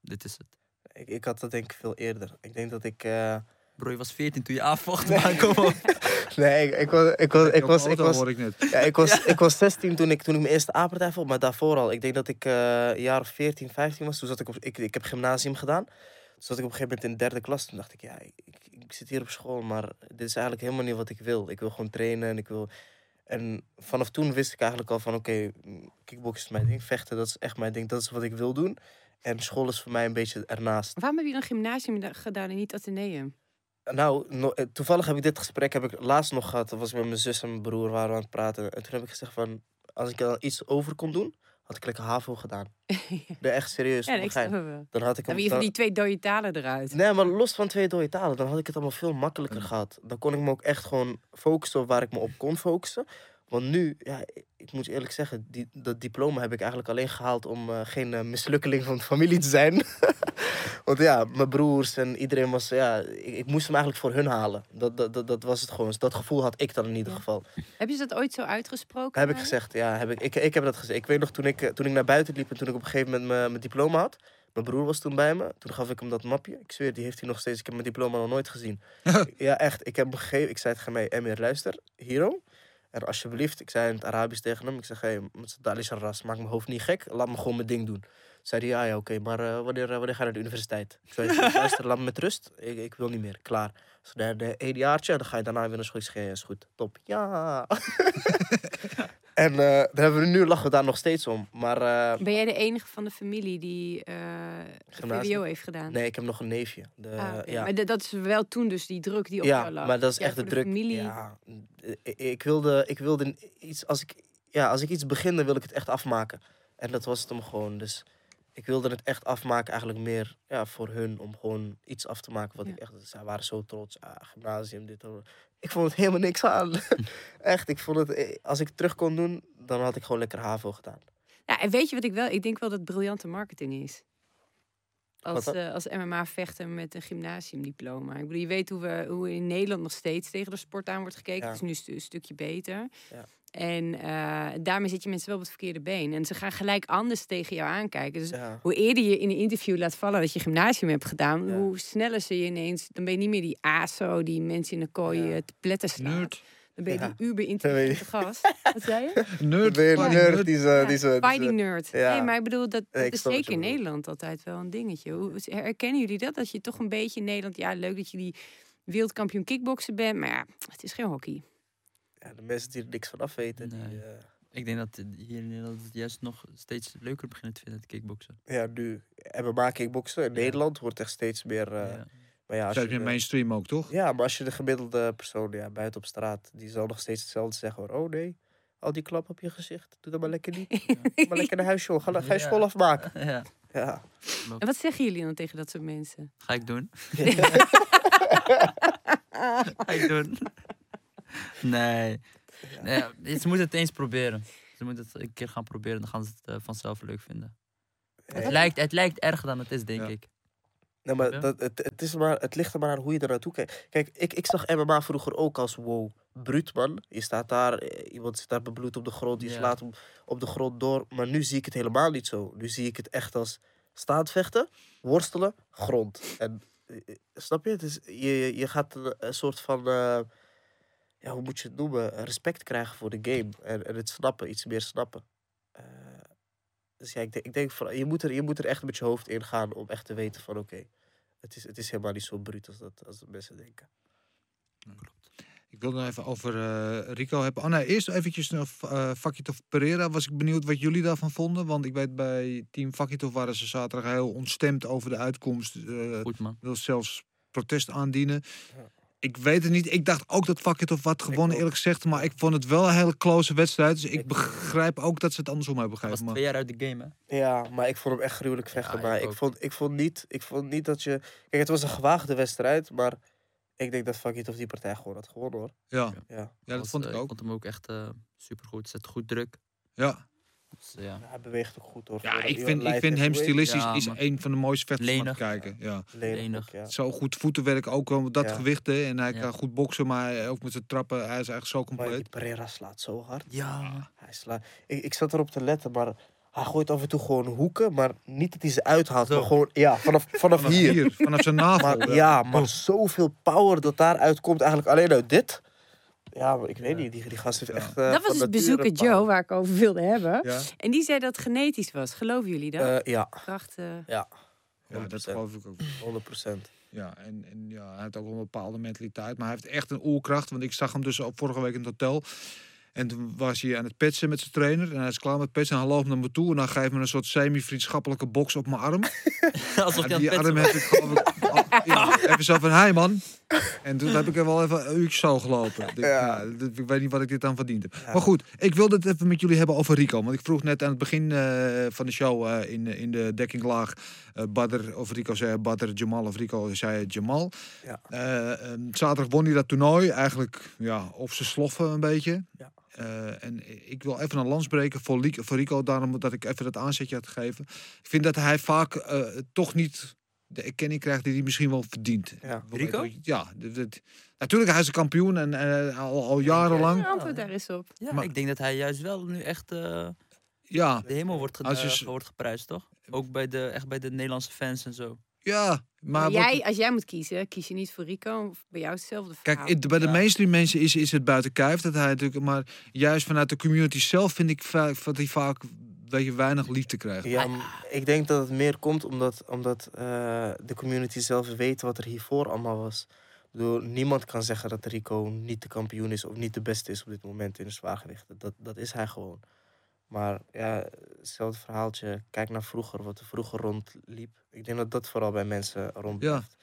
Dit is het. Ik, ik had dat denk ik veel eerder. Ik denk dat ik... eh, Bro, je was 14 toen je aanvocht. Maar kom op. *laughs* Nee, ik, ik was... Ik was, ik was, ik was, hoor ik net. ja, ik was, *laughs* ik was 16 toen ik, toen ik mijn eerste aardpartij vond, maar daarvoor al. Ik denk dat ik eh, een jaar of 14, 15 was. Toen zat ik op... Ik, ik heb gymnasium gedaan. Toen zat ik op een gegeven moment in de derde klas. Toen dacht ik, ja, ik zit hier op school, maar dit is eigenlijk helemaal niet wat ik wil. Ik wil gewoon trainen en ik wil... En vanaf toen wist ik eigenlijk al van, oké, mm, kickboksen is mijn ding. Vechten, dat is echt mijn ding. Dat is wat ik wil doen. En school is voor mij een beetje ernaast. Waarom heb je dan gymnasium da- gedaan en niet ateneum? Nou, no- eh, toevallig heb ik dit gesprek heb ik laatst nog gehad. Dat was met mijn zus en mijn broer waren we aan het praten. En toen heb ik gezegd van, als ik er dan iets over kon doen, had ik lekker HAVO gedaan. *laughs* Nee, echt serieus. ja, ik. Dan had ik hem... heb je van dan- die twee dode talen eruit. Nee, maar los van twee dode talen, dan had ik het allemaal veel makkelijker gehad. Dan kon ik me ook echt gewoon focussen op waar ik me op kon focussen. Want nu, ja, ik- moet eerlijk zeggen, die, dat diploma heb ik eigenlijk alleen gehaald om eh, geen eh, mislukkeling van de familie te zijn. *laughs* Want ja, mijn broers en iedereen was, ja, ik, ik moest hem eigenlijk voor hun halen. Dat, dat, dat, dat was het gewoon. Dus dat gevoel had ik dan in ieder Ja. geval. Heb je dat ooit zo uitgesproken? Heb ik gezegd, ja, heb ik, ik, ik heb dat gezegd. Ik weet nog toen ik, eh, toen ik naar buiten liep en toen ik op een gegeven moment mijn, mijn diploma had. Mijn broer was toen bij me. Toen gaf ik hem dat mapje. Ik zweer, die heeft hij nog steeds. Ik heb mijn diploma nog nooit gezien. *laughs* ja, echt. Ik heb hem gegeven. Ik zei tegen mij, Emir, luister, Hero. En alsjeblieft, ik zei in het Arabisch tegen hem. Ik zeg, hé, ras, maak mijn hoofd niet gek. Laat me gewoon mijn ding doen. Zei hij, ja, ja, oké, maar eh, wanneer, eh, wanneer ga je naar de universiteit? Ik zei, luister, laat me met rust. Ik, ik wil niet meer, klaar. Dus de, de één jaartje, dan ga je daarna weer naar school. Ik zeg, ja, is goed, top. Ja. *laughs* en eh, daar hebben we nu, lachen we daar nog steeds om. Maar eh, Ben jij de enige van de familie die eh Gymnasium? VWO heeft gedaan? nee, ik heb nog een neefje. De, Ah, ja. Maar dat is wel toen dus die druk die op ja, jou lag. maar dat is Ja, echt de druk. familie. Ja, ik, ik wilde, ik wilde iets, als ik, ja, als ik iets begin, dan wil ik het echt afmaken. En dat was het hem gewoon. Dus ik wilde het echt afmaken, eigenlijk meer ja, voor hun, om gewoon iets af te maken wat Ja. ik echt. Zij waren zo trots. Ah, gymnasium, dit. dat. Ik vond het helemaal niks aan. *laughs* *laughs* echt, ik vond het. eh, Als ik het terug kon doen, dan had ik gewoon lekker HAVO gedaan. Ja, en weet je wat ik wel... Ik denk wel dat het briljante marketing is. Als, eh, als MMA-vechter met een gymnasiumdiploma. Ik bedoel, je weet hoe, we, hoe in Nederland nog steeds tegen de sport aan wordt gekeken. Ja. Het is nu een stu- een stukje beter. Ja. En eh, daarmee zit je mensen wel op het verkeerde been. En ze gaan gelijk anders tegen jou aankijken. Dus Ja. hoe eerder je in een interview laat vallen dat je gymnasium hebt gedaan, Ja. hoe sneller ze je ineens. Dan ben je niet meer die ASO die mensen in de kooi Ja. eh, te pletten slaat. Nerd. Dan ben je Ja. die uber intelligente gast. Wat zei je? *laughs* Nerd. Ben je nerd die ze... Die ze, die ze- Fighting nerd. ja. Nee, maar ik bedoel, dat, dat Nee, is zeker in. Nederland altijd wel een dingetje. Hoe herkennen jullie dat? Dat je toch een beetje in Nederland... Ja, leuk dat je die wereldkampioen kickboksen bent, maar ja, het is geen hockey. ja, de mensen die er niks van af weten. Die, eh, Ik denk dat het hier in Nederland het juist nog steeds leuker begint te vinden, het kickboksen. ja, nu MMA kickboksen in Nederland wordt echt steeds meer... eh, Ja. Maar ja, als je de- mainstream ook, toch? Ja, maar als je de gemiddelde persoon ja, buiten op straat, die zal nog steeds hetzelfde zeggen hoor. Oh nee, al die klap op je gezicht, doe dat maar lekker niet. *laughs* Doe maar lekker naar huis joh, ga, ga je Ja. school afmaken. *laughs* ja, Ja. En wat zeggen jullie dan tegen dat soort mensen? ga ik doen. *laughs* ga ik doen. Nee. nee ja, ze moeten het eens proberen. Ze moeten het een keer gaan proberen, dan gaan ze het eh, vanzelf leuk vinden. Het, lijkt, het lijkt erger dan het is, denk Ja. ik. Nee, maar dat, het, het, is maar, het ligt er maar aan hoe je er naartoe kijkt. Kijk, ik, ik zag MMA vroeger ook als wow, bruut man. Je staat daar, eh, iemand zit daar bebloed op de grond, die Ja. slaat hem op de grond door. Maar nu zie ik het helemaal niet zo. Nu zie ik het echt als staand vechten, worstelen, grond. En eh, eh, snap je? Het is, je, je- je gaat een, een soort van, ja, hoe moet je het noemen? Respect krijgen voor de game. En, en het snappen, iets meer snappen. Eh, dus ja, ik denk, ik denk van, je, moet er, je moet er echt met je hoofd in gaan om echt te weten van oké, het, is, het is helemaal niet zo bruut als dat, als dat mensen denken. Ik wil nog even over eh, Rico hebben. Oh nee, eerst eventjes naar uh, Fakitov Pereira. Was ik benieuwd wat jullie daarvan vonden. Want ik weet bij Team Fakitov waren ze zaterdag heel ontstemd over de uitkomst. eh Goed man. wil zelfs protest aandienen. Ja. Ik weet het niet. Ik dacht ook dat Fakitov wat gewonnen, eerlijk gezegd. Maar ik vond het wel een hele close wedstrijd. Dus ik, Ik- begrijp ook dat ze het andersom hebben Hij was gegeven. Maar... twee jaar uit de game, hè? Ja, maar ik vond hem echt gruwelijk vechten. ik maar ik vond, ik, vond niet, ik vond niet dat je... Kijk, het was een gewaagde wedstrijd, maar ik denk dat Fakitov die partij gewoon had gewonnen hoor. Ja, Ja. ja, dat Was, vond eh, ik ook. vond hem ook echt uh, supergoed. Zet goed druk. Ja, Dus, eh, ja. Hij beweegt ook goed hoor. ja ik vind, ik vind hem stilistisch Ja, is een van de mooiste vechters om naar te kijken. Ja. Lenig ja. Zo goed voetenwerk ook wel met dat Ja. gewicht. Hè. En hij Ja. kan goed boksen, maar ook met zijn trappen. Hij is eigenlijk zo Maar compleet. die Pereira slaat zo hard. Ja. Hij slaat... ik, ik zat erop te letten, maar hij gooit af en toe gewoon hoeken. Maar niet dat hij ze uithaalt, maar gewoon ja, vanaf, vanaf, Vanaf hier. hier, vanaf zijn navel. Maar, ja, maar zoveel power dat daaruit komt eigenlijk alleen uit dit. Ja, maar ik weet niet, die, die gast heeft Ja. echt... eh, dat was van dus bezoeker. Joe, waar ik over wilde hebben. Ja, En die zei dat het genetisch was. Geloven jullie dat? Eh, ja, Krachten. ja, dat 100%. geloof ik ook. 100%. Ja, en, en ja, hij heeft ook een bepaalde mentaliteit. Maar hij heeft echt een oerkracht. Want ik zag hem dus op vorige week in het hotel. En toen was hij aan het petsen met zijn trainer. En hij is klaar met petsen. En hij loopt naar me toe. En dan geeft me een soort semi-vriendschappelijke box op mijn arm. *laughs* Alsof Ja, die het arm heb ik geloof ik... al- ja, even zo van, hi man. En toen heb ik er wel even een uurtje zo gelopen. Ik, Ja. nou, ik weet niet wat ik dit aan verdiend heb. Maar goed, ik wilde het even met jullie hebben over Rico. Want ik vroeg net aan het begin eh, van de show eh, in, in de dekkinglaag... eh Badr of Rico zei Badr Jamal of Rico zei Jamal. Ja. Eh, ehm, zaterdag won hij dat toernooi. Eigenlijk ja, op zijn sloffen een beetje. Ja. Eh, en ik wil even een lans breken voor, Rico. Daarom dat ik even dat aanzetje had gegeven. Ik vind dat hij vaak eh, toch niet de erkenning krijgt die hij misschien wel verdient. Ja. Rico? Ja, dit- dit- natuurlijk hij is een kampioen en eh, al, al jarenlang. Ja, antwoord daar eens op. Ja, Maar- ik denk dat hij juist wel nu echt eh, Ja, de hemel wordt, ge- Als je eh, s- wordt geprijsd, toch? Ook bij de, echt bij de Nederlandse fans en zo. ja. Maar Maar wat- jij, als jij moet kiezen, kies je niet voor Rico. Of bij jou is hetzelfde verhaal. Kijk, het- bij de Ja. mainstream mensen is, is het buiten kijf dat hij natuurlijk. Maar juist vanuit de community zelf vind ik dat hij vaak weet je, weinig liefde krijgt. Ja, ik denk dat het meer komt omdat, omdat eh, de community zelf weet wat er hiervoor allemaal was. Ik bedoel, niemand kan zeggen dat Rico niet de kampioen is of niet de beste is op dit moment in de zwaargewichten. Dat, dat is hij gewoon. Maar ja, hetzelfde verhaaltje. Kijk naar vroeger, wat er vroeger rondliep. Ik denk dat dat vooral bij mensen rond Ja. blijft.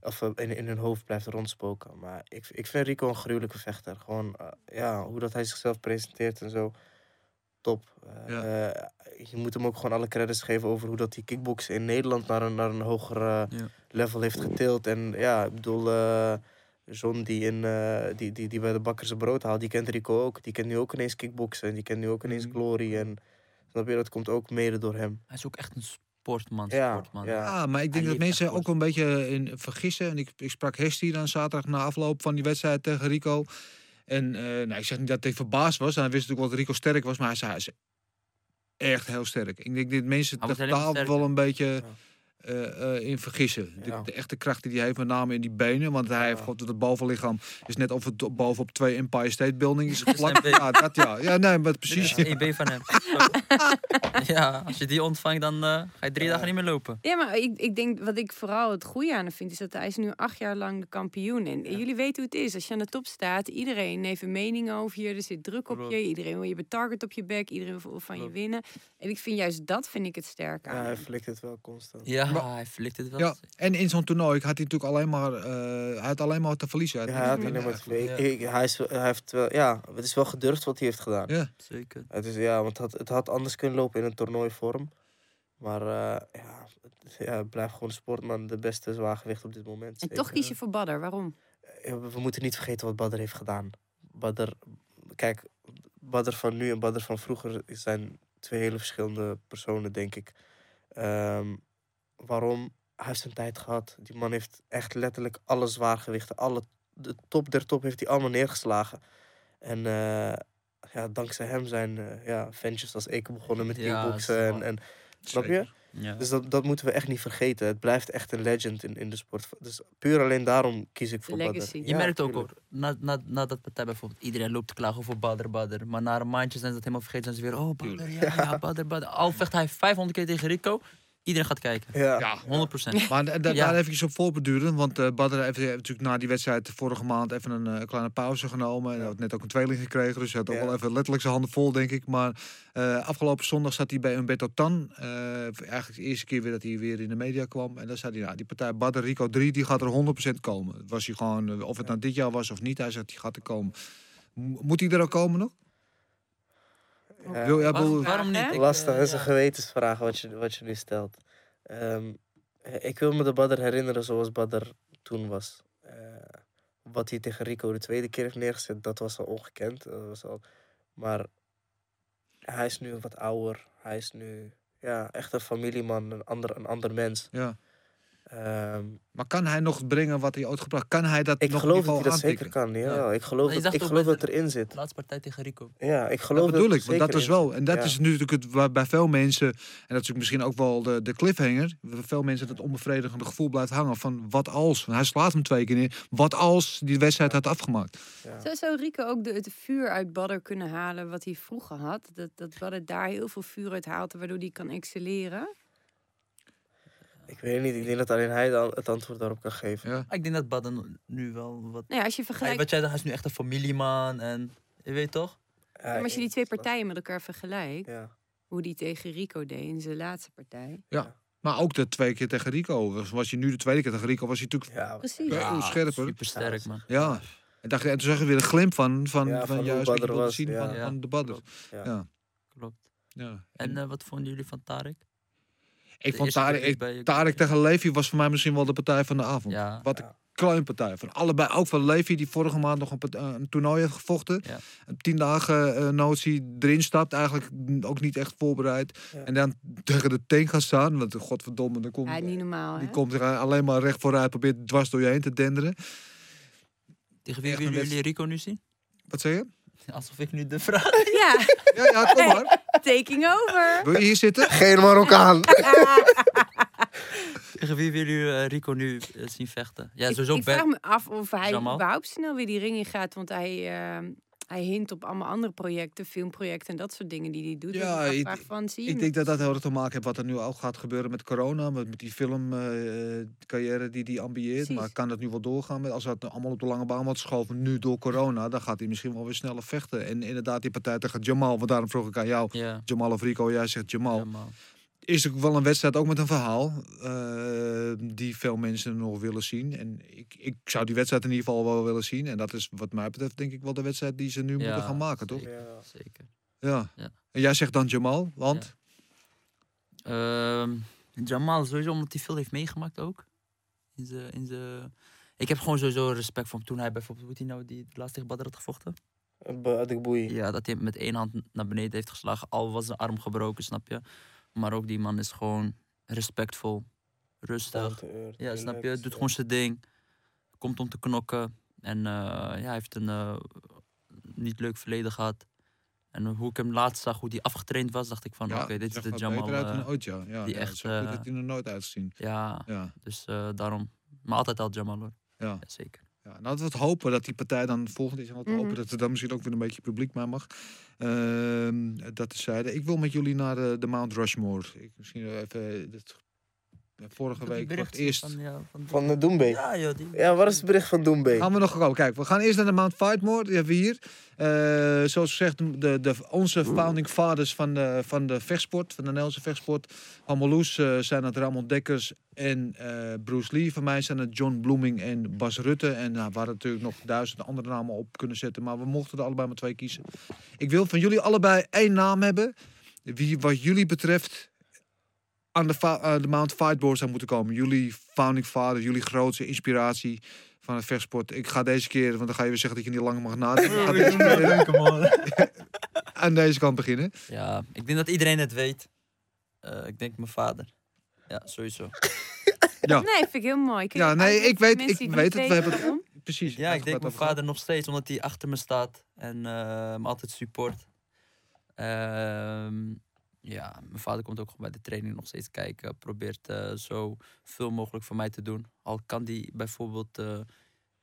Of eh, in, in hun hoofd blijft rondspoken. Maar ik, ik vind Rico een gruwelijke vechter. Gewoon, eh, ja, hoe dat hij zichzelf presenteert en zo. Top. Eh, Ja. eh, je moet hem ook gewoon alle credits geven over hoe dat die kickboksen in Nederland naar een, naar een hoger Ja. level heeft getild. En ja, ik bedoel, eh John die, in, die, die, die bij de bakker zijn brood haalt, die kent Rico ook. Die kent nu ook ineens kickboksen. En die kent nu ook ineens Mhm. Glory. En snap je, dat komt ook mede door hem. Hij is ook echt een sportman, Ja, sportman. ja. Ja, maar ik denk Hij dat mensen ook een beetje in vergissen. En ik, ik sprak Hesti dan zaterdag na afloop van die wedstrijd tegen Rico. En eh, nou, ik zeg niet dat hij verbaasd was. En hij wist natuurlijk wel dat Rico sterk was. Maar hij zei, hij is echt heel sterk. Ik denk dat mensen maar totaal sterker. wel een beetje eh, eh, in vergissen. De, Ja. de echte kracht die hij heeft, met name in die benen. Want hij heeft gewoon het bovenlichaam is net of het op- bovenop twee Empire State Building is geplakt. *laughs* Ja, dat ja. Ja, nee, maar precies. Is EB van hem. *laughs* *laughs* ja, *laughs* als je die ontvangt, dan eh, ga je drie dagen niet meer lopen. Ja, maar ik, ik denk wat ik vooral het goede aan hem vind, is dat hij is nu acht jaar lang de kampioen. En jullie weten hoe het is. Als je aan de top staat, iedereen heeft een mening over je. Er zit druk op Klopt. je. Iedereen wil je betarget op je bek. Iedereen wil van je winnen. En ik vind juist dat vind ik het sterk aan Ja, hij flikt het wel constant. Ja, Maar- hij flikt het wel. Ja, en in zo'n toernooi had hij natuurlijk alleen maar, eh, hij had alleen maar te verliezen. Ja, Hij had alleen maar hij, is, wel- hij heeft wel, ja, het is wel gedurfd wat hij heeft gedaan. Ja. Zeker. Het, is, ja, want het had, het had anders kunnen lopen in een toernooivorm. Maar eh, ja, het, ja, het blijft gewoon sportman de beste zwaargewicht op dit moment. En toch kies je voor Badder. Waarom? We moeten niet vergeten wat Badr heeft gedaan. Badr, kijk, Badr van nu en Badr van vroeger zijn twee hele verschillende personen, denk ik. Ehm, waarom? Hij heeft zijn tijd gehad. Die man heeft echt letterlijk alle zwaargewichten, alle, de top der top heeft hij allemaal neergeslagen. En eh, ja, dankzij hem zijn eh, ja, ventures als Eke begonnen met Ja, kickboksen. is En, en, snap je? Ja. Dus dat, dat moeten we echt niet vergeten. Het blijft echt een legend in, in de sport. Dus puur alleen daarom kies ik voor Badr. legacy. Je Ja, merkt ook hoor, na, na, na dat partij bijvoorbeeld, iedereen loopt te klagen over Badr, Badr. Maar na een maandje zijn ze dat helemaal vergeten. Zijn ze weer, oh Badr, ja, ja, Badr, Badr. Al vecht hij 500 keer tegen Rico, iedereen gaat kijken. Ja. Ja, 100%. *laughs* Maar da- da- Ja. daar even op voorbeduren. Want eh Badr heeft, heeft natuurlijk na die wedstrijd vorige maand even een eh, kleine pauze genomen. En hij had net ook een tweeling gekregen. Dus hij had ook wel even letterlijk zijn handen vol, denk ik. Maar eh, afgelopen zondag zat hij bij Umberto Tan. Eh, eigenlijk de eerste keer weer dat hij weer in de media kwam. En dan zei hij, nou, die partij Badr Rico 3, die gaat er 100% komen. Het was hij gewoon, of het nou dit jaar was of niet. Hij zegt, die gaat er komen. Moet hij er ook komen nog? Ja. Wil, ja, Waarom, niet? Lastig, eh, dat is een gewetensvraag wat je, wat je nu stelt. Ehm, eh, ik wil me de Badr herinneren zoals Badr toen was. Eh, wat hij tegen Rico de tweede keer heeft neergezet, dat was al ongekend. Dat was al... Maar hij is nu wat ouder. Hij is nu ja, echt een familieman, een ander, een ander mens. ja. Ehm, Maar kan hij nog brengen wat hij ooit gebracht? Kan hij dat ik nog geloof in dat hij dat zeker kan. Ja, Ja. Ik geloof dat, ik geloof dat erin zit. Laatste partij tegen Rico. Ja, ik geloof Dat bedoel dat ik, want dat is in wel. En dat Ja. is nu natuurlijk het, waar bij veel mensen, en dat is misschien ook wel de, de cliffhanger, waar veel mensen dat onbevredigende gevoel blijft hangen van wat als, want hij slaat hem twee keer neer, wat als die wedstrijd had afgemaakt. Ja. Zou, zou Rico ook de, het vuur uit Badder kunnen halen wat hij vroeger had? Dat, dat Badder daar heel veel vuur uit haalt, waardoor hij kan excelleren? Ik weet het niet, ik denk dat alleen hij dan het antwoord daarop kan geven. Ja. Maar Ik denk dat Badr nu wel wat... Nou ja, als je Hij, vergelijkt, wat jij hij is nu echt een familieman en je weet toch? Ja, maar als je die twee partijen met elkaar vergelijkt, Ja. hoe die tegen Rico deed in zijn laatste partij. Maar ook de twee keer tegen Rico. Was, was je nu de tweede keer tegen Rico, was hij natuurlijk Ja, Precies. veel scherper. Super sterk man. Ja. En, dacht, en toen zag je weer een glimp van, van, Ja, van, van juist wat je was, zien ja. van, Ja. van de Badr. Ja. Ja. Klopt. Ja. En eh, wat vonden jullie van Tarek? Ik vond Tarek, keer ik, bij- Tarek tegen Levi was voor mij misschien wel de partij van de avond. Ja. Wat een Ja. kluinpartij. Van allebei, ook van Levi die vorige maand nog een, eh, een toernooi heeft gevochten. Ja. Een tien dagen eh notie erin stapt, eigenlijk ook niet echt voorbereid. Ja. En dan tegen de tank gaat staan, want godverdomme, dan komt, Ja, niet normaal, die hè? komt er alleen maar recht vooruit, probeert dwars door je heen te denderen. Tegen wie willen jullie Rico nu zien? Wat zeg je? Alsof ik nu de vraag... *laughs* Ja, Ja, ja, kom maar. *laughs* taking over. Wil je hier zitten? Geen Marokkaan. *laughs* Tegen wie willen jullie eh, Rico nu eh, zien vechten? Ja, Ik, sowieso ik vraag Ben- me af of hij Jamal? überhaupt snel weer die ring in gaat. Want hij, eh, hij hint op allemaal andere projecten, filmprojecten en dat soort dingen die hij doet. Ja, Dus ik van, zie je Ik denk dat dat heel erg te maken heeft wat er nu ook gaat gebeuren met corona. Met, met die filmcarrière die hij ambieert. Precies. Maar kan dat nu wel doorgaan? Met, als dat allemaal op de lange baan wordt geschoven, nu door corona, dan gaat hij misschien wel weer sneller vechten. En inderdaad, die partij tegen Jamal, want daarom vroeg ik aan jou, Ja, Jamal of Rico, jij zegt Jamal. Is ook wel een wedstrijd ook met een verhaal eh, die veel mensen nog willen zien. En ik, ik zou die wedstrijd in ieder geval wel willen zien. En dat is wat mij betreft denk ik wel de wedstrijd die ze nu Ja, moeten gaan maken, toch? zeker. Ja. Zeker. Ja. Ja. En jij zegt dan Jamal, want? Ehm, Jamal, sowieso omdat hij veel heeft meegemaakt ook. In zijn, in zijn... Ik heb gewoon sowieso respect voor hem toen hij bijvoorbeeld, hoe hij nou, die laatst tegen Badr had gevochten? Ja, dat hij met één hand naar beneden heeft geslagen, al was zijn arm gebroken, snap je? Maar ook die man is gewoon respectvol, rustig. Earth, Ja, snap je? Doet ja. gewoon zijn ding. Komt om te knokken. En eh, ja, hij heeft een eh, niet leuk verleden gehad. En hoe ik hem laatst zag, hoe hij afgetraind was, dacht ik van Ja, oké, dit is de Jamal. beter uit dan eh, ooit, ja. ja die ja, echt, Zo goed heeft hij er nooit uitgezien. ja, Ja, dus eh, daarom. Maar altijd al Jamal hoor. Ja, zeker. Ja, nou, laten we het hopen dat die partij dan volgend is. En laten we Mhm. hopen dat er dan misschien ook weer een beetje publiek bij mag. Ehm dat is zijde. Ik wil met jullie naar de, de Mount Rushmore. Ik, misschien even... Het, vorige week voor het eerst... Van, ja, van, Van de Doembe. ja, joh, die, Ja, waar is het bericht van Doembe? Gaan we nog komen. Kijk, we gaan eerst naar de Mount Fightmore. Die hebben we hier. Eh, zoals gezegd, de, de, onze founding fathers van de, van de vechtsport, van de Nederlandse vechtsport. Hammeloes eh, zijn het Ramon Dekkers en eh, Bruce Lee. Van mij zijn het John Bloeming en Bas Rutte. En nou, we hadden natuurlijk nog duizenden andere namen op kunnen zetten. Maar we mochten er allebei maar twee kiezen. Ik wil van jullie allebei één naam hebben. Wie wat jullie betreft aan de, eh, de Mount Fightboard zou moeten komen. Jullie founding father, jullie grootste inspiratie van het vechtsport. Ik ga deze keer, want dan ga je weer zeggen dat je niet langer mag nadenken. Ik ga deze keer aan deze kant beginnen. ja, ik denk dat iedereen het weet. Eh, ik denk mijn vader. Ja, sowieso. *laughs* Nee, vind ik heel mooi. Je Ja, nee, ik weet- ik weet het, we hebben-? Precies. Ja, ik denk mijn vader. vader nog steeds, omdat hij achter me staat en eh, me altijd support. Ehm, ja, mijn vader komt ook gewoon bij de training nog steeds kijken. Probeert eh, zo veel mogelijk voor mij te doen. Al kan die bijvoorbeeld eh,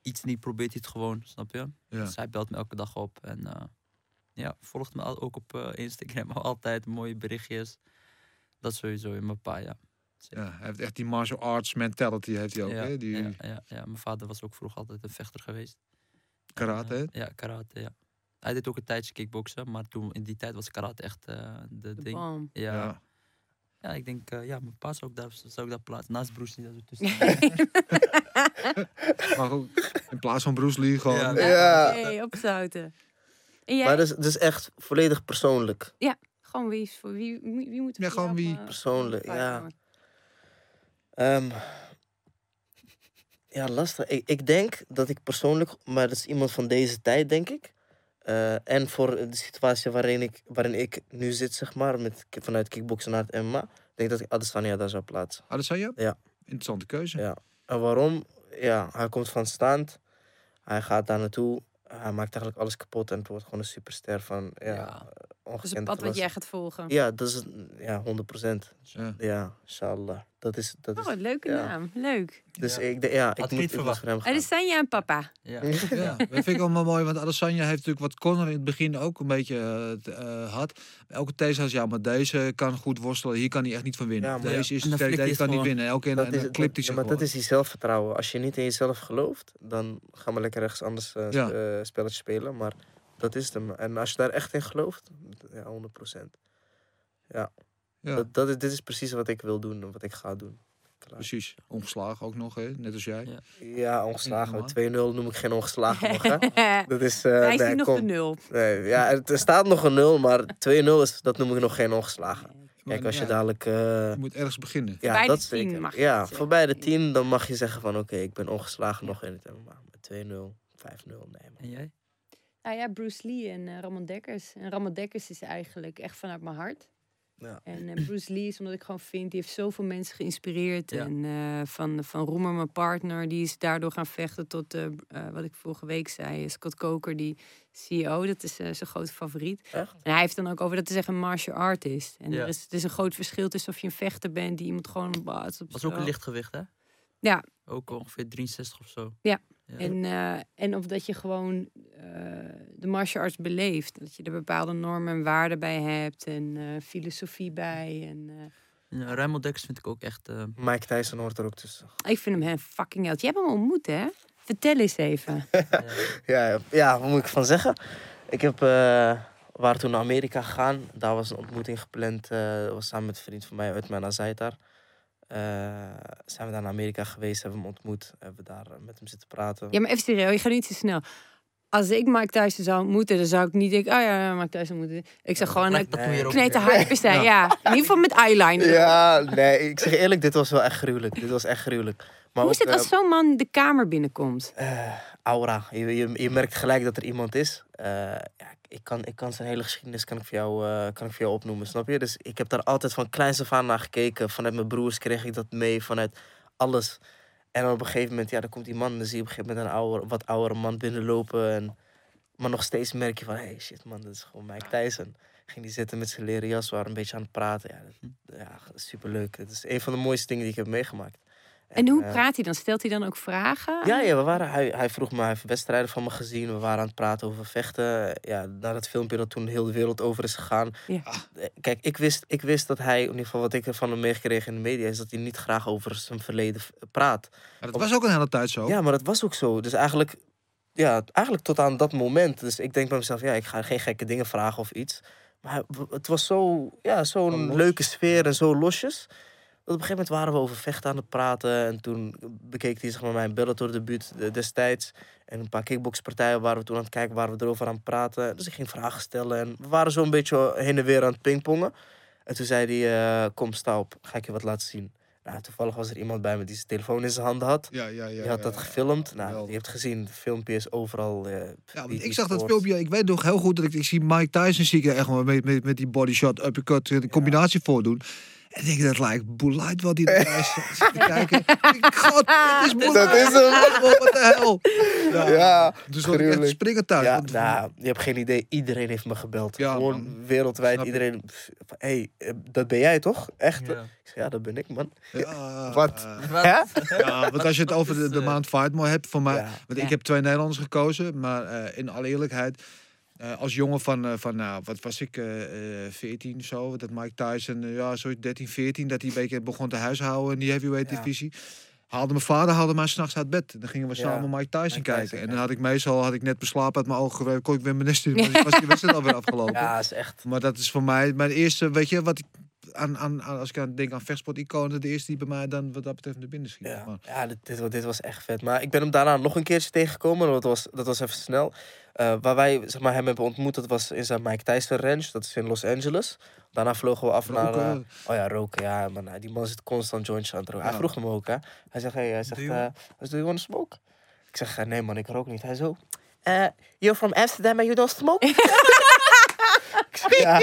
iets niet, probeert hij het gewoon, snap je? Ja. Dus hij belt me elke dag op en eh, ja, volgt me ook op Instagram *laughs* altijd mooie berichtjes. Dat sowieso in mijn pa, ja. Zeker. Ja, hij heeft echt die martial arts mentality heeft hij ook. ja, hè? Die ja, ja, ja, mijn vader was ook vroeger altijd een vechter geweest. karate. En, ja, karate, ja. Hij deed ook een tijdje kickboksen, maar toen in die tijd was karate echt eh, de De ding. bom. Ja. Ja. ja. ik denk, eh, ja, mijn pa zou ik daar, zou ik daar plaatsen. Naast Bruce Lee, dat tussen. *laughs* Maar goed, in plaats van Bruce Lee gewoon. Ja. Ja. Nee, opzouten. En jij? Maar dat is, dat is echt volledig persoonlijk. Gewoon wie is voor wie, wie, wie moet er Ja, gewoon wie eh, persoonlijk, ja. Ehm, ja, lastig. Ik, ik denk dat ik persoonlijk, maar dat is iemand van deze tijd, denk ik. Eh, en voor de situatie waarin ik, waarin ik nu zit, zeg maar, met, vanuit kickboksen naar het MMA, denk ik dat ik Adesanya daar zou plaatsen. Je? Ja. Interessante keuze. Ja. En waarom? Ja, hij komt van staand. Hij gaat daar naartoe. Hij maakt eigenlijk alles kapot en het wordt gewoon een superster van ja, Ja. Dat is een ongekende pad wat jij gaat volgen. Ja, dat is ja, 100 procent. Ja. Ja, inshallah. Dat is, dat is, Oh, een leuke ja. naam. Leuk. dus Ja. ik, ja, ik moet, niet verwacht. voor hem gaan. jij en papa. *laughs* ja. Ja, dat vind ik allemaal mooi, want Adesanya heeft natuurlijk wat Conor in het begin ook een beetje eh, eh, had. Elke thesis, ja, maar deze kan goed worstelen, hier kan hij echt niet van winnen. Ja, maar deze is deze het kan niet winnen. Elke keer Dat en is, dan klipt hij maar dat is die zelfvertrouwen. Als je niet in jezelf gelooft, dan ga maar lekker ergens anders eh, Ja. sp- eh, spelletje spelen. Maar dat is het hem. En als je daar echt in gelooft, ja, 100 procent. Ja, Dat, dat is, dit is precies wat ik wil doen en wat ik ga doen. Klaar. precies. Ongeslagen ook nog, hè? net als jij. Ja. Ja, ongeslagen. Normaal. 2-0 noem ik geen ongeslagen nog, hè? *laughs* Dat is... eh, Hij is nee, nog kom. de nul. Nee, ja, het- er staat nog een 0, maar 2-0 is, dat noem ik nog geen ongeslagen. Kijk, als je dadelijk... eh, Je moet ergens beginnen. ja, Voorbij dat de 10 zeker. mag Ja, voorbij de 10, dan mag je zeggen van... Oké, ik ben ongeslagen nog in het MMA. Met 2-0, 5-0, nee man. En jij? Nou ja, Bruce Lee en eh, Ramon Dekkers. En Ramon Dekkers is eigenlijk echt vanuit mijn hart. Ja. En eh, Bruce Lee is omdat ik gewoon vind, die heeft zoveel mensen geïnspireerd. Ja. En eh, van, van Roemer, mijn partner, die is daardoor gaan vechten tot, eh, wat ik vorige week zei, Scott Coker, die CEO, dat is zijn grote favoriet. Echt? En hij heeft dan ook over dat hij echt een martial artist. En Ja. er, is, er is een groot verschil tussen of je een vechter bent die iemand gewoon baat op Was ook een lichtgewicht, hè? Ja. Ook ongeveer 63 of zo. Ja. Ja. En, eh, en of dat je gewoon eh, de martial arts beleeft. Dat je er bepaalde normen en waarden bij hebt. En eh, filosofie bij. En, eh, Ja, Raymond Dekkers vind ik ook echt... eh, Mike Tyson hoort er ook tussen. ik vind hem een fucking held. Je hebt hem ontmoet, hè? Vertel eens even. *laughs* ja. Ja, ja, wat moet ik van zeggen? Ik heb, eh, we waren toen naar Amerika gegaan. Daar was een ontmoeting gepland. eh, was samen met een vriend van mij uit mijn Azaitar. Eh zijn we daar naar Amerika geweest, hebben we hem ontmoet. Hebben we daar eh, met hem zitten praten. Ja, maar even serieus, je gaat niet te snel. Als ik Mike Tyson zou moeten, dan zou ik niet denken, oh ja, Mike Tyson moet. Ik zou gewoon dat kneten hype zijn. Ja, in ieder geval met eyeliner. Ja, nee, ik zeg eerlijk, dit was wel echt gruwelijk. Dit was echt gruwelijk. Maar Hoe is het als eh, zo'n man de kamer binnenkomt? eh, aura. Je, je, je merkt gelijk dat er iemand is. Eh, ja, ik, kan, ik kan zijn hele geschiedenis kan ik, voor jou, eh, kan ik voor jou opnoemen, snap je? Dus ik heb daar altijd van kleins af aan naar gekeken. Vanuit mijn broers kreeg ik dat mee, vanuit alles. En dan op een gegeven moment, ja, dan komt die man. Dan zie je op een gegeven moment een ouder, wat oudere man binnenlopen. En, maar nog steeds merk je van, hey shit man, dat is gewoon Mike Tyson. Ging die zitten met zijn leren jas, waren een beetje aan het praten. Ja, dat, ja superleuk. Het is een van de mooiste dingen die ik heb meegemaakt. En hoe eh, praat hij dan? Stelt hij dan ook vragen? ja, ja, we waren, hij, hij vroeg me, hij heeft wedstrijden van me gezien. We waren aan het praten over vechten. Ja, na dat filmpje dat toen heel de wereld over is gegaan. Ja. Eh, Kijk, ik wist, ik wist dat hij, in ieder geval wat ik ervan heb meegekregen in de media, is dat hij niet graag over zijn verleden praat. Maar dat was ook een hele tijd zo. Ja, maar dat was ook zo. Dus eigenlijk, ja, eigenlijk tot aan dat moment. Dus ik denk bij mezelf, ja, ik ga geen gekke dingen vragen of iets. Maar het was zo, ja, zo'n leuke sfeer en zo losjes. Op een gegeven moment waren we over vechten aan het praten. En toen bekeek hij zeg maar, mijn Bellator debuut eh, destijds. En een paar kickboxpartijen waren we toen aan het kijken, waren we erover aan het praten. Dus ik ging vragen stellen. En we waren zo een beetje heen en weer aan het pingpongen. En toen zei hij, eh, kom sta op, ga ik je wat laten zien. Nou, toevallig was er iemand bij me die zijn telefoon in zijn handen had. Ja, ja, ja. Je had dat gefilmd. Nou, je hebt gezien, het filmpje is overal. eh, Ja, die- want ik die zag dat filmpje. Ik weet nog heel goed dat ik, ik zie Mike Tyson zie ik echt met, met, met die body shot, uppercut, de combinatie voordoen. En ik denk dat lijkt Boelight wat hij *laughs* erbij zit zit te kijken. God, dit is. *laughs* Dat is hem. Wat de hel. Ja, Ja, dus word ik echt springen thuis. Ja, Want- nou, je hebt geen idee. Iedereen heeft me gebeld. Ja, Gewoon man. wereldwijd. Snap. Iedereen. Hé, hey, eh, dat ben jij toch? Echt? Ja. Ik zeg, ja, dat ben ik, man. Ja, *laughs* Wat? eh, Wat? Ja, want als je het over de, de maand Fightmore hebt, voor mij... Ja. Want Ja. ik heb twee Nederlanders gekozen, maar eh, in alle eerlijkheid... eh, als jongen van, eh, van nou, wat was ik, eh eh 14 zo, dat Mike Tyson, ja, zoiets 13, 14, dat hij een beetje begon te huishouden in die heavyweight Ja. divisie. Haalde mijn vader haalde mij s'nachts uit bed. Dan gingen we Ja, samen Mike Tyson Mike kijken. Tyson, en dan had ik meestal had ik net beslapen uit mijn ogen gewerkt, kon ik weer mijn nest in. *laughs* Was die wedstrijd alweer afgelopen. Ja, is echt. Maar dat is voor mij mijn eerste, weet je, wat ik aan, aan, aan- als ik aan denk aan vechtsport-iconen, de eerste die bij mij dan wat dat betreft naar binnen schiet. Ja, Maar- ja dit, dit, wa- dit was echt vet. Maar ik ben hem daarna nog een keertje tegengekomen. Dat was, dat was even snel. Eh, waar wij zeg maar, hem hebben ontmoet, dat was in zijn Mike Tyson Ranch. Dat is in Los Angeles. Daarna vlogen we af naar... Roken. eh, oh ja, roken. Ja, man. Die man zit constant jointjes aan het roken. Hij vroeg me ook, hè. Hij zegt, hey, hij zegt, Do you- eh, do you want to smoke? Ik zeg, eh, nee man, ik rook niet. Hij zo, eh, you're from Amsterdam and you don't smoke? *laughs* ik ja.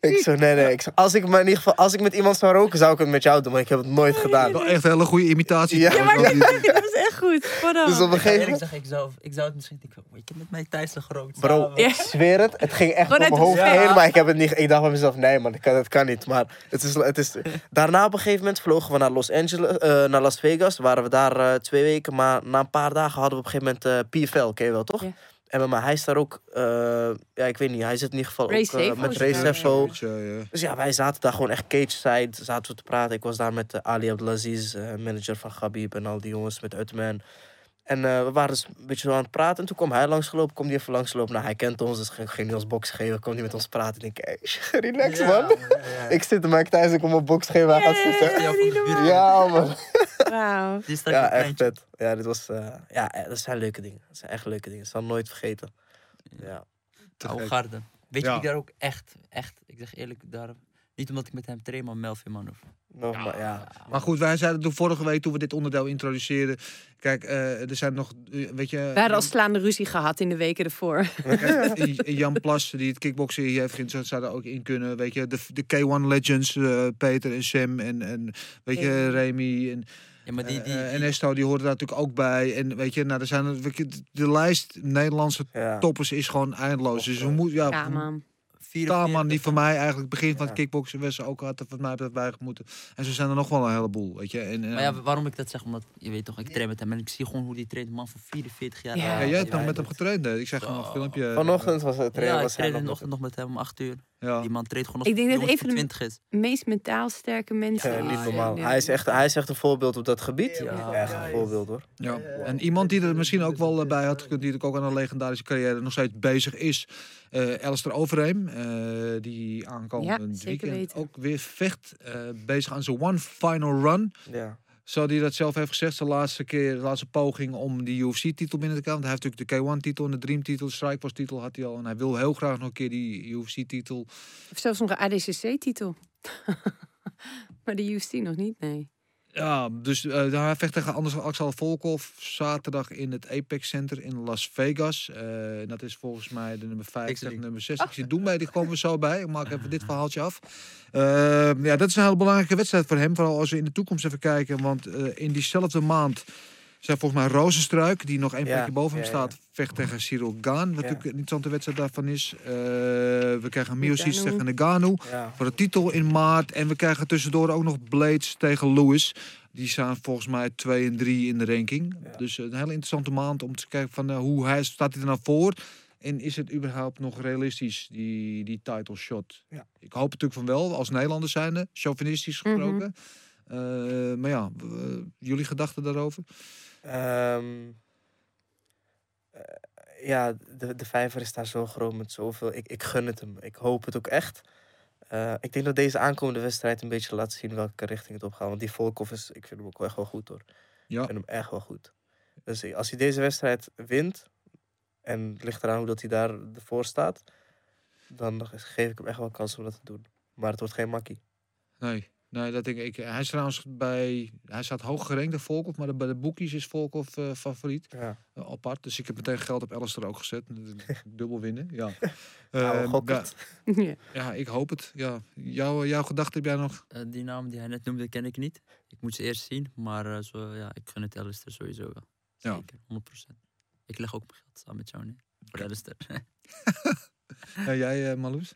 *laughs* Ik zo, nee, nee. Ik als ik, maar in ieder geval, als ik met iemand zou roken, zou ik het met jou doen. Maar ik heb het nooit gedaan. Wel echt een hele goede imitatie. Ja. maar *laughs* dat is echt goed. Voor dan. Dus op een Ik gegeven moment... ik zou, ik zou het misschien "Wait, ik heb met mij Tyson gerookt. Bro, samen." ik zweer het. Het ging echt uit mijn hoofd heen. Maar ik heb het niet... Ik dacht bij mezelf, nee man, dat kan, dat kan niet. Maar het is, het is... Daarna op een gegeven moment vlogen we naar Los Angeles, eh, naar Las Vegas. Waren we daar eh, twee weken. Maar na een paar dagen hadden we op een gegeven moment eh, PFL, ken je wel toch? Ja. En maar hij is daar ook... eh, ja, ik weet niet. Hij zit in ieder geval ook eh, met daar, Sefo. Ja, ja. Dus ja, wij zaten daar gewoon echt cage-side. Zaten we te praten. Ik was daar met eh, Ali Abdelaziz, eh, manager van Gabib en al die jongens met Utman. En eh, we waren dus een beetje zo aan het praten. En toen kwam hij langsgelopen. Komt hij even langsgelopen. Nou, hij kent ons, dus ging, ging hij ons box geven. Komt hij met ons praten. Ik denk, hey, *laughs* relax Ja, man. ja. *laughs* Ik zit er maar thuis, ik kom mijn box geven. Hij gaat zitten. Ja, man. Wauw. Die staat Ja, echt vet. Ja, dit was, eh, ja, eh, dat zijn leuke dingen. Dat zijn echt leuke dingen. Ik zal nooit vergeten. Ja. Oude garde. Weet je Ja. wie daar ook echt, echt, ik zeg eerlijk, daar, niet omdat ik met hem train, maar Melvin Manhoef. Nog maar, ja. Maar goed, wij zeiden toen vorige week toen we dit onderdeel introduceerden. Kijk, eh, er zijn nog, weet je... We hadden al slaande ruzie gehad in de weken ervoor. Kijk, *laughs* Jan Plas, die het kickboksen hier heeft gezet, zou er ook in kunnen. Weet je, de, de K1 Legends, Peter en Sam en, en weet je, Remy. Remy en, Ja, maar die, die, eh, die- en Esto, die hoorden daar natuurlijk ook bij. En weet je, nou, er zijn, de lijst Nederlandse ja. toppers is gewoon eindeloos. Dus we moeten, ja, Ja, man. 44 Taalman, die voor mij eigenlijk het begin van het kickboksen was ook had wat mij bij moeten. En zo zijn er nog wel een heleboel, weet je. En, en, Maar ja, waarom ik dat zeg, omdat je weet toch, ik train met hem en ik zie gewoon hoe die traint, een man van 44 jaar. Ja. jij hebt nog met hem getraind, hè? Ik zeg gewoon een filmpje. Vanochtend was het trainen. Ja, ik was hij train in nog nog met hem om 8 uur. Ja. Die man traint gewoon Ik denk dat even van de- 20 is. Meest mentaal sterke mensen. Ja, niet normaal. Ja. Hij is, echt, hij is echt een voorbeeld op dat gebied. Ja. Echt een voorbeeld hoor. Ja. En iemand die er misschien ook wel eh, bij had gekund, die natuurlijk ook aan een legendarische carrière nog steeds bezig is. Eh Alistair Overeem, eh, die aankomend Ja, weekend weten. ook weer vecht. eh, bezig aan zijn one final run. Ja. Zo die dat zelf heeft gezegd, zijn laatste keer, de laatste poging om die UFC-titel binnen te komen. Want hij heeft natuurlijk de K1-titel en de Dream-titel, de Strikeforce-titel had hij al. En hij wil heel graag nog een keer die UFC-titel. Of zelfs nog een ADCC-titel. *laughs* maar de UFC nog niet, nee. Ja, dus eh, hij vecht tegen Anders Axel Volkov zaterdag in het Apex Center in Las Vegas. Eh, dat is volgens mij de nummer 5 tegen nummer 6. Ik zie doen bij, die komen we zo bij. Ik maak even dit verhaaltje af. Eh, ja, dat is een heel belangrijke wedstrijd voor hem. Vooral als we in de toekomst even kijken. Want eh, in diezelfde maand zijn volgens mij Rozenstruik, die nog één Ja, plekje boven hem ja, staat, vecht tegen Cyril Gaan. Wat natuurlijk een interessante wedstrijd daarvan is. Eh, we krijgen Miocic tegen Nagano voor de titel in maart. En we krijgen tussendoor ook nog Blades tegen Lewis. Die staan volgens mij 2 en 3 in de ranking. Dus een hele interessante maand om te kijken van eh, hoe hij staat hij er nou voor. En is het überhaupt nog realistisch, die, die title shot? Ja. Ik hoop natuurlijk van wel, als Nederlanders zijnde, chauvinistisch Mhm. gesproken. Eh, maar ja, jullie gedachten daarover? Ehm, eh, ja, de, de vijver is daar zo groot met zoveel. Ik, ik gun het hem. Ik hoop het ook echt. Eh, ik denk dat deze aankomende wedstrijd een beetje laat zien welke richting het op gaat. Want die Volkov is, ik vind hem ook echt wel goed hoor. Ja. Ik vind hem echt wel goed. Dus als hij deze wedstrijd wint, en het ligt eraan hoe dat hij daar ervoor staat, dan geef ik hem echt wel kans om dat te doen. Maar het wordt geen makkie. Nee, nee dat denk ik. Hij is trouwens bij, hij staat hoog gerankt, de Volkov, maar bij de boekies is Volkov eh, favoriet. Ja. Eh, apart. Dus ik heb meteen geld op Alistair ook gezet. *laughs* Dubbel winnen, ja. Nou, Eh, gok ja, het. ja. ja, ik hoop het. Ja. Jouw, jouw gedachte heb jij nog? Eh, die naam die hij net noemde, ken ik niet. Ik moet ze eerst zien, maar eh, zo, ja, ik gun het Alistair sowieso wel. Ja. Zeker, 100%. Ik leg ook mijn geld samen met jou neer. Voor Alistair. Ja, *laughs* *laughs* jij, Marloes?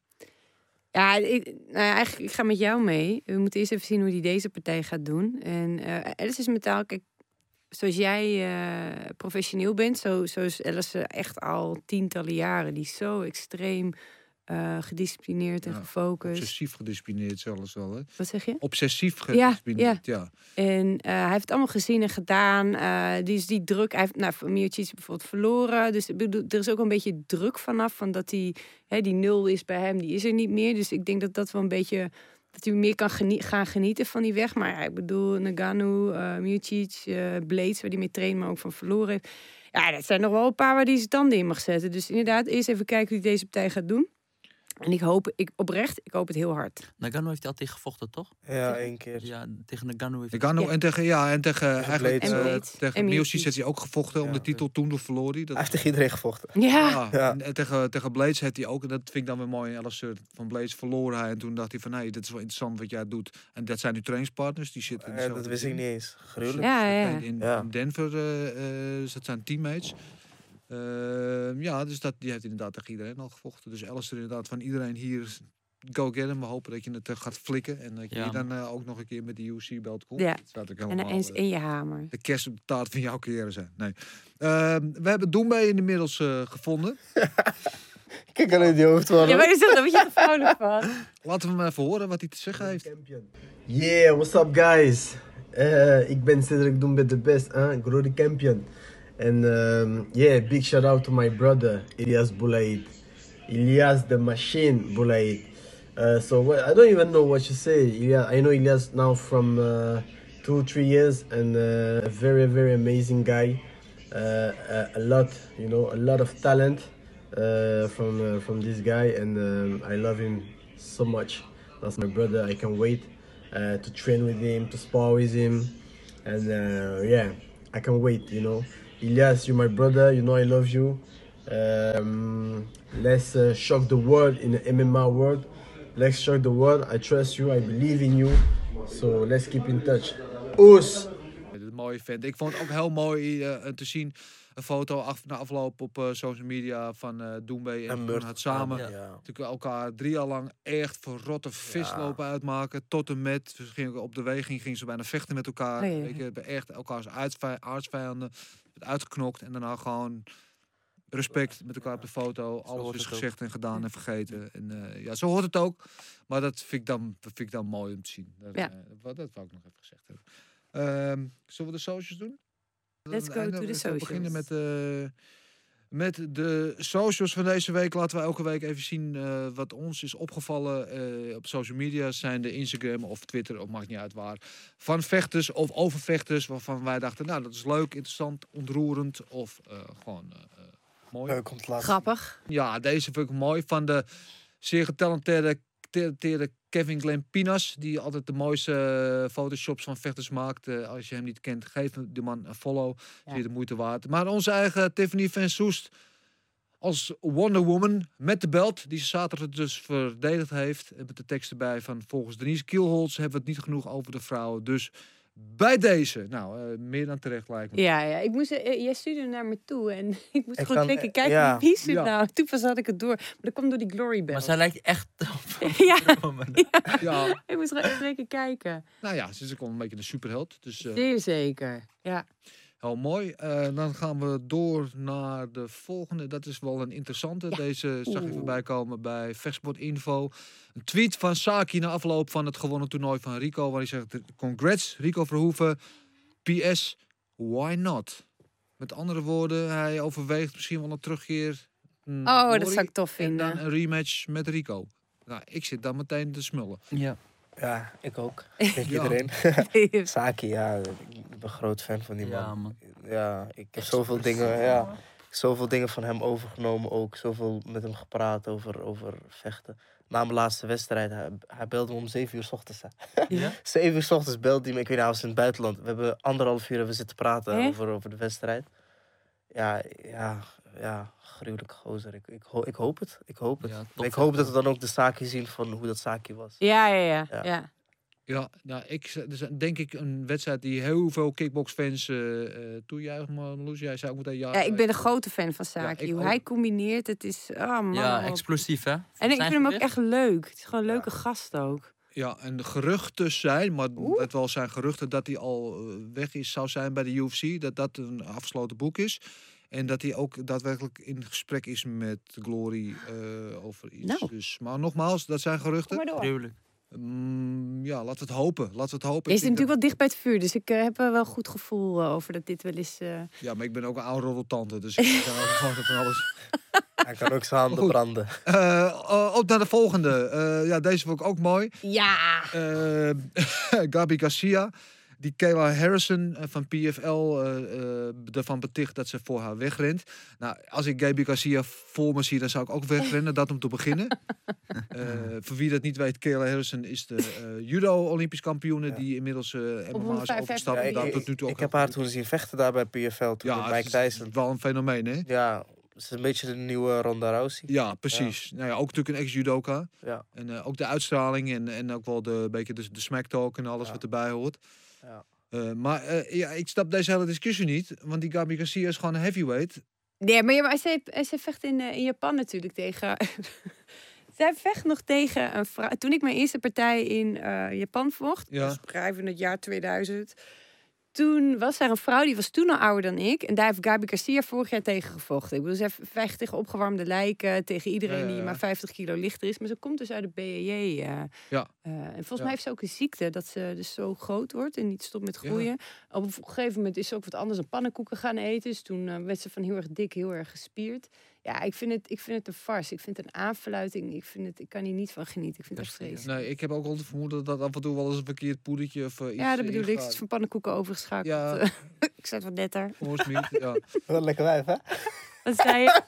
Ja, nou eigenlijk, ik ga met jou mee. We moeten eerst even zien hoe hij deze partij gaat doen. En eh Alice is metaal, kijk, zoals jij eh, professioneel bent, zo, zo is Alice echt al tientallen jaren. Die zo extreem eh, gedisciplineerd en Ja, gefocust. Obsessief gedisciplineerd zelfs wel, hè? Wat zeg je? Obsessief gedisciplineerd, ja. En eh, hij heeft het allemaal gezien en gedaan. Eh die is die druk. Hij heeft nou, van Miocic bijvoorbeeld verloren. Dus bedoel, er is ook een beetje druk vanaf. Van dat hij, hè, die nul is bij hem, die is er niet meer. Dus ik denk dat dat wel een beetje. Dat hij meer kan genie- gaan genieten van die weg. Maar ja, ik bedoel, Nagano, eh Miocic, Blades, waar hij mee traint, maar ook van verloren heeft. Ja, dat zijn nog wel een paar waar hij zijn tanden in mag zetten. Dus inderdaad, eerst even kijken hoe hij deze partij gaat doen. En ik hoop, ik, oprecht, ik hoop het heel hard. Nagano heeft hij al tegen gevochten, toch? Ja, één keer. Ja, tegen Nagano heeft nog, Ja. en tegen, ja, en tegen, eigenlijk, eh. En tegen En Miocic heeft hij ook gevochten om de titel. Toen door verloor hij. Dat Hij heeft tegen iedereen gevochten. Ja, Ja, Ja. En, en tegen, tegen Blades heeft hij ook, en dat vind ik dan weer mooi in Alistair, van Blades verloor hij. En toen dacht hij van, nee, dit is wel interessant wat jij doet. En dat zijn nu trainingspartners, die zitten in Eh, dat wist ik niet eens. Gruwelijk. Ja, ja. In, in Ja. Denver, eh, eh, dus dat zijn teammates. Eh, ja, dus dat, die heeft inderdaad tegen iedereen al gevochten. Dus Alistair inderdaad van iedereen hier, go get him. We hopen dat je het eh, gaat flikken. En dat je Ja, hier dan eh, ook nog een keer met de UFC-belt komt. Ja. Dat helemaal, en, eh, en je hamer. de kerst op de taart van jouw carrière zijn. Nee. Ehm, we hebben Doembe inmiddels gevonden. *laughs* Kijk alleen die hoofdvallen. Ja, maar is dat daar word je vrolijk van? Laten we hem even horen wat hij te zeggen heeft. Yeah, what's up guys? Eh, ik ben Cedric Doembe de best, huh? Grote champion. En um, yeah, big shout out to my brother, Ilyas Boulaid. Ilyas the machine Boulaid. Uh, so what, I don't even know what you say. Ilyas, I know Ilyas now from uh, two, three years and uh, a very, very amazing guy. Uh, a, a lot, you know, a lot of talent uh, from uh, from this guy, and um, I love him so much. That's my brother. I can't wait to train with him, to spar with him, and yeah, I can't wait. You know, Elias, you're my brother. You know I love you. Um, let's uh, shock the world in the MMA world. Let's shock the world. I trust you. I believe in you. So let's keep in touch. Oes. Een mooie vent. Ik vond het ook heel mooi eh, te zien. Een foto af, na afloop op eh, social media van eh Doembe en, En had samen Ja. natuurlijk elkaar drie jaar lang echt verrotte vis Ja. lopen uitmaken. Tot en met, gingen op de weging gingen ze bijna vechten met elkaar. Je, hebben echt elkaars aardsvij- aardsvijanden het uitgeknokt. En daarna gewoon respect met elkaar op de foto. Alles is gezegd en gedaan en vergeten. En eh, ja, zo hoort het ook. Maar dat vind ik dan, dat vind ik dan mooi om te zien. Dat, Ja. eh, wat, dat wou ik nog even gezegd hebben. Ehm, zullen we de socials doen? Let's go to the we beginnen met socials. eh, met de socials van deze week. Laten we elke week even zien eh, wat ons is opgevallen eh, op social media. Zijn de Instagram of Twitter, of maakt niet uit waar. Van vechters of over vechters waarvan wij dachten, nou dat is leuk, interessant, ontroerend of eh, gewoon mooi. Leuk om te laten Grappig. Ja, deze vind ik mooi. Van de zeer getalenteerde getalenteerde Kevin Glenn Pinas. Die altijd de mooiste eh, photoshops van vechters maakt. Eh, als je hem niet kent, geef de man een follow. Ja. Je de moeite waard. Maar onze eigen Tiffany Van Soest. Als Wonder Woman met de belt. Die ze zaterdag dus verdedigd heeft. Met de tekst erbij van volgens Denise Kielholz hebben we het niet genoeg over de vrouwen. Dus bij deze. Nou, eh, meer dan terecht lijkt me. Ja, ja. Ik moest, eh, jij stuurde hem naar me toe en *laughs* ik moest Ik gewoon kan, klikken. eh, Kijk, ja. wie is het Ja. nou? Toen pas had ik het door. Maar dat kwam door die Glory Bell. Maar zij lijkt echt *laughs* op *laughs* Ja. Ja, Ik moest gewoon even lekker kijken. nou ja, ze is ook wel een beetje de superheld. Dus eh, Zeer zeker. Ja. Heel mooi. Eh, dan gaan we door naar de volgende. Dat is wel een interessante. Deze zag ik Oeh. voorbij komen bij Vechtsport Info. Een tweet van Saki na afloop van het gewonnen toernooi van Rico. Waar hij zegt, congrats Rico Verhoeven. PS, why not? Met andere woorden, hij overweegt misschien wel een terugkeer. naar Oh, dat zou ik tof En dan vinden. een rematch met Rico. Nou, ik zit dan meteen te smullen. Ja. Ja, ik ook. Ik denk Ja. iedereen. *laughs* Saki, ja, ik ben groot fan van die man. Ja, man. Ja, ik heb zoveel dingen, ja, zoveel dingen van hem overgenomen ook. Zoveel met hem gepraat over, over vechten. Na mijn laatste wedstrijd, hij, hij belde me om 7 uur s ochtends. hè. Ja? *laughs* 7 uur s ochtends belde hij me, ik weet niet, hij was in het buitenland. We hebben anderhalf uur hebben zitten praten over, over de wedstrijd. Ja, ja, ja, gruwelijk gozer. Ik, ik, ho- ik hoop het, ik hoop het. Ja, ik hoop dat we dan ook de Saki zien van hoe dat Saki was. Ja, ja, ja. Ja. ja. Ja, nou, ik, dus denk ik een wedstrijd die heel veel kickboxfans eh eh toejuichen. Maar Loes, jij zei ook meteen ja. Ja, ik ben een grote fan van Saki. ik Hoe ook. hij combineert, het is... Oh man. Ja, explosief hè? En ik vind hem ook echt leuk. Het is gewoon een leuke gast ook. Ja, en de geruchten zijn, maar Oeh. het wel zijn geruchten dat hij al eh, weg is, zou zijn bij de UFC. Dat dat een afgesloten boek is. En dat hij ook daadwerkelijk in gesprek is met Glory eh, over iets. Nou. Dus, maar nogmaals, dat zijn geruchten. Kom maar door. Mm, ja, laten we het hopen. Laten we het hopen. Je zit natuurlijk wel dicht bij het vuur, dus ik eh, heb er wel een goed gevoel eh, over dat dit wel eens... dat- ja, maar ik ben ook een oude roddeltante, dus ik kan ook gewoon van alles. *laughs* Hij kan ook zijn handen Goed. branden. Eh, op naar de volgende. Eh, ja, deze vond ik ook mooi. Ja! Eh, *laughs* Gabi Garcia, die Kayla Harrison eh, van PFL eh, eh, ervan beticht dat ze voor haar wegrent. Nou, als ik Gabi Garcia voor me zie, dan zou ik ook wegrennen, dat om te beginnen. *laughs* Voor wie dat niet weet, Kayla Harrison is de judo-olympisch kampioene, Ja. die inmiddels eh MMA is 155 overgestapt. Ja, ik, ik, tot nu toe ik ook heb haar toen zien vechten daar bij PFL, toen Ja, het Mike is Tyson. wel een fenomeen, hè? Ja, ze is een beetje de nieuwe Ronda Rousey. Ja, precies. Nou ja, ook natuurlijk een ex-judoka. Ja. En ook de uitstraling en, en ook wel de, beetje de, de smack talk en alles Ja. wat erbij hoort. Ja. Eh, maar eh, ja, ik snap deze hele discussie niet. Want die Gabi Garcia is gewoon een heavyweight. Nee, maar, ja, maar zij, zij vecht in, eh, in Japan natuurlijk tegen... *laughs* zij vecht nog tegen een vrouw... Toen ik mijn eerste partij in eh, Japan vocht, Ja. dus begrijp in het jaar 2000... Toen was er een vrouw, die was toen al ouder dan ik. En daar heeft Gabi Garcia vorig jaar tegen gevochten. Ik bedoel, ze vecht tegen opgewarmde lijken. Tegen iedereen Ja, ja, die maar 50 kilo lichter is. Maar ze komt dus uit de BJJ. eh. Ja. Eh, en volgens mij heeft ze ook een ziekte. Dat ze dus zo groot wordt en niet stopt met groeien. Op een gegeven moment is ze ook wat anders dan pannenkoeken gaan eten. Dus toen eh, werd ze van heel erg dik, heel erg gespierd. Ja, ik vind het, ik vind het een farce. Ik vind het een aanfluiting. Ik, vind het, ik kan hier niet van genieten. Ik vind het echt. Nee, ik heb ook al het vermoeden dat af en toe wel eens een verkeerd poedertje of eh, iets Ja, dat eh, bedoel ik. Het van pannenkoeken overgeschakeld. Ja. *laughs* Ik zet wat netter. Voorsmiet, ja. *laughs* Wat een lekker wijf, hè? *laughs* Wat zei je? *laughs*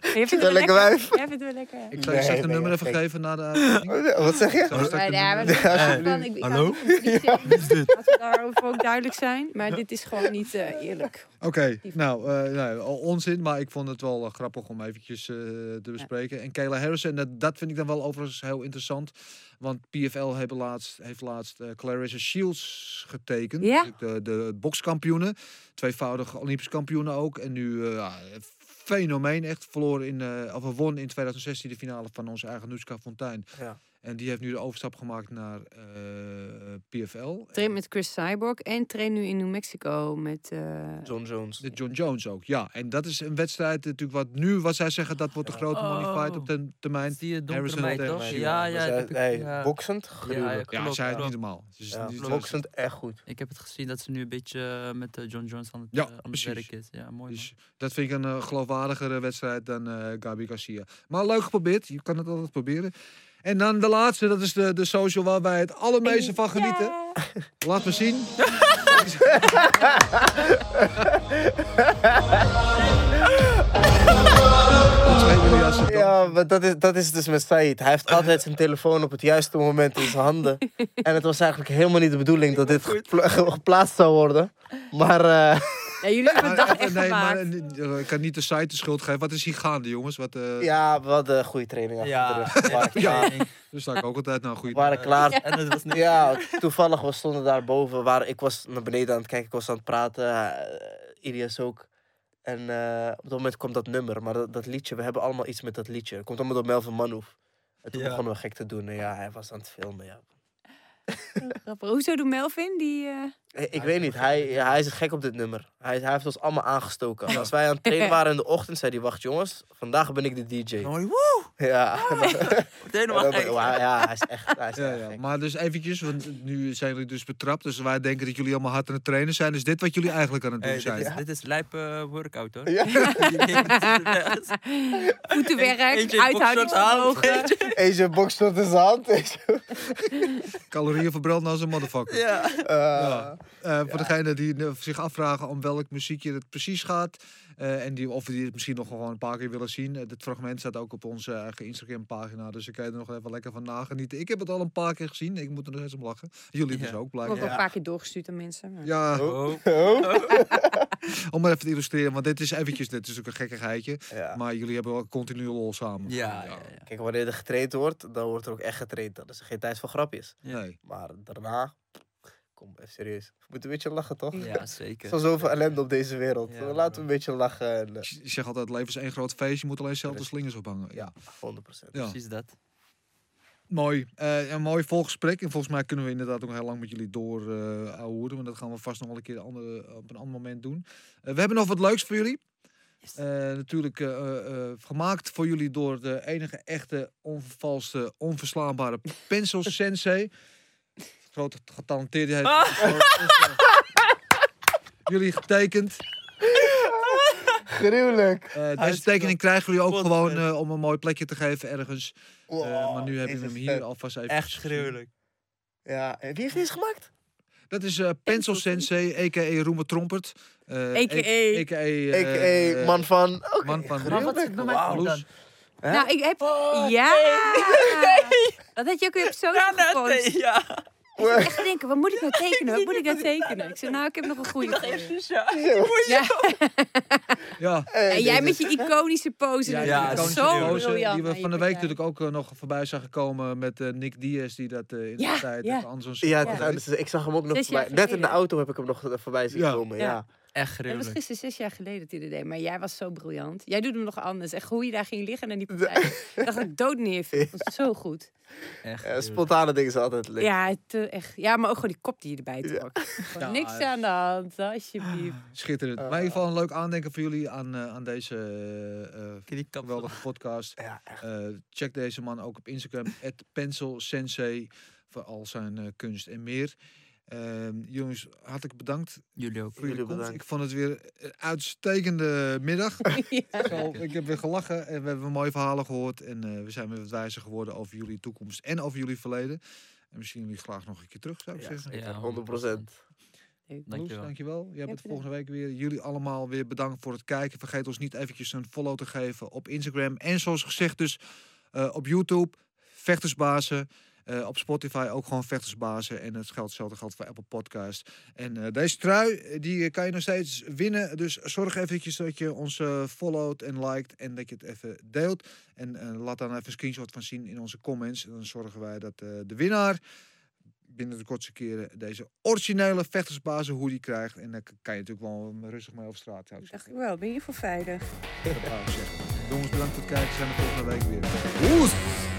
Je vindt het Wel lekker wijf. Jij vindt het wel lekker. Ik zal je Nee, nee, nummer even geven na de uitzending. Wat zeg je? Ja, maar dat is Ja, van, ik, ik Hallo? Laten we daarover ook duidelijk zijn. Maar dit is gewoon niet eh, eerlijk. Oké, nou, eh, nou, al onzin, maar ik vond het wel eh, grappig om eventjes eh, te bespreken. En Kayla Harrison, dat, dat vind ik dan wel overigens heel interessant. Want PFL heeft laatst, heeft laatst eh, Clarissa Shields getekend. Ja. De, de bokskampioene. Tweevoudig Olympisch kampioene ook. En nu, eh, ja, fenomeen echt. Verloren in, eh of won in 2016 de finale van onze eigen Noeska Fontijn. Ja. En die heeft nu de overstap gemaakt naar eh, PFL. Train met Chris Cyborg en train nu in New Mexico met... eh, John Jones. De John Jones ook, ja. En dat is een wedstrijd natuurlijk wat nu, wat zij zeggen, dat wordt de grote money fight op de termijn. Die donkere Harrison meid, toch? Ja, ja. Zij- ik- ja. boksend, Ja, gruwelijk. Ja, klopt, zij klopt. niet normaal. Ze is Ja, boksend echt goed. Ik heb het gezien dat ze nu een beetje eh, met John Jones aan het, Ja, aan het precies. werk is. Ja, mooi. Dus dat vind ik een eh, geloofwaardigere wedstrijd dan eh Gabi Garcia. Maar leuk geprobeerd. Je kan het altijd proberen. En dan de laatste, dat is de, de social waar wij het allermeeste van genieten. Laat me zien. *laughs* Ja, maar dat is, dat is dus met Said. Hij heeft altijd zijn telefoon op het juiste moment in zijn handen. En het was eigenlijk helemaal niet de bedoeling dat dit gepla- geplaatst zou worden. Maar eh, Ja, jullie hebben het *laughs* dag Even- echt nee, maar gemaakt. eh, ik kan niet de site de schuld geven. Wat is hier gaande, jongens? Wat, eh ja, we hadden een goede training achter Ja, de rug. We *laughs* klaar. Daar sta ik ook altijd naar. We Goeie waren klaar. En het was niet... Ja, toevallig, we stonden daar boven. Waar, ik was naar beneden aan het kijken, ik was aan het praten. eh, Ilias ook. En eh, op dat moment kwam dat nummer. Maar dat, dat liedje, we hebben allemaal iets met dat liedje. Het komt allemaal door Melvin Manouf. En toen Ja. begonnen we gek te doen. En ja, hij was aan het filmen, ja. Hoezo doet Melvin? Die, eh, Ik, ik weet niet, hij, ja, hij is gek op dit nummer. Hij, hij heeft ons allemaal aangestoken. *laughs* Als wij aan het *laughs* trainen waren in de ochtend, zei hij: Wacht jongens, vandaag ben ik de DJ. Mooi, woe! Ja, Helemaal *laughs* ja, ja, hij is echt, hij is Ja, echt ja. gek. Maar dus eventjes, want nu zijn jullie dus betrapt. Dus wij denken dat jullie allemaal hard aan het trainen zijn. Is dit wat jullie eigenlijk aan het doen Hey, dit, zijn? is, dit is lijp eh, workout hoor. Ja. voetenwerk, Eentje uithoudingsvermogen. Eentje bokst in zijn hand. eentje- Calorieën verbranden als een motherfucker. Ja. Ja. Eh, voor degenen die eh, zich afvragen om welk muziekje het precies gaat. eh, en die, of die het misschien nog gewoon een paar keer willen zien. dit fragment staat ook op onze eigen Instagram pagina. Dus ik kan je er nog even lekker van nagenieten. Ik heb het al een paar keer gezien. Ik moet er nog eens om lachen. Jullie Ja. dus ook Ik heb ook blijkbaar. een paar keer doorgestuurd aan mensen. maar- Ja, Oh. *laughs* *laughs* om maar even te illustreren. Want dit is eventjes, dit is ook een gekkigheidje. Ja. Maar jullie hebben wel continu lol samen. Ja, ja, ja. Kijk, wanneer er getraind wordt, dan wordt er ook echt getraind. Dan is er geen tijd voor grapjes. Nee. Maar daarna, kom even serieus. We moeten een beetje lachen, toch? Ja, *laughs* Er is zeker. zoveel ellende op deze wereld. Ja, Laten we een beetje lachen. En, eh, Je zegt altijd, leven is één groot feest. Je moet alleen zelf de slingers ophangen. Ja. ja, 100%. Ja. Precies dat. Mooi. Eh, een mooi volgesprek. En volgens mij kunnen we inderdaad ook heel lang met jullie door eh ouwehoeren. Maar dat gaan we vast nog wel een keer andere, op een ander moment doen. Eh, we hebben nog wat leuks voor jullie. Eh, natuurlijk eh, eh, eh, gemaakt voor jullie door de enige echte, onvervalste, onverslaanbare *laughs* Pencil Sensei. Grote getalenteerdheid. *laughs* jullie getekend. Gruwelijk. Eh, deze tekening krijgen jullie ook gewoon eh, om een mooi plekje te geven ergens. Eh, maar nu heb je deze hem hier vet. alvast even. Echt gruwelijk. Ja, en wie heeft deze gemaakt? Dat is eh Pencil Sensei, a.k.a. Roemer Trompert. eh, A.k.a.. A.k.a. eh, eh, man van... Man van-? Hè? Nou, ik heb... Oh, ja! *laughs* Dat had je ook weer op social Ja, net, gepost. nee, ja. Ik zat echt te denken, wat moet ik nou *laughs* tekenen? Wat moet ik nou tekenen? Ik zei, nou, ik heb nog een goede. voor *laughs* je. Ja. *laughs* Ja, Hey, En jij met je iconische pose. ja, Ja, dat is zo pose. Die we van de week natuurlijk ook eh, nog voorbij zagen komen met eh, Nick Diaz. Die dat eh, in de Ja, tijd ja. even Ja, het dus ik zag hem ook nog voorbij. Net in de auto heb ik hem nog voorbij zien Ja. komen. Ja. Ja. Echt Dat was gruwelijk. gisteren zes jaar geleden dat hij dat deed. Maar jij was zo briljant. Jij doet hem nog anders. Echt hoe je daar ging liggen en die partij. Ik dacht dat ik dood neer. Dat was zo goed. Echt Ja, gruwelijk. spontane dingen zijn altijd leuk. Ja, eh, echt. ja, maar ook gewoon die kop die je erbij trok. *laughs* Ja, niks aan de hand, alsjeblieft. Schitterend. maar in ieder geval een leuk aandenken voor jullie aan, eh, aan deze eh, eh, Die kap geweldige podcast. Ja, echt. Eh, check deze man ook op Instagram, *laughs* Pencil Sensei, voor al zijn eh, kunst en meer. Ehm, jongens, hartelijk bedankt Jullie ook. voor jullie bedankt. Ik vond het weer een uitstekende middag. *laughs* Ja. Zo, ik heb weer gelachen en we hebben mooie verhalen gehoord. En eh, we zijn weer wat wijzer geworden over jullie toekomst en over jullie verleden. En misschien jullie graag nog een keer terug, zou ik Ja, zeggen. Ja, 100%. Loes, Dankjewel. dankjewel. Jij bent volgende week weer. Jullie allemaal weer bedankt voor het kijken. Vergeet ons niet eventjes een follow te geven op Instagram. En zoals gezegd dus eh, op YouTube, Vechtersbazen. Eh, op Spotify ook gewoon Vechtersbazen. En het geldt, hetzelfde geldt voor Apple Podcast. En eh, deze trui, eh, die kan je nog steeds winnen. Dus zorg eventjes dat je ons eh, followt en liked. En dat je het even deelt. En laat dan even een screenshot van zien in onze comments. En dan zorgen wij dat eh, de winnaar binnen de kortste keren deze originele vechtersbazen hoodie krijgt. En daar kan je natuurlijk wel rustig mee op straat. Ik Dacht ik wel, ben je voor veilig? Dat wou ik zeggen. Jongens, bedankt voor het kijken. We zijn er volgende week weer. Oes!